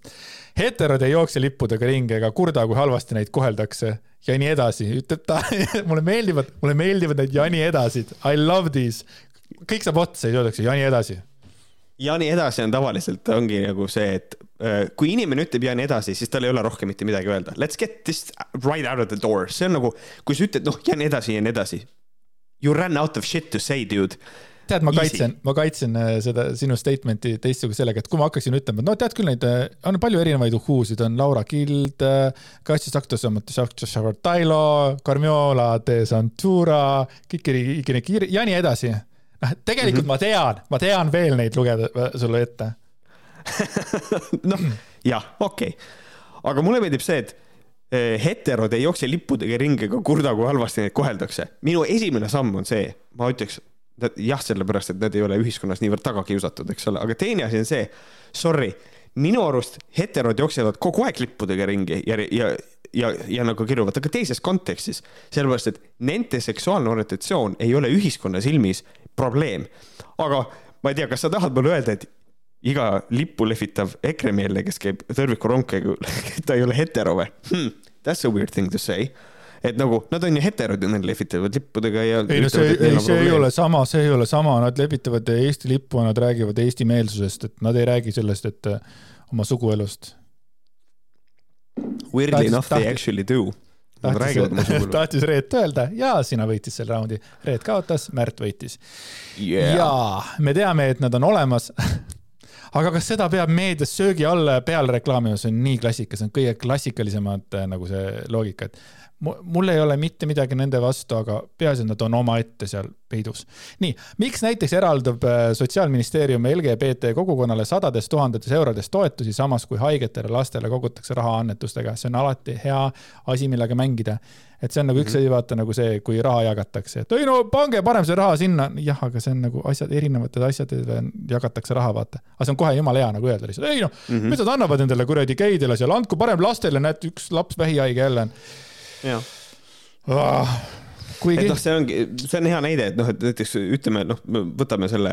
heterod ei jookse lippudega ringi ega kurda, kui halvasti neid koheldakse ja nii edasi, ütleb ta mulle meeldivad, mulle meeldivad need ja nii edasid. I love these. kõik saab otsa siis öeldakse ja nii edasi ja nii edasi on tavaliselt, ongi nagu see, et äh, kui inimene ütleb ja nii edasi, siis tal ei ole rohkem mitte midagi öelda. Let's get this right out of the door, see on nagu, kui sa ütled, noh, ja nii edasi ja nii edasi. You ran out of shit to say, dude tead, ma kaitsen, ma kaitsen äh, seda sinu statement'i teistsuguse sellega, et kui ma hakkaksin ütlema, et no tead küll neid, äh, on palju erinevaid uhhuusid, on Laura Kild, Kaitse Saktos, Tailo, Carmiola de Santura, Kikiri, Kikiri ja nii edasi noh, tegelikult mm -hmm. ma tean, ma tean veel neid lugeda sulle ette noh, jah, okei okay., aga mulle meeldib see, et eh, heterod ei jookse lippudega ringi ega kurda, kui halvasti neid koheldakse. minu esimene samm on see, ma ütleks, jah, sellepärast, et nad ei ole ühiskonnas niivõrd taga kiusatud, eks ole, aga teine asi on see, sorry, minu arust heterod jooksevad kogu aeg lippudega ringi ja, ja, ja, ja nagu kiruvad, aga teises kontekstis, sellepärast et nende seksuaalne orientatsioon ei ole ühiskonna silmis probleem. aga ma ei tea, kas sa tahad mulle öelda, et iga lippu lehvitav EKRE-meelne, kes käib tõrvikurongkäigul, ta ei ole hetero või hmm,? That's a weird thing to say et nagu nad on ju heterod ja nad lehvitavad lippudega ja. ei no see, ei, see ei ole sama, see ei ole sama, nad lehvitavad Eesti lippu, nad räägivad eesti meelsusest, et nad ei räägi sellest, et äh, oma suguelust. Weirdly enough they actually do Sugulu. tahtis Reet öelda. Ja sina võitsid selle raundi. Reet kaotas, Märt võitis. Yeah.. ja me teame, et nad on olemas aga kas seda peab meedias söögi alla ja peale reklaamima, see on nii klassika, see on kõige klassikalisemad nagu see loogika, et mul ei ole mitte midagi nende vastu, aga peaasi, et nad on omaette seal peidus. nii, miks näiteks eraldab äh, Sotsiaalministeerium LGBT kogukonnale sadades tuhandetes eurodes toetusi, samas kui haigetele lastele kogutakse raha annetustega, see on alati hea asi, millega mängida. Et see on nagu üks mhm. asi, vaata nagu see, kui raha jagatakse, et ei no pange parem see raha sinna, jah, aga see on nagu asjad, erinevatele asjadele jagatakse raha, vaata. aga see on kohe jumala hea nagu öelda lihtsalt, ei noh mm -hmm., mis nad annavad nendele kuradi geidele seal, andku parem lastele, näed, üks laps vähihaige jälle on jah ah, kuigi. et noh, see ongi, see on hea näide, et noh, et näiteks ütleme, noh, võtame selle,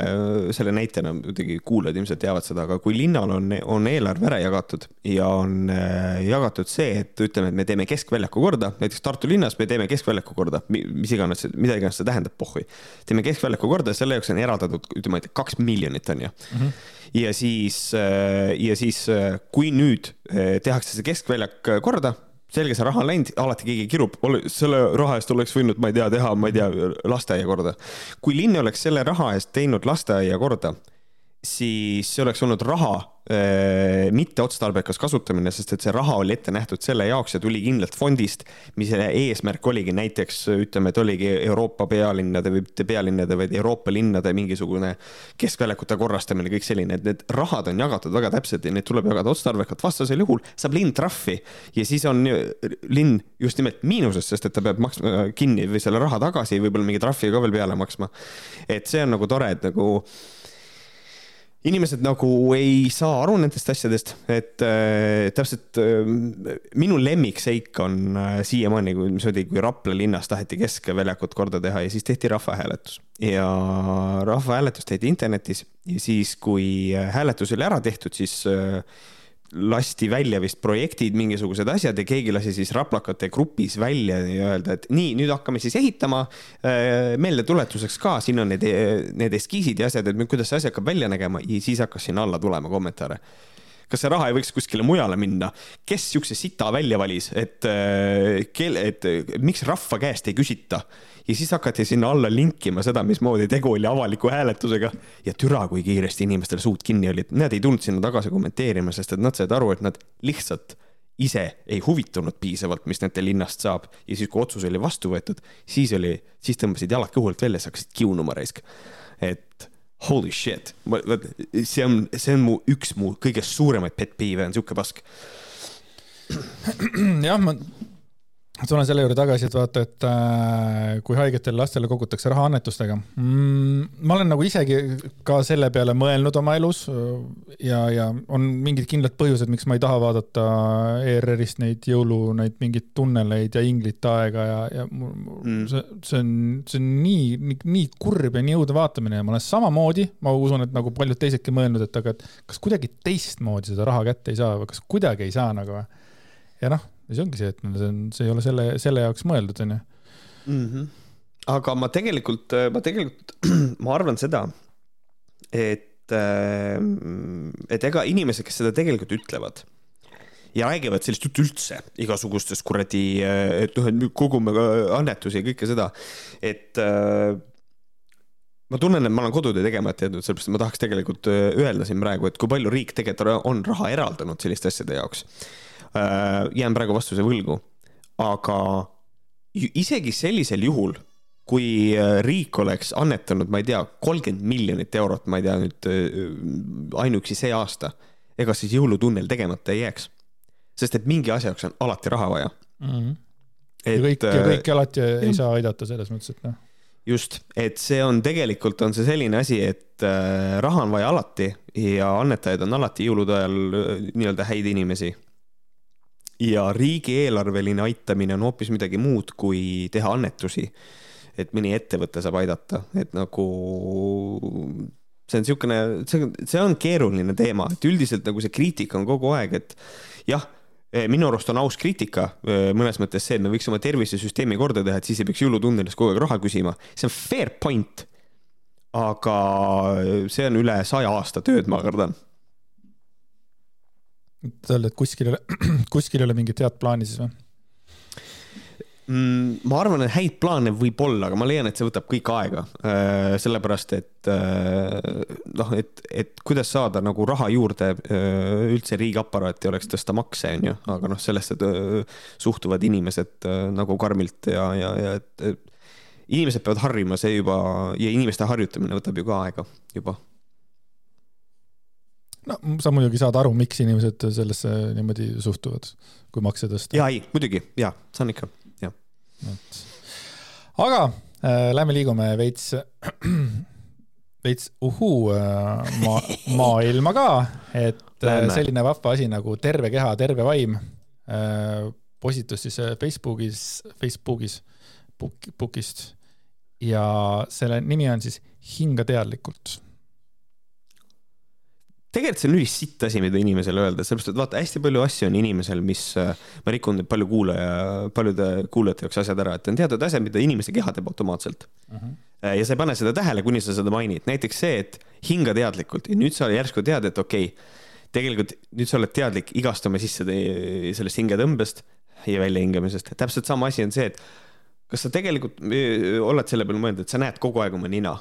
selle näitena, muidugi kuulajad ilmselt teavad seda, aga kui linnal on, on eelarve ära jagatud ja on äh, jagatud see, et ütleme, et me teeme keskväljaku korda, näiteks Tartu linnas me teeme keskväljaku korda, mis iganes, mida iganes see tähendab, pohhui. teeme keskväljaku korda ja selle jaoks on eraldatud, ütleme, et kaks miljonit on ju mm. -hmm ja siis, äh, ja siis, äh, kui nüüd tehakse see keskväljak korda selge, see raha on läinud, alati keegi kirub, selle raha eest oleks võinud, ma ei tea, teha, ma ei tea, lasteaia korda. kui linn oleks selle raha eest teinud lasteaia korda, siis see oleks olnud raha mitteotstarbekas kasutamine, sest et see raha oli ette nähtud selle jaoks ja tuli kindlalt fondist, mis eesmärk oligi. Näiteks ütleme, et oligi Euroopa pealinnade või mitte pealinnade, vaid Euroopa linnade mingisugune keskväljakute korrastamine, kõik selline, et need rahad on jagatud väga täpselt ja neid tuleb jagada otstarbekalt, vastasel juhul saab linn trahvi ja siis on linn just nimelt miinuses, sest et ta peab maksma kinni või selle raha tagasi, võib-olla mingi trahvi ka veel peale maksma. et see on nagu tore, et nagu inimesed nagu ei saa aru nendest asjadest, et äh, täpselt äh, minu lemmikseik on äh, siiamaani, mis oli, kui Rapla linnas taheti keskväljakut korda teha ja siis tehti rahvahääletus. ja rahvahääletus tehti internetis ja siis, kui äh, hääletus oli ära tehtud, siis äh, lasti välja vist projektid, mingisugused asjad ja keegi lasi siis raplakate grupis välja ja öelda, et nii, nüüd hakkame siis ehitama. Äh, meeldetuletuseks ka, siin on need, need eskiisid ja asjad, et kuidas see asi hakkab välja nägema ja siis hakkas sinna alla tulema kommentaare kas see raha ei võiks kuskile mujale minna? kes siukse sita välja valis, et äh, kelle, et miks rahva käest ei küsita? Ja siis hakati sinna alla linkima seda, mismoodi tegu oli avaliku hääletusega ja türa, kui kiiresti inimestel suud kinni olid, nad ei tulnud sinna tagasi kommenteerima, sest et nad said aru, et nad lihtsalt ise ei huvitunud piisavalt, mis nende linnast saab ja siis, kui otsus oli vastu võetud, siis oli, siis tõmbasid jalad kõhult välja, siis hakkasid kiunuma raisk. et holy shit, see on, see on mu üks mu kõige suuremaid pet peeve'e on sihuke pask. jah, ma tulen selle juurde tagasi, et vaata, et äh, kui haigetele lastele kogutakse raha annetustega mm,. ma olen nagu isegi ka selle peale mõelnud oma elus äh, ja, ja on mingid kindlad põhjused, miks ma ei taha vaadata ERR-ist neid jõulu, neid mingeid tunneleid ja inglit aega ja, ja mm. see, see on, see on nii, nii, nii kurb ja nii õudne vaatamine ja ma olen samamoodi, ma usun, et nagu paljud teisedki mõelnud, et aga, et kas kuidagi teistmoodi seda raha kätte ei saa või kas kuidagi ei saa nagu. ja noh ja see ongi see, et see on, see ei ole selle, selle jaoks mõeldud, onju. Mhm. aga ma tegelikult, ma tegelikult, ma arvan seda, et, äh, et ega inimesed, kes seda tegelikult ütlevad ja räägivad sellist juttu üldse, igasugustest kuradi, et noh, et kogume annetusi ja kõike seda, et äh, ma tunnen, et ma olen kodutöö tegemata jätnud, sellepärast et ma tahaks tegelikult äh, öelda siin praegu, et kui palju riik tegelikult on raha eraldanud selliste asjade jaoks Äh, jään praegu vastuse võlgu, aga isegi sellisel juhul, kui äh, riik oleks annetanud, ma ei tea, kolmkümmend miljonit eurot, ma ei tea nüüd ainuüksi see aasta, ega siis jõulutunnel tegemata ei jääks. sest et mingi asja jaoks on alati raha vaja mm. -hmm. Et, ja kõik, ja kõiki alati ei saa aidata selles mõttes, et noh. Just, et see on tegelikult on see selline asi, et äh, raha on vaja alati ja annetajaid on alati jõulude ajal nii-öelda häid inimesi ja riigieelarveline aitamine on hoopis midagi muud, kui teha annetusi. et mõni ettevõte saab aidata, et nagu see on niisugune, see on, see on keeruline teema, et üldiselt nagu see kriitika on kogu aeg, et jah, minu arust on aus kriitika mõnes mõttes see, et me võiks oma tervisesüsteemi korda teha, et siis ei peaks jõulutunnelis kogu aeg raha küsima. see on fair point. aga see on üle saja aasta tööd, ma kardan öelda, et kuskil ei ole, kuskil ei ole mingit head plaani siis või? Mm, ma arvan, et häid plaane võib olla, aga ma leian, et see võtab kõik aega. Äh, sellepärast, et äh, noh, et, et kuidas saada nagu raha juurde äh, üldse riigiaparaati oleks tõsta makse, onju, aga noh, sellesse suhtuvad inimesed nagu karmilt ja, ja, ja et inimesed peavad harjuma, see juba ja inimeste harjutamine võtab ju ka aega juba no sa muidugi saad aru, miks inimesed sellesse niimoodi suhtuvad, kui makse tõsta. ja ei, muidugi ja saan ikka, jah. aga äh, lähme liigume veits, veits uhuu äh, ma, maailma ka, et äh, selline vahva asi nagu terve keha, terve vaim äh, postitus siis äh, Facebookis, Facebookis, book, bookist. Ja selle nimi on siis Hinga teadlikult tegelikult see on ülisitt asi, mida inimesele öelda, sellepärast et vaata, hästi palju asju on inimesel, mis, äh, ma rikun nüüd palju kuulaja, paljude kuulajate jaoks asjad ära, et on teatud asjad, mida inimese keha teeb automaatselt uh. Mhm. -huh. ja sa ei pane seda tähele, kuni sa seda mainid, näiteks see, et hinga teadlikult ja nüüd sa järsku tead, et okei okay,, tegelikult nüüd sa oled teadlik igast oma sisse sellest hingetõmbest ja väljahingamisest, täpselt sama asi on see, et kas sa tegelikult oled selle peale mõelnud, et sa näed kogu aeg oma nina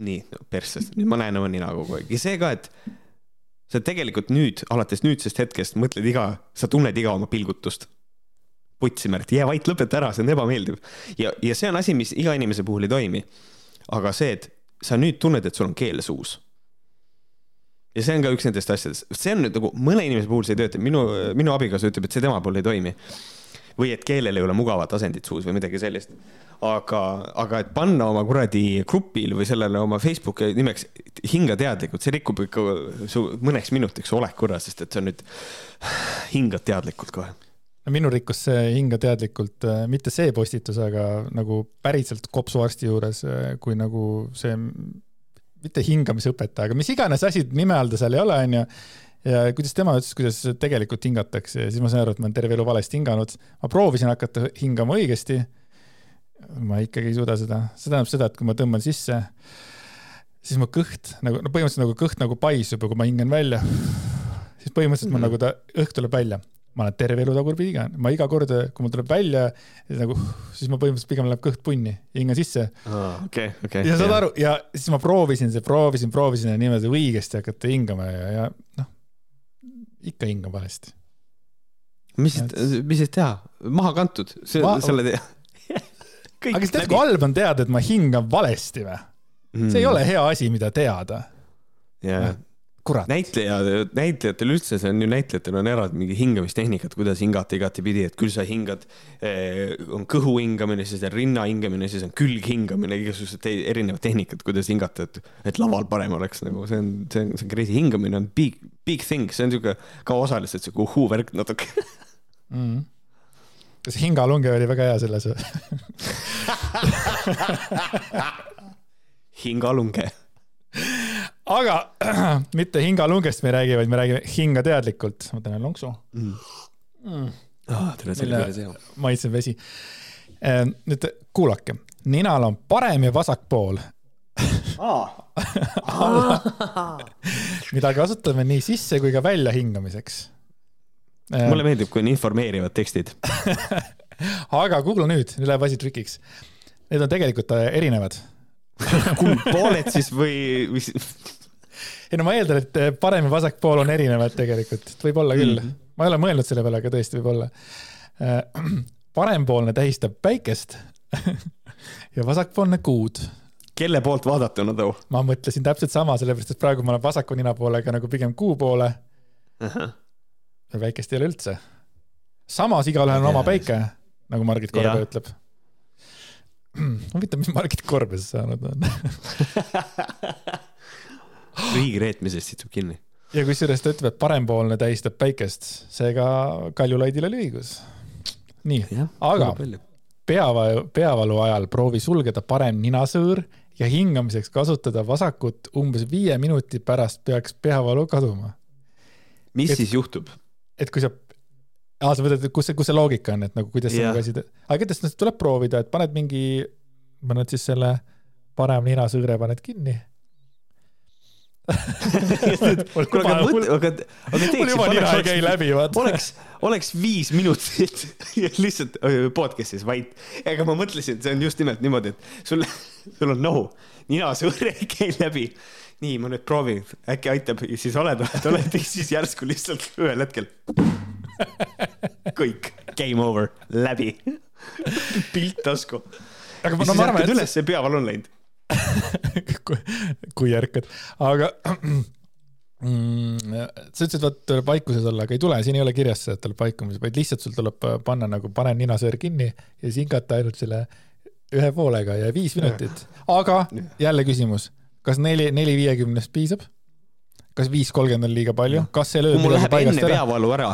nii no, perses, nüüd ma näen oma nina kogu aeg ja see ka, et sa tegelikult nüüd, alates nüüdsest hetkest mõtled iga, sa tunned iga oma pilgutust. putsi, Märt, jää vait, lõpeta ära, see on ebameeldiv. ja, ja see on asi, mis iga inimese puhul ei toimi. aga see, et sa nüüd tunned, et sul on keel suus. ja see on ka üks nendest asjadest, see on nüüd nagu mõne inimese puhul see ei tööta, minu, minu abikaasa ütleb, et see tema puhul ei toimi. või et keelel ei ole mugavat asendit suus või midagi sellist aga, aga et panna oma kuradi grupil või sellele oma Facebooki nimeks hinga teadlikult, see rikub ikka su mõneks minutiks oleku ära, sest et on nüüd, hingad teadlikult kohe no minu rikkus see hinga teadlikult, äh, mitte see postitus, aga nagu päriselt kopsuarsti juures, äh, kui nagu see, mitte hingamisõpetaja, aga mis iganes asi nime all ta seal ei ole, onju ja kuidas tema ütles, kuidas tegelikult hingatakse ja siis ma sain aru, et ma olen terve elu valesti hinganud. ma proovisin hakata hingama õigesti ma ikkagi ei suuda seda, see tähendab seda, et kui ma tõmban sisse, siis mu kõht nagu, no põhimõtteliselt nagu kõht nagu paisub ja kui ma hingan välja, siis põhimõtteliselt mm -hmm. nagu ta, õhk tuleb välja. ma olen terve elu tagurpidi ka, ma iga kord, kui mul tuleb välja, nagu, siis ma põhimõtteliselt pigem läheb kõht punni, hingan sisse oh,. Okay, okay, ja saad aru, ja siis ma proovisin, proovisin, proovisin ja niimoodi õigesti hakata hingama ja, ja noh, ikka hingan valesti mis mis siis teha, maha kantud, selle tee aga kas tead, kui halb on teada, et ma hingan valesti või? Mm.? see ei ole hea asi, mida teada. jaa, näitlejad, näitlejatel üldse, see on ju näitlejatel on eraldi mingi hingamistehnikad, kuidas hingata igatepidi, et küll sa hingad eh,, on kõhu hingamine, siis on rinna hingamine, siis on külg hingamine, igasugused te erinevad tehnikad, kuidas hingata, et, et laval parem oleks nagu see on, see on, see on crazy, hingamine on big, big thing, see on sihuke ka osaliselt sihuke uhuu-värk natuke. Mm kas hingalunge oli väga hea selles hingalunge. aga mitte hingalungest me ei räägi, vaid me räägime hinga teadlikult. ma teen lonksu mm.. Mm. Oh, tere, see oli päris hea. maitsev vesi. Ehm, nüüd kuulake, ninal on parem ja vasak pool mida kasutame nii sisse kui ka välja hingamiseks mulle meeldib, kui on informeerivad tekstid aga kuula nüüd, nüüd läheb asi trikiks. Need on tegelikult äh, erinevad kumb pooled siis või, või? ei no ma eeldan, et äh, parem ja vasak pool on erinevad tegelikult, võib-olla küll mm. -hmm. ma ei ole mõelnud selle peale, aga tõesti võib-olla. Äh, parempoolne tähistab päikest ja vasakpoolne kuud. kelle poolt vaadatuna too? ma mõtlesin täpselt sama, sellepärast et praegu ma olen vasaku ninapoolega nagu pigem kuu poole uh. -huh päikest ei ole üldse. samas igalühel on oma päike, nagu Margit Korbe ja. ütleb. huvitav, mis Margit Korbes saanud on riigi reetmisest istub kinni. ja kusjuures ta ütleb, et parempoolne tähistab päikest, seega Kaljulaidil oli õigus. nii, aga peavalu, peavalu ajal proovi sulgeda parem ninasõõr ja hingamiseks kasutada vasakut umbes viie minuti pärast peaks peavalu kaduma. mis et, siis juhtub? Et kui sa, aa, sa mõtled, et kus see, kus see loogika on, et nagu kuidas see nagu asi, aga noh, tuleb proovida, et paned mingi, paned siis selle parem ninasõõre paned kinni kuule, aga mõtle, aga, aga teeks. mul juba nina ei käi läbi, vaata. oleks, oleks viis minutit lihtsalt podcast'is vait. ega ma mõtlesin, et see on just nimelt niimoodi, et sul, sul on nohu, ninasõõr ei käi läbi nii, ma nüüd proovin, äkki aitab, siis oled, oled, oled, siis järsku lihtsalt ühel hetkel. kõik, game over, läbi. pilt tasku. aga no, ma arvan, et. üles, see peavalu on läinud kui ärkad, aga mm, sa ütlesid, et tuleb vaikuses olla, aga ei tule, siin ei ole kirjas seda, et tuleb vaikumises, vaid lihtsalt sul tuleb panna nagu pane ninasõõr kinni ja siis hingata ainult selle ühe poolega ja viis minutit. aga jälle küsimus kas neli, neli viiekümnest piisab? kas viis kolmkümmend on liiga palju, kas see lööb kui mul läheb enne peavalu ära,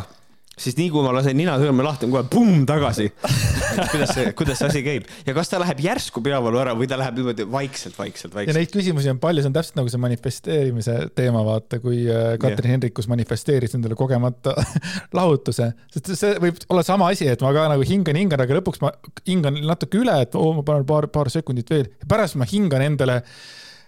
siis nii kui ma lasen nina sõrme lahti, on kohe pumm tagasi. Kuidas see, kuidas see asi käib? Ja kas ta läheb järsku peavalu ära või ta läheb niimoodi vaikselt, vaikselt, vaikselt? ja neid küsimusi on palju, see on täpselt nagu see manifesteerimise teema, vaata, kui äh, Katrin yeah. Hendrikus manifesteeris endale kogemata lahutuse, sest see võib olla sama asi, et ma ka nagu hingan, hingan, aga lõpuks ma hingan natuke üle, et oo, ma panen paar, paar sekundit veel. Ja pärast ma hingan endale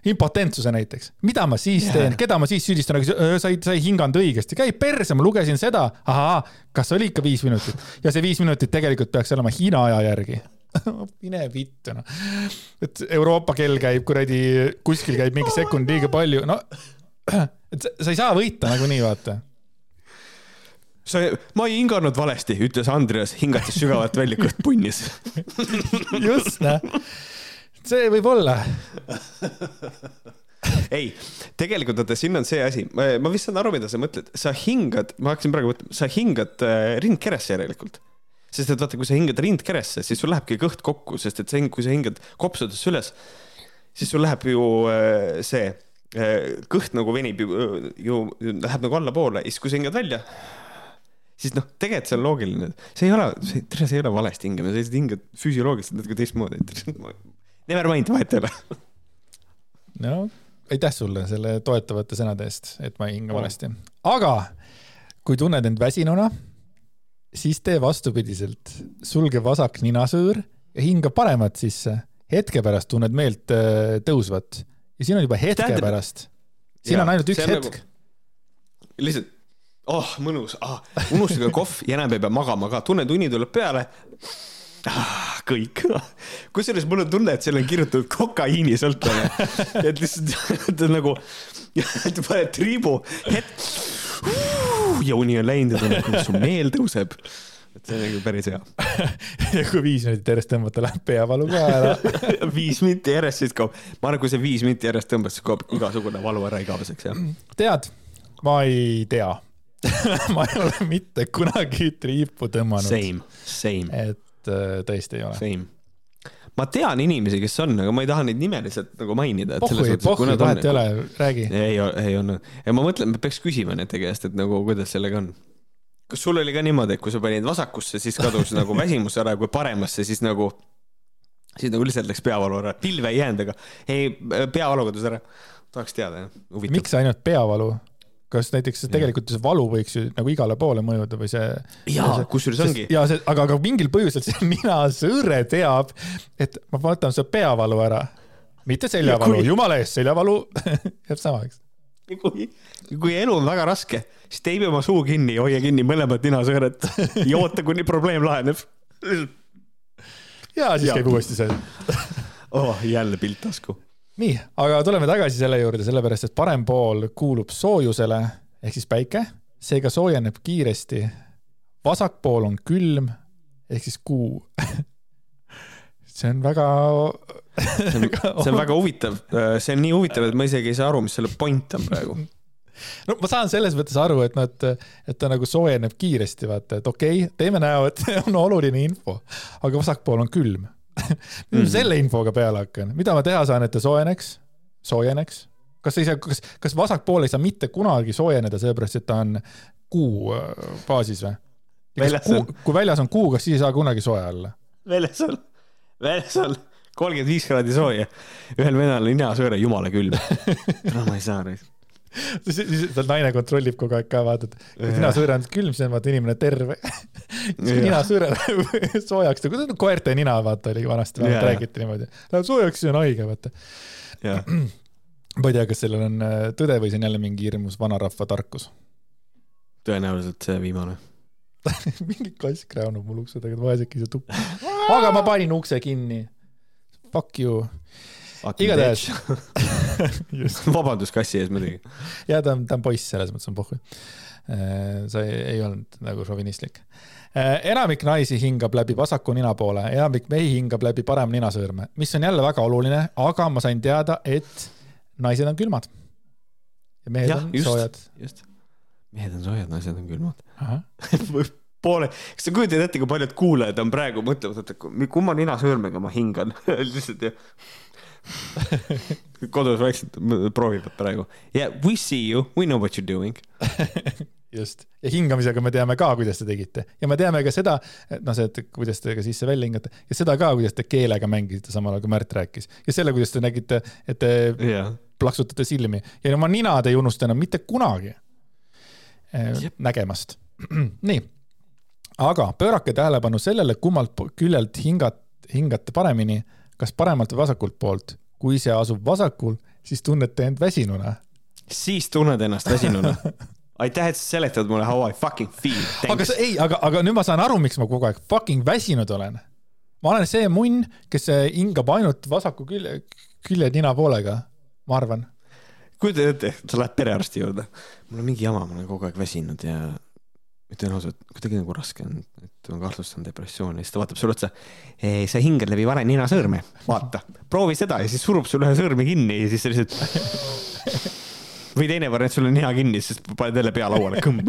impotentsuse näiteks, mida ma siis teen, keda ma siis süüdistan, aga sa ei, sa ei hinganud õigesti, käi perse, ma lugesin seda, ahaa, kas oli ikka viis minutit? Ja see viis minutit tegelikult peaks olema Hiina aja järgi. Mine vittu noh. et Euroopa kell käib kuradi, kuskil käib mingi sekund liiga palju, no et sa, sa ei saa võita nagunii, vaata. Sa, ma ei hinganud valesti, ütles Andreas, hingates sügavalt välja, kõht punnis. Just, noh. See võib olla. Ei, tegelikult vaata, siin on see asi, ma vist saan aru, mida sa mõtled, sa hingad, ma hakkasin praegu mõtlema, sa hingad äh, rindkeresse järelikult. sest et vaata, kui sa hingad rindkeresse, siis sul lähebki kõht kokku, sest et see, kui sa hingad kopsudesse üles, siis sul läheb ju äh, see äh, kõht nagu venib ju, ju läheb nagu allapoole ja siis, kui sa hingad välja, siis noh, tegelikult see on loogiline, see ei ole, see, see ei ole valesti hingamine, sa lihtsalt hingad füsioloogiliselt natuke teistmoodi. Never mind, vahet ei ole. no aitäh sulle selle toetavate sõnade eest, et ma ei hinga valesti. aga kui tunned end väsinuna, siis tee vastupidiselt, sulge vasak ninasõõr ja hinga paremat sisse. hetke pärast tunned meelt äh, tõusvat ja siin on juba hetke Tähendab... pärast. siin ja, on ainult üks hetk nagu.... lihtsalt, oh mõnus ah,, unustage kohv ja enam ei pea magama ka, tunned, uni tuleb peale ah, kõik. kusjuures mul on tunne, et seal on kirjutatud kokaiinisõltlane. et lihtsalt nagu, et paned triibu, hetk ja uni on läinud ja tunned, kuidas su meel tõuseb et see on nagu päris hea. ja kui viis minutit järjest tõmmata, läheb peavalu ka ära viis minti järjest, siis kaob, ma arvan, kui see viis minti järjest tõmbas, siis kaob igasugune valu ära igaveseks, jah. tead, ma ei tea ma ei ole mitte kunagi triipu tõmmanud. Same, same. et et äh, tõesti ei ole. Same ma tean inimesi, kes on, aga ma ei taha neid nimeliselt nagu mainida. pohhui, pohhui, vahet ei ole, räägi. ei, ei olnud ja ma mõtlen, ma peaks küsima nende käest, et nagu kuidas sellega on. kas sul oli ka niimoodi, et kui sa panid vasakusse, siis kadus nagu väsimus ära ja kui paremasse, siis nagu, siis nagu lihtsalt läks peavalu ära, pilve ei jäänud, aga ei, peavalu kadus ära. tahaks teada, jah. miks ainult peavalu? Kas näiteks tegelikult see valu võiks ju nagu igale poole mõjuda või see. jaa, kusjuures ongi. ja see, aga, aga mingil põhjusel see ninasõõre teab, et ma võtan su peavalu ära, mitte seljavalu, kui... jumala eest, seljavalu jääb samaks. kui, kui elu on väga raske, siis teibi oma suu kinni, hoia kinni mõlemat ninasõõret ja oota, kuni probleem laheneb. ja siis ja. käib uuesti see oh, jälle pilt tasku nii, aga tuleme tagasi selle juurde, sellepärast et parem pool kuulub soojusele ehk siis päike, seega soojeneb kiiresti. vasak pool on külm ehk siis kuu. See on väga see on, see on väga huvitav, see on nii huvitav, et ma isegi ei saa aru, mis selle point on praegu. No ma saan selles mõttes aru, et noh, et, et ta nagu soojeneb kiiresti, vaata, et okei okay,, teeme näo, et on oluline info, aga vasakpool on külm mis ma selle infoga peale hakkan, mida ma teha saan, et ta soojeneks, soojeneks? kas ei saa, kas, kas vasak pool ei saa mitte kunagi soojeneda, sellepärast et ta on kuu äh, baasis või? kui väljas on kuu, kas siis ei saa kunagi soe olla? väljas on, väljas on kolmkümmend viis kraadi sooja. ühel venelal on ninasõõre jumala külm. no ma ei saa neid siis seal naine kontrollib kogu aeg ka, vaata, et ninasõõre on külm, siis on vaata inimene terve ninasõõre läheb soojaks, nagu koerte nina, vaata, oli vanasti, vähemalt räägiti niimoodi. Läheb soojaks, siis on haige, vaata. ma ei tea, kas sellel on äh, tõde või see on jälle mingi hirmus vanarahva tarkus. tõenäoliselt see viimane mingi kass kräunub mul ukse taga, vaesekese tuppa. aga ma panin ukse kinni. Fuck you igatahes vabandust kassi ees muidugi. ja ta on, ta on poiss, selles mõttes on pohhu. Äh, see ei, ei olnud nagu šovinistlik. Äh, enamik naisi hingab läbi vasaku nina poole, enamik mehi hingab läbi parem ninasõõrme, mis on jälle väga oluline, aga ma sain teada, et naised on külmad. ja mehed ja, on just, soojad. just, mehed on soojad, naised on külmad poole, kas sa kujutad ette, kui paljud kuulajad on praegu mõtlevad, et kumma ninasõõrmega ma hingan lihtsalt ja kodus vaikselt proovivad praegu. Yeah, we see you, we know what you are doing just, ja hingamisega me teame ka, kuidas te tegite ja me teame ka seda, et noh, see, et kuidas te ka sisse-välja hingate ja seda ka, kuidas te keelega mängisite, samal ajal kui Märt rääkis ja selle, kuidas te nägite, et te yeah. plaksutate silmi ja oma nina te ei unusta enam mitte kunagi yep. nägemast. nii, aga pöörake tähelepanu sellele, kummalt küljelt hingat, hingate paremini kas paremalt või vasakult poolt. kui see asub vasakul, siis tunnete end väsinuna. siis tunned ennast väsinuna aitäh, et sa seletad mulle how I fucking feel. aga sa, ei, aga, aga nüüd ma saan aru, miks ma kogu aeg fucking väsinud olen. ma olen see munn, kes äh, hingab ainult vasaku külje, külje nina poolega, ma arvan. kujuta ette, sa lähed perearsti juurde, mul on mingi jama, ma olen kogu aeg väsinud ja ütlen ausalt, kuidagi nagu raske on, et ma kahtlustan depressiooni, siis ta vaatab sulle otsa. sa hingad läbi vale ninasõõrme, vaata, proovi seda ja siis surub sul ühe sõõrme kinni ja siis sa lihtsalt. või teine variant, sul on nina kinni, siis paned jälle pea lauale, kõmm.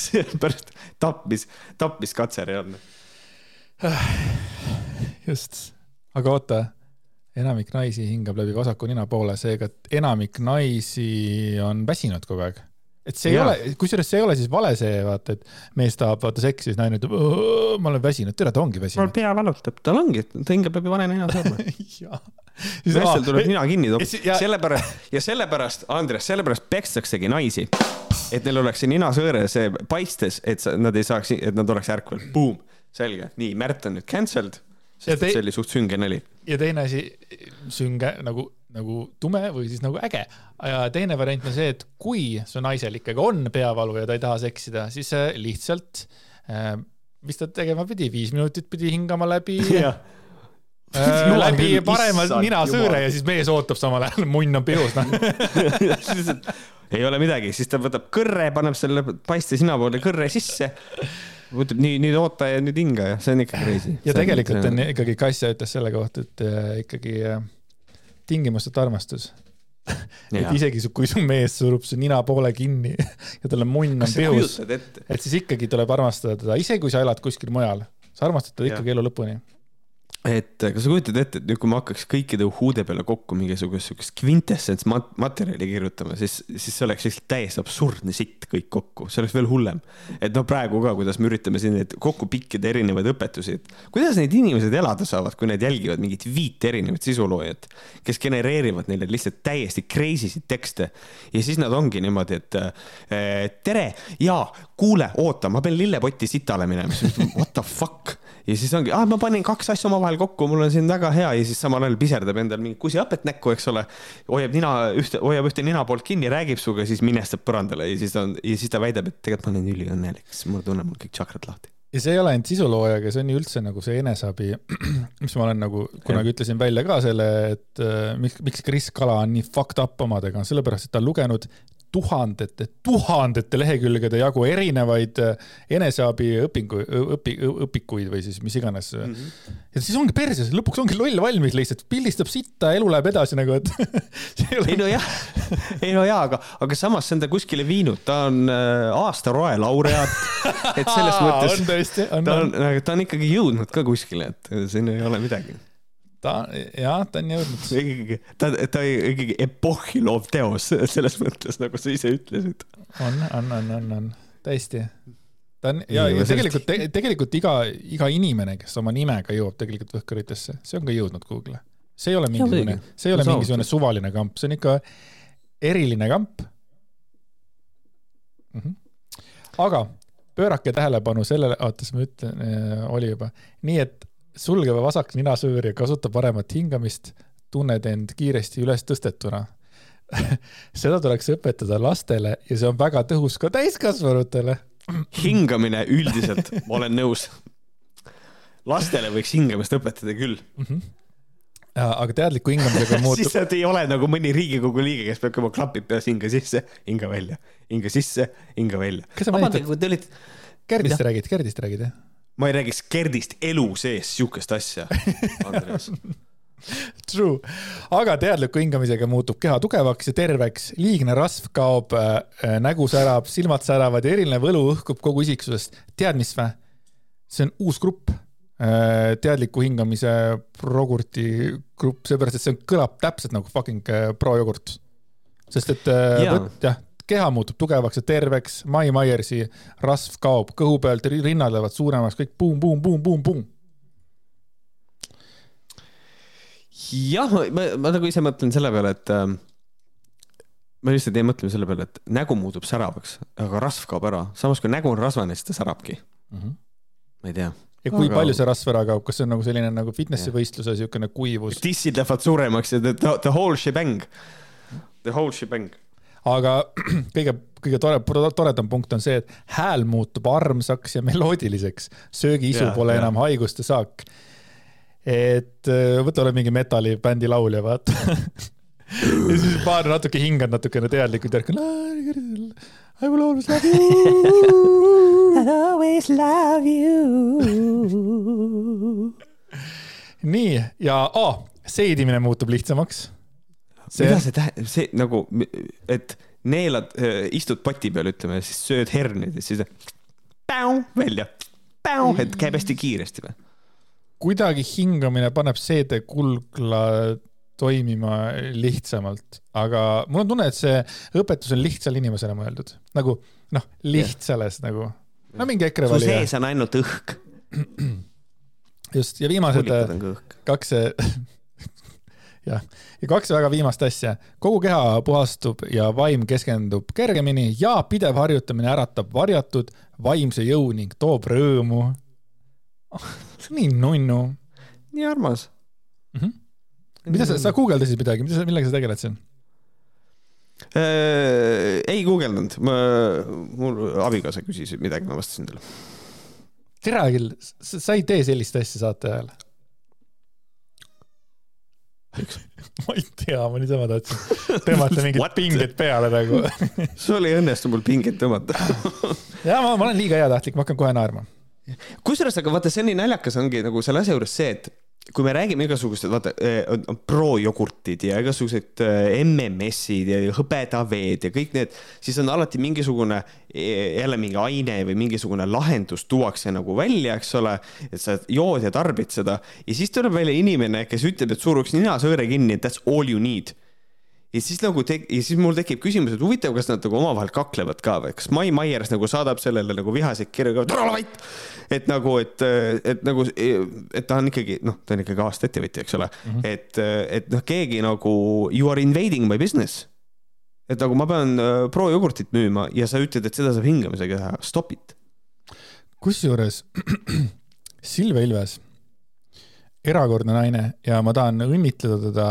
see on pärast tapmis, tapmiskatse reaalne. just, aga oota, enamik naisi hingab läbi vasaku nina poole, seega enamik naisi on väsinud kogu aeg. Et see ei Jaa. ole, kusjuures see ei ole siis vale see, vaata, et mees tahab vaata seksi, siis naine ütleb, ma olen väsinud, tere, ta ongi mul väsinud. pea valutab, tal ongi, ta hingab läbi vale ninasõõrme. jaa. meestel tuleb nina kinni ja si- ja- toppa, sellepärast ja sellepärast, Andres, sellepärast pekstaksegi naisi. et neil oleks see ninasõõre see paistes, et nad ei saaks, et nad oleks ärkvel, boom, selge, nii, Märt on nüüd cancelled. Ja sest te... see oli suht sünge nali. ja teine asi, sünge nagu, nagu tume või siis nagu äge. ja teine variant on see, et kui su naisel ikkagi on peavalu ja ta ei taha seksida, siis lihtsalt äh, mis ta tegema pidi, viis minutit pidi hingama läbi äh, läbi parema ninasõõre ja siis mees ootab samal ajal, munn on pihus, noh. ei ole midagi, siis ta võtab kõrre, paneb selle paiste sina poole kõrre sisse. võtab nii, nüüd oota ja nüüd hinga ja see on ikka crazy. ja tegelikult on ikkagi Kassja ütles selle kohta, et äh, ikkagi äh, tingimusteta armastus. et isegi su- kui su mees surub su nina poole kinni ja tal on munn on pihus, et siis ikkagi tuleb armastada teda, isegi kui sa elad kuskil mujal, sa armastad teda ikkagi elu lõpuni. Et kas sa kujutad ette, et nüüd, kui ma hakkaks kõikide uhhuude peale kokku mingisugust siukest kvintessents mat- materjali kirjutama, siis, siis see oleks lihtsalt täiesti absurdne sitt kõik kokku, see oleks veel hullem. et no praegu ka, kuidas me üritame siin neid kokku pikkida erinevaid õpetusi, et kuidas need inimesed elada saavad, kui need jälgivad mingit viit erinevat sisuloojat, kes genereerivad neile lihtsalt täiesti crazy sid tekste. Ja siis nad ongi niimoodi, et eh, tere! Ja kuule, oota, ma pean lillepotti sitale minema, what the fuck? Ja siis ongi, ma panin kaks asja omavahel kokku, mul on siin väga hea ja siis samal ajal piserdab endal mingi kusihapet näkku, eks ole. hoiab nina ühte, hoiab ühte nina poolt kinni, räägib sinuga, siis minestab põrandale ja siis ta on ja siis ta väidab, et tegelikult ma olen üliõnnelik, sest mul tunneb mul kõik tšakrad lahti. ja see ei ole ainult sisuloojaga, see on ju üldse nagu see eneseabi, mis ma olen nagu kunagi ütlesin välja ka selle, et äh, miks, miks Kris Kala on nii fucked up omadega, sellepärast et ta on lugenud tuhandete, tuhandete lehekülgede jagu erinevaid äh, eneseabi õpingu, õpi, õpikuid või siis mis iganes mm. -hmm. ja siis ongi perses, lõpuks ongi loll valmis lihtsalt, pildistab sitta, elu läheb edasi nagu, et ole ei no jah, ei no jaa, aga, aga samas see on ta kuskile viinud, ta on äh, aasta roe laureaat. et selles mõttes on tõesti, on, ta on on, ta on ikkagi jõudnud ka kuskile, et siin ei ole midagi. ta, jah, ta on jõudnud. ikkagi, ta, ta ikkagi epohhi loov teos selles mõttes, nagu sa ise ütlesid. on, on, on, on, on tõesti. ta on ja, ja tegelikult, tegelikult iga, iga inimene, kes oma nimega jõuab tegelikult võhkaritesse, see on ka jõudnud Google'i. see ei ole mingisugune see ei ole mingisugune suvaline kamp, see on ikka eriline kamp mm. -hmm. aga pöörake tähelepanu sellele, oota, siis ma ütlen, oli juba, nii et sulge vasak ninasöör ja kasuta paremat hingamist, tunned end kiiresti üles tõstetuna seda tuleks õpetada lastele ja see on väga tõhus ka täiskasvanutele. hingamine üldiselt, ma olen nõus. lastele võiks hingamist õpetada küll. aga teadliku hingamisega siis muutub, nad ei ole nagu mõni Riigikogu liige, kes peab käima klapid peas hinga sisse, hinga välja, hinga sisse, hinga välja. Kas sa mäletad- te Gerdist räägid, Gerdist räägid jah? Ma ei räägiks Gerdist elu sees siukest asja, Andreas. True, aga teadliku hingamisega muutub keha tugevaks ja terveks, liigne rasv kaob äh,, nägu särab, silmad säravad ja eriline võlu õhkub kogu isiksusest. tead mis vä? see on uus grupp äh,, teadliku hingamise progurti grupp, seepärast et see on, kõlab täpselt nagu fucking äh, projogurt. sest et äh, Jaa. võt- jah, keha muutub tugevaks ja terveks, Mai Maiersi rasv kaob kõhu pealt, rinnad lähevad suuremaks, kõik buum, buum, buum, buum, buum. jah, ma, ma nagu ise mõtlen selle peale, et ähm, ma lihtsalt jäin mõtlema selle peale, et nägu muutub säravaks, aga rasv kaob ära, samas kui nägu on rasvane, siis ta särabki. ma ei tea. ja kui Aga- palju see rasv ära kaob, kas see on nagu selline nagu fitnessi võistluse niisugune kuivus, tissid lähevad suuremaks ja the, the, the whole shebang. The whole shebang. Aga kõige kõige tore, toredam punkt on see, et hääl muutub armsaks ja meloodiliseks. söögiisu Jaa, pole jaa. enam haiguste saak. et äh, võta, ole mingi metallibändi laulja, vaata ja siis paar natuke hingad natukene teadlikult ja I will always love you. I'll always love you. nii ja oh, seedimine muutub lihtsamaks. Mida see tähendab, see nagu, et neelad, istud poti peal, ütleme, siis sööd herneid ja siis päu, välja, et käib hästi kiiresti või? kuidagi hingamine paneb seedekulgla toimima lihtsamalt, aga mul on tunne, et see õpetus on lihtsale inimesele mõeldud, nagu noh, lihtsales yeah. nagu, no mingi EKRE su valija. sees on ainult õhk. just ja viimased kaks jah, ja kaks väga viimast asja. kogu keha puhastub ja vaim keskendub kergemini ja pidev harjutamine äratab varjatud vaimse jõu ning toob rõõmu. nii nunnu. nii armas mm. -hmm. mida sa, sa guugeldasid midagi, mida sa, millega sa tegeled siin? Äh, ei guugeldanud, ma, mul abikaasa küsis midagi, ma vastasin talle. tere küll, sa ei tee sellist asja saate ajal ma ei tea, ma niisama tahtsin tõmmata mingit pinget peale nagu. Sul ei õnnestu mul pinget tõmmata. Ja ma, ma olen liiga heatahtlik, ma hakkan kohe naerma. kusjuures, aga vaata, see on nii naljakas, ongi nagu selle asja juures see, et kui me räägime igasugustest, vaata, on pro-jogurtid ja igasugused MMS-id ja hõbedaveed ja kõik need, siis on alati mingisugune jälle mingi aine või mingisugune lahendus tuuakse nagu välja, eks ole, et sa jood ja tarbid seda. Ja siis tuleb välja inimene, kes ütleb, et suruks ninasõõre kinni, that's all you need ja siis nagu tek- ja siis mul tekib küsimus, et huvitav, kas nad nagu omavahel kaklevad ka või, kas Mai Maiers nagu saadab sellele nagu vihaseid kirju, ära ole vait. et nagu, et, et nagu, et ta on ikkagi noh, ta on ikkagi aasta ettevõtja, eks ole mm, -hmm. et, et noh, keegi nagu you are invading my business. et nagu ma pean äh, pro-jogurtit müüma ja sa ütled, et seda saab hingamisega teha, stop it. kusjuures Silvia Ilves erakordne naine ja ma tahan õnnitleda teda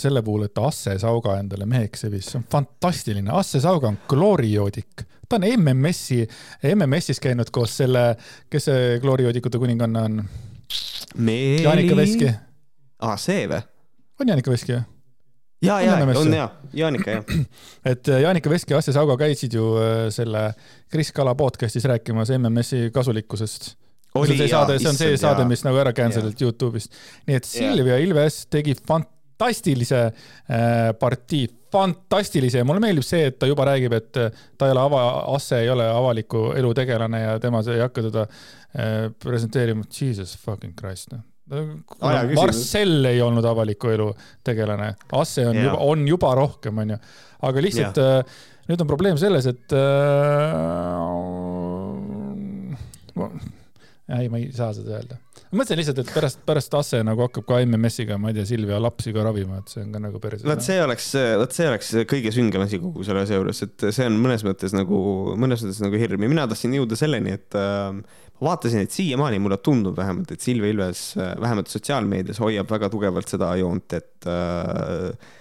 selle puhul, et ta Asse Sauga endale meheks sebis, see on fantastiline. Asse Sauga on klorijoodik, ta on MMS-i, MMS-is käinud koos selle, kes see kloorijoodikute kuninganna on? Meeli... Jaanika Veski. aa, see või? on Jaanika Veski või? ja, ja on ja, Jaanika jah. et äh, Jaanika Veski ja Asse Sauga käisid ju äh, selle Kris Kala podcast'is rääkimas MMS-i kasulikkusest Oli, see see saade, see on see saade, mis nagu ära cancel'iti Youtube'ist. nii et Silvia Ilves tegi fantastilise äh, partii, fantastilise ja mulle meeldib see, et ta juba räägib, et ta ei ole ava, Asse ei ole avaliku elu tegelane ja tema ei hakka teda äh, presenteerima. Jesus fucking Christ, noh. Marcel ei olnud avaliku elu tegelane, Asse on yeah. juba, on juba rohkem, onju. aga lihtsalt äh, nüüd on probleem selles, et äh, ei, ma ei saa seda öelda. ma mõtlesin lihtsalt, et pärast, pärast Asse nagu hakkab ka MMS-iga, ma ei tea, Silvia lapsi ka ravima, et see on ka nagu päris. vot see oleks, vot see oleks kõige süngem asi kogu selle asja juures, et see on mõnes mõttes nagu, mõnes mõttes nagu hirm ja mina tahtsin jõuda selleni, et äh, vaatasin, et siiamaani mulle tundub vähemalt, et Silvia Ilves äh, vähemalt sotsiaalmeedias hoiab väga tugevalt seda joont, et äh,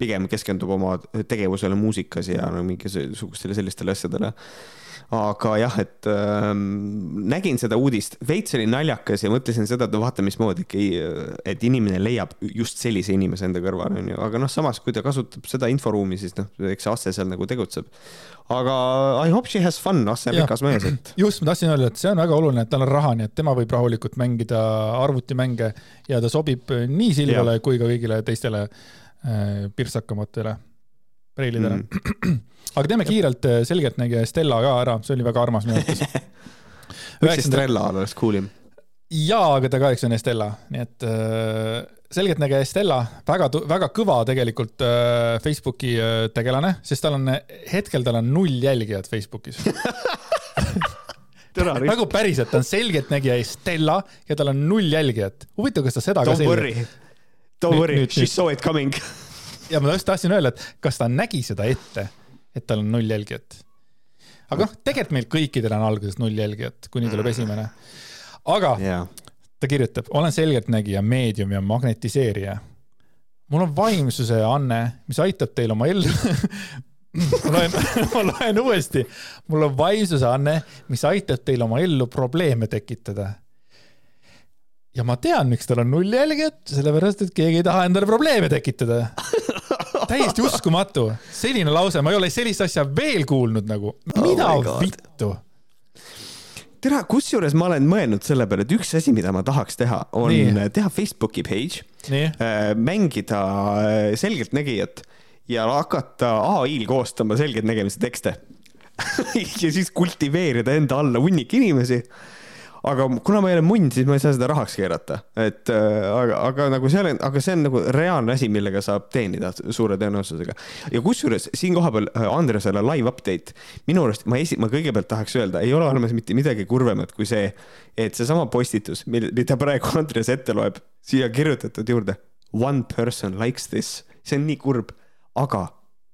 pigem keskendub oma tegevusele muusikas ja no mingisugustele sellistele asjadele aga jah, et äh, nägin seda uudist, veits oli naljakas ja mõtlesin seda, et no vaata, mismoodi, et inimene leiab just sellise inimese enda kõrvale, onju, aga noh, samas kui ta kasutab seda inforuumi, siis noh, eks see Asse seal nagu tegutseb. aga I hope she has fun, Asse on rikas mees, et. just, ma tahtsin öelda, et see on väga oluline, et tal on raha, nii et tema võib rahulikult mängida arvutimänge ja ta sobib nii Silvale ja. kui ka kõigile teistele äh, pirtsakamatele preilidele mm. aga teeme kiirelt Selgeltnägija Stella ka ära, see oli väga armas minu arvates. võiks Estrella olla, oleks cool im. jaa, aga ta kahjuks on Estella, nii et äh, selgeltnägija Estella, väga, väga kõva tegelikult äh, Facebooki äh, tegelane, sest tal on, hetkel tal on null jälgijat Facebookis nagu päriselt, ta on selgeltnägija Estella ja tal on null jälgijat. huvitav, kas ta seda Don't ka selgelt. Don't worry, she saw it coming ja ma just tahtsin öelda, et kas ta nägi seda ette, et tal on null jälgijat. aga noh, tegelikult meil kõikidel on alguses null jälgijat, kuni tuleb esimene. aga yeah. ta kirjutab, olen selgeltnägija, meedium ja magnetiseerija. mul on vaimsuse anne, mis aitab teil oma ellu ma loen, ma loen uuesti. mul on vaimsuse anne, mis aitab teil oma ellu probleeme tekitada. ja ma tean, miks tal on null jälgijat, sellepärast et keegi ei taha endale probleeme tekitada. täiesti uskumatu, selline lause, ma ei ole sellist asja veel kuulnud nagu, mida oh vittu? Tere, kusjuures ma olen mõelnud selle peale, et üks asi, mida ma tahaks teha, on Nii. teha Facebooki page, äh, mängida äh, selgeltnägijat ja hakata ai-l koostama selgeltnägemise tekste. Ja siis kultiveerida enda alla hunnik inimesi aga kuna ma ei ole munn, siis ma ei saa seda rahaks keerata, et äh, aga, aga nagu seal aga see on nagu reaalne asi, millega saab teenida suure tõenäosusega. ja kusjuures siin kohapeal äh, Andresele live update, minu arust ma esi-, ma kõigepealt tahaks öelda, ei ole olemas mitte midagi kurvemat kui see, et seesama postitus, mida praegu Andres ette loeb, siia kirjutatud juurde. One person likes this, see on nii kurb, aga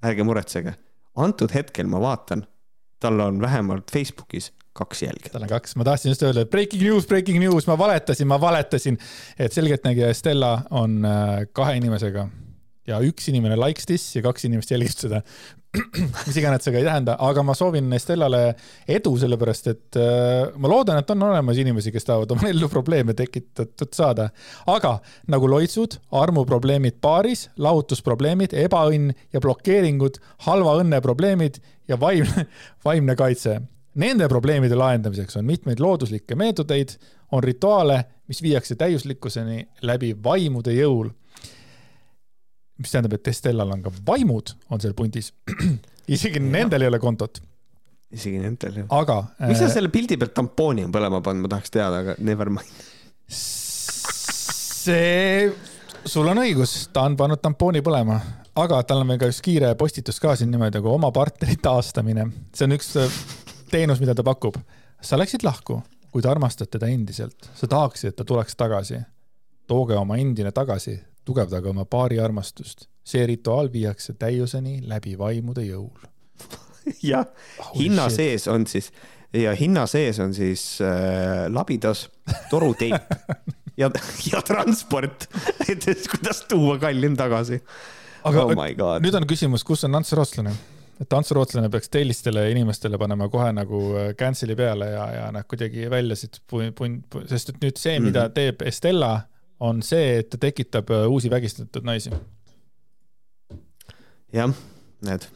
ärge muretsege, antud hetkel ma vaatan, tal on vähemalt Facebookis kaks jälge. tal on kaks, ma tahtsin just öelda, et breaking news, breaking news, ma valetasin, ma valetasin, et selgeltnägija Stella on äh, kahe inimesega ja üks inimene likes this ja kaks inimest jälgib seda. mis iganes see ka ei tähenda, aga ma soovin Stellale edu, sellepärast et äh, ma loodan, et on olemas inimesi, kes tahavad oma ellu probleeme tekitatud saada. aga nagu loitsud, armuprobleemid paaris, lahutusprobleemid, ebaõnn ja blokeeringud, halva õnne probleemid ja vaimne, vaimne kaitse Nende probleemide lahendamiseks on mitmeid looduslikke meetodeid, on rituaale, mis viiakse täiuslikkuseni läbi vaimude jõul. mis tähendab, et Estellal on ka vaimud, on seal pundis. isegi ja. nendel ei ole kontot. isegi nendel jah. aga. miks sa äh, selle pildi pealt tampooni on põlema pannud, ma tahaks teada, aga never mind. see, sul on õigus, ta on pannud tampooni põlema, aga tal on veel ka üks kiire postitus ka siin niimoodi nagu oma partneri taastamine. see on üks teenus, mida ta pakub. sa läksid lahku, kuid armastad teda endiselt, sa tahaksid, et ta tuleks tagasi. tooge oma endine tagasi, tugevdage oma paari armastust. see rituaal viiakse täiuseni läbi vaimude jõul. jah, hinna shit. sees on siis ja hinna sees on siis äh, labidas toruteip ja, ja transport, et kuidas tuua kallim tagasi. aga oh nüüd on küsimus, kus on Ants Rootslane? Et tantsurootslane peaks tellistele inimestele panema kohe nagu äh, cancel'i peale ja, ja nad kuidagi välja siit pun-, pun-, sest et nüüd see, mida mm -hmm. teeb Estella, on see, et ta tekitab äh, uusi vägistatud naisi. jah, näed,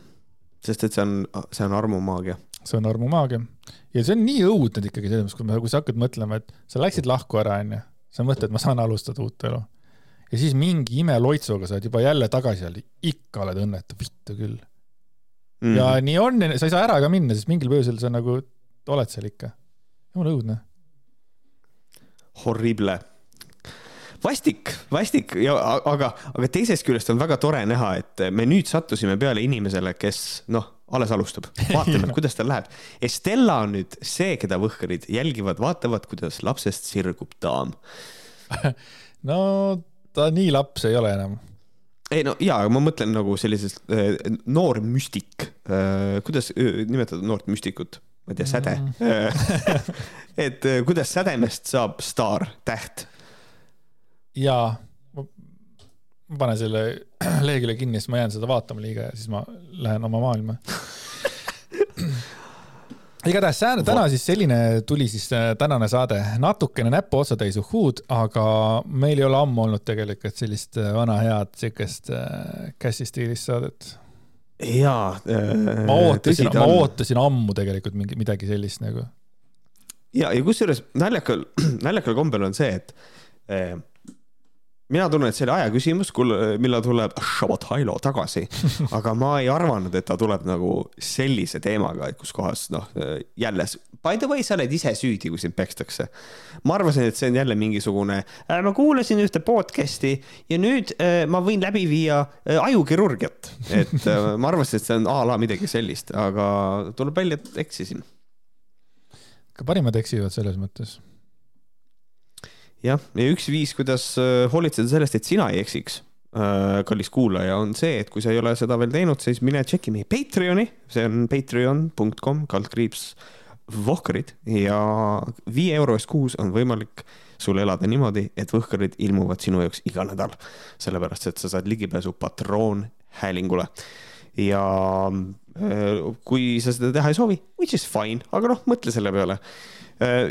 sest et see on, see on armumaagia. see on armumaagia ja see on nii õudne ikkagi selles mõttes, kui me, kui sa hakkad mõtlema, et sa läksid lahku ära, onju, sa mõtled, ma saan alustada uut elu. ja siis mingi imeloitsuga sa oled juba jälle tagasi seal, ikka oled õnnetu, vittu küll mm.. ja nii on, sa ei saa ära ka minna, sest mingil põhjusel sa nagu oled seal ikka. jumala õudne. Horrible. vastik, vastik ja aga, aga teisest küljest on väga tore näha, et me nüüd sattusime peale inimesele, kes noh, alles alustab, vaatame kuidas tal läheb. Estella on nüüd see, keda võhkarid jälgivad, vaatavad, kuidas lapsest sirgub daam no ta nii laps ei ole enam ei no jaa, aga ma mõtlen nagu sellisest äh, noor müstik äh,, kuidas äh, nimetada noort müstikut? ma ei tea, säde mm. et kuidas sädemest saab staar, täht? jaa, ma panen selle lehekülje kinni, siis ma jään seda vaatama liiga ja siis ma lähen oma maailma igatahes täna siis selline tuli siis äh, tänane saade, natukene näpuotsatäis uhhuud, aga meil ei ole ammu olnud tegelikult sellist äh, vana head siukest äh, stiilis saadet. jaa ma ootasin, ma ootasin ammu tegelikult mingi midagi sellist nagu. ja, ja kusjuures naljakal, naljakal kombel on see, et mina tunnen, et see oli aja küsimus, millal tuleb Shabbat Hailo tagasi, aga ma ei arvanud, et ta tuleb nagu sellise teemaga, et kus kohas noh, jälle, by the way, sa oled ise süüdi, kui sind pekstakse. ma arvasin, et see on jälle mingisugune, äh, ma kuulasin ühte podcast'i ja nüüd äh, ma võin läbi viia äh, ajukirurgiat, et ma arvasin, et see on a la midagi sellist, aga tuleb välja, et eksisin. ka parimad eksivad selles mõttes jah, ja üks viis, kuidas äh, hoolitseda sellest, et sina ei eksiks, äh, kallis kuulaja, on see, et kui sa ei ole seda veel teinud, siis mine tšeki meie Patreoni, see on patreon.com kaldkriips Vohkarid. Ja viie euro eest kuus on võimalik sul elada niimoodi, et Võhkarid ilmuvad sinu jaoks iga nädal. sellepärast, et sa saad ligipääsu patroonhäälingule ja kui sa seda teha ei soovi, which is fine, aga noh, mõtle selle peale. Äh,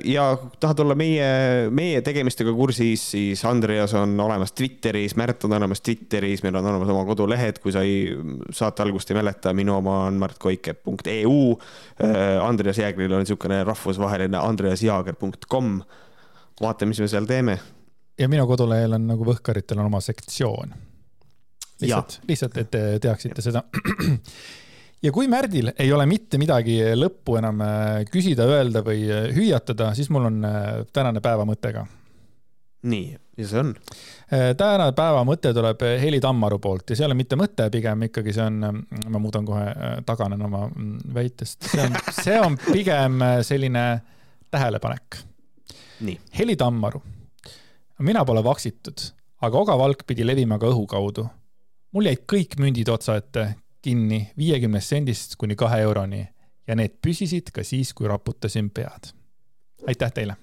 ja tahad olla meie, meie tegemistega kursis, siis Andreas on olemas Twitteris, Märt on olemas Twitteris, meil on olemas oma kodulehed, kui sa ei, saate algust ei mäleta, minu oma on martkoike.eu. Äh, Andreas Jäägril on niisugune rahvusvaheline andreasjaager.com. vaata, mis me seal teeme. ja minu kodulehel on nagu Võhkaritel on oma sektsioon. lihtsalt, lihtsalt, et te teaksite seda ja kui Märdil ei ole mitte midagi lõppu enam äh, küsida, öelda või äh, hüüatada, siis mul on äh, tänane päeva mõte ka. nii, mis see on? tänane päeva mõte tuleb Heli Tammaru poolt ja see ei ole mitte mõte, pigem ikkagi see on, ma muudan kohe, taganen oma mm, väitest, see on, see on pigem selline tähelepanek. Heli Tammaru. mina pole vaksitud, aga ogavalk pidi levima ka õhu kaudu. mul jäid kõik mündid otsa ette kinni viiekümnest sendist kuni kahe euroni ja need püsisid ka siis, kui raputasin pead. aitäh teile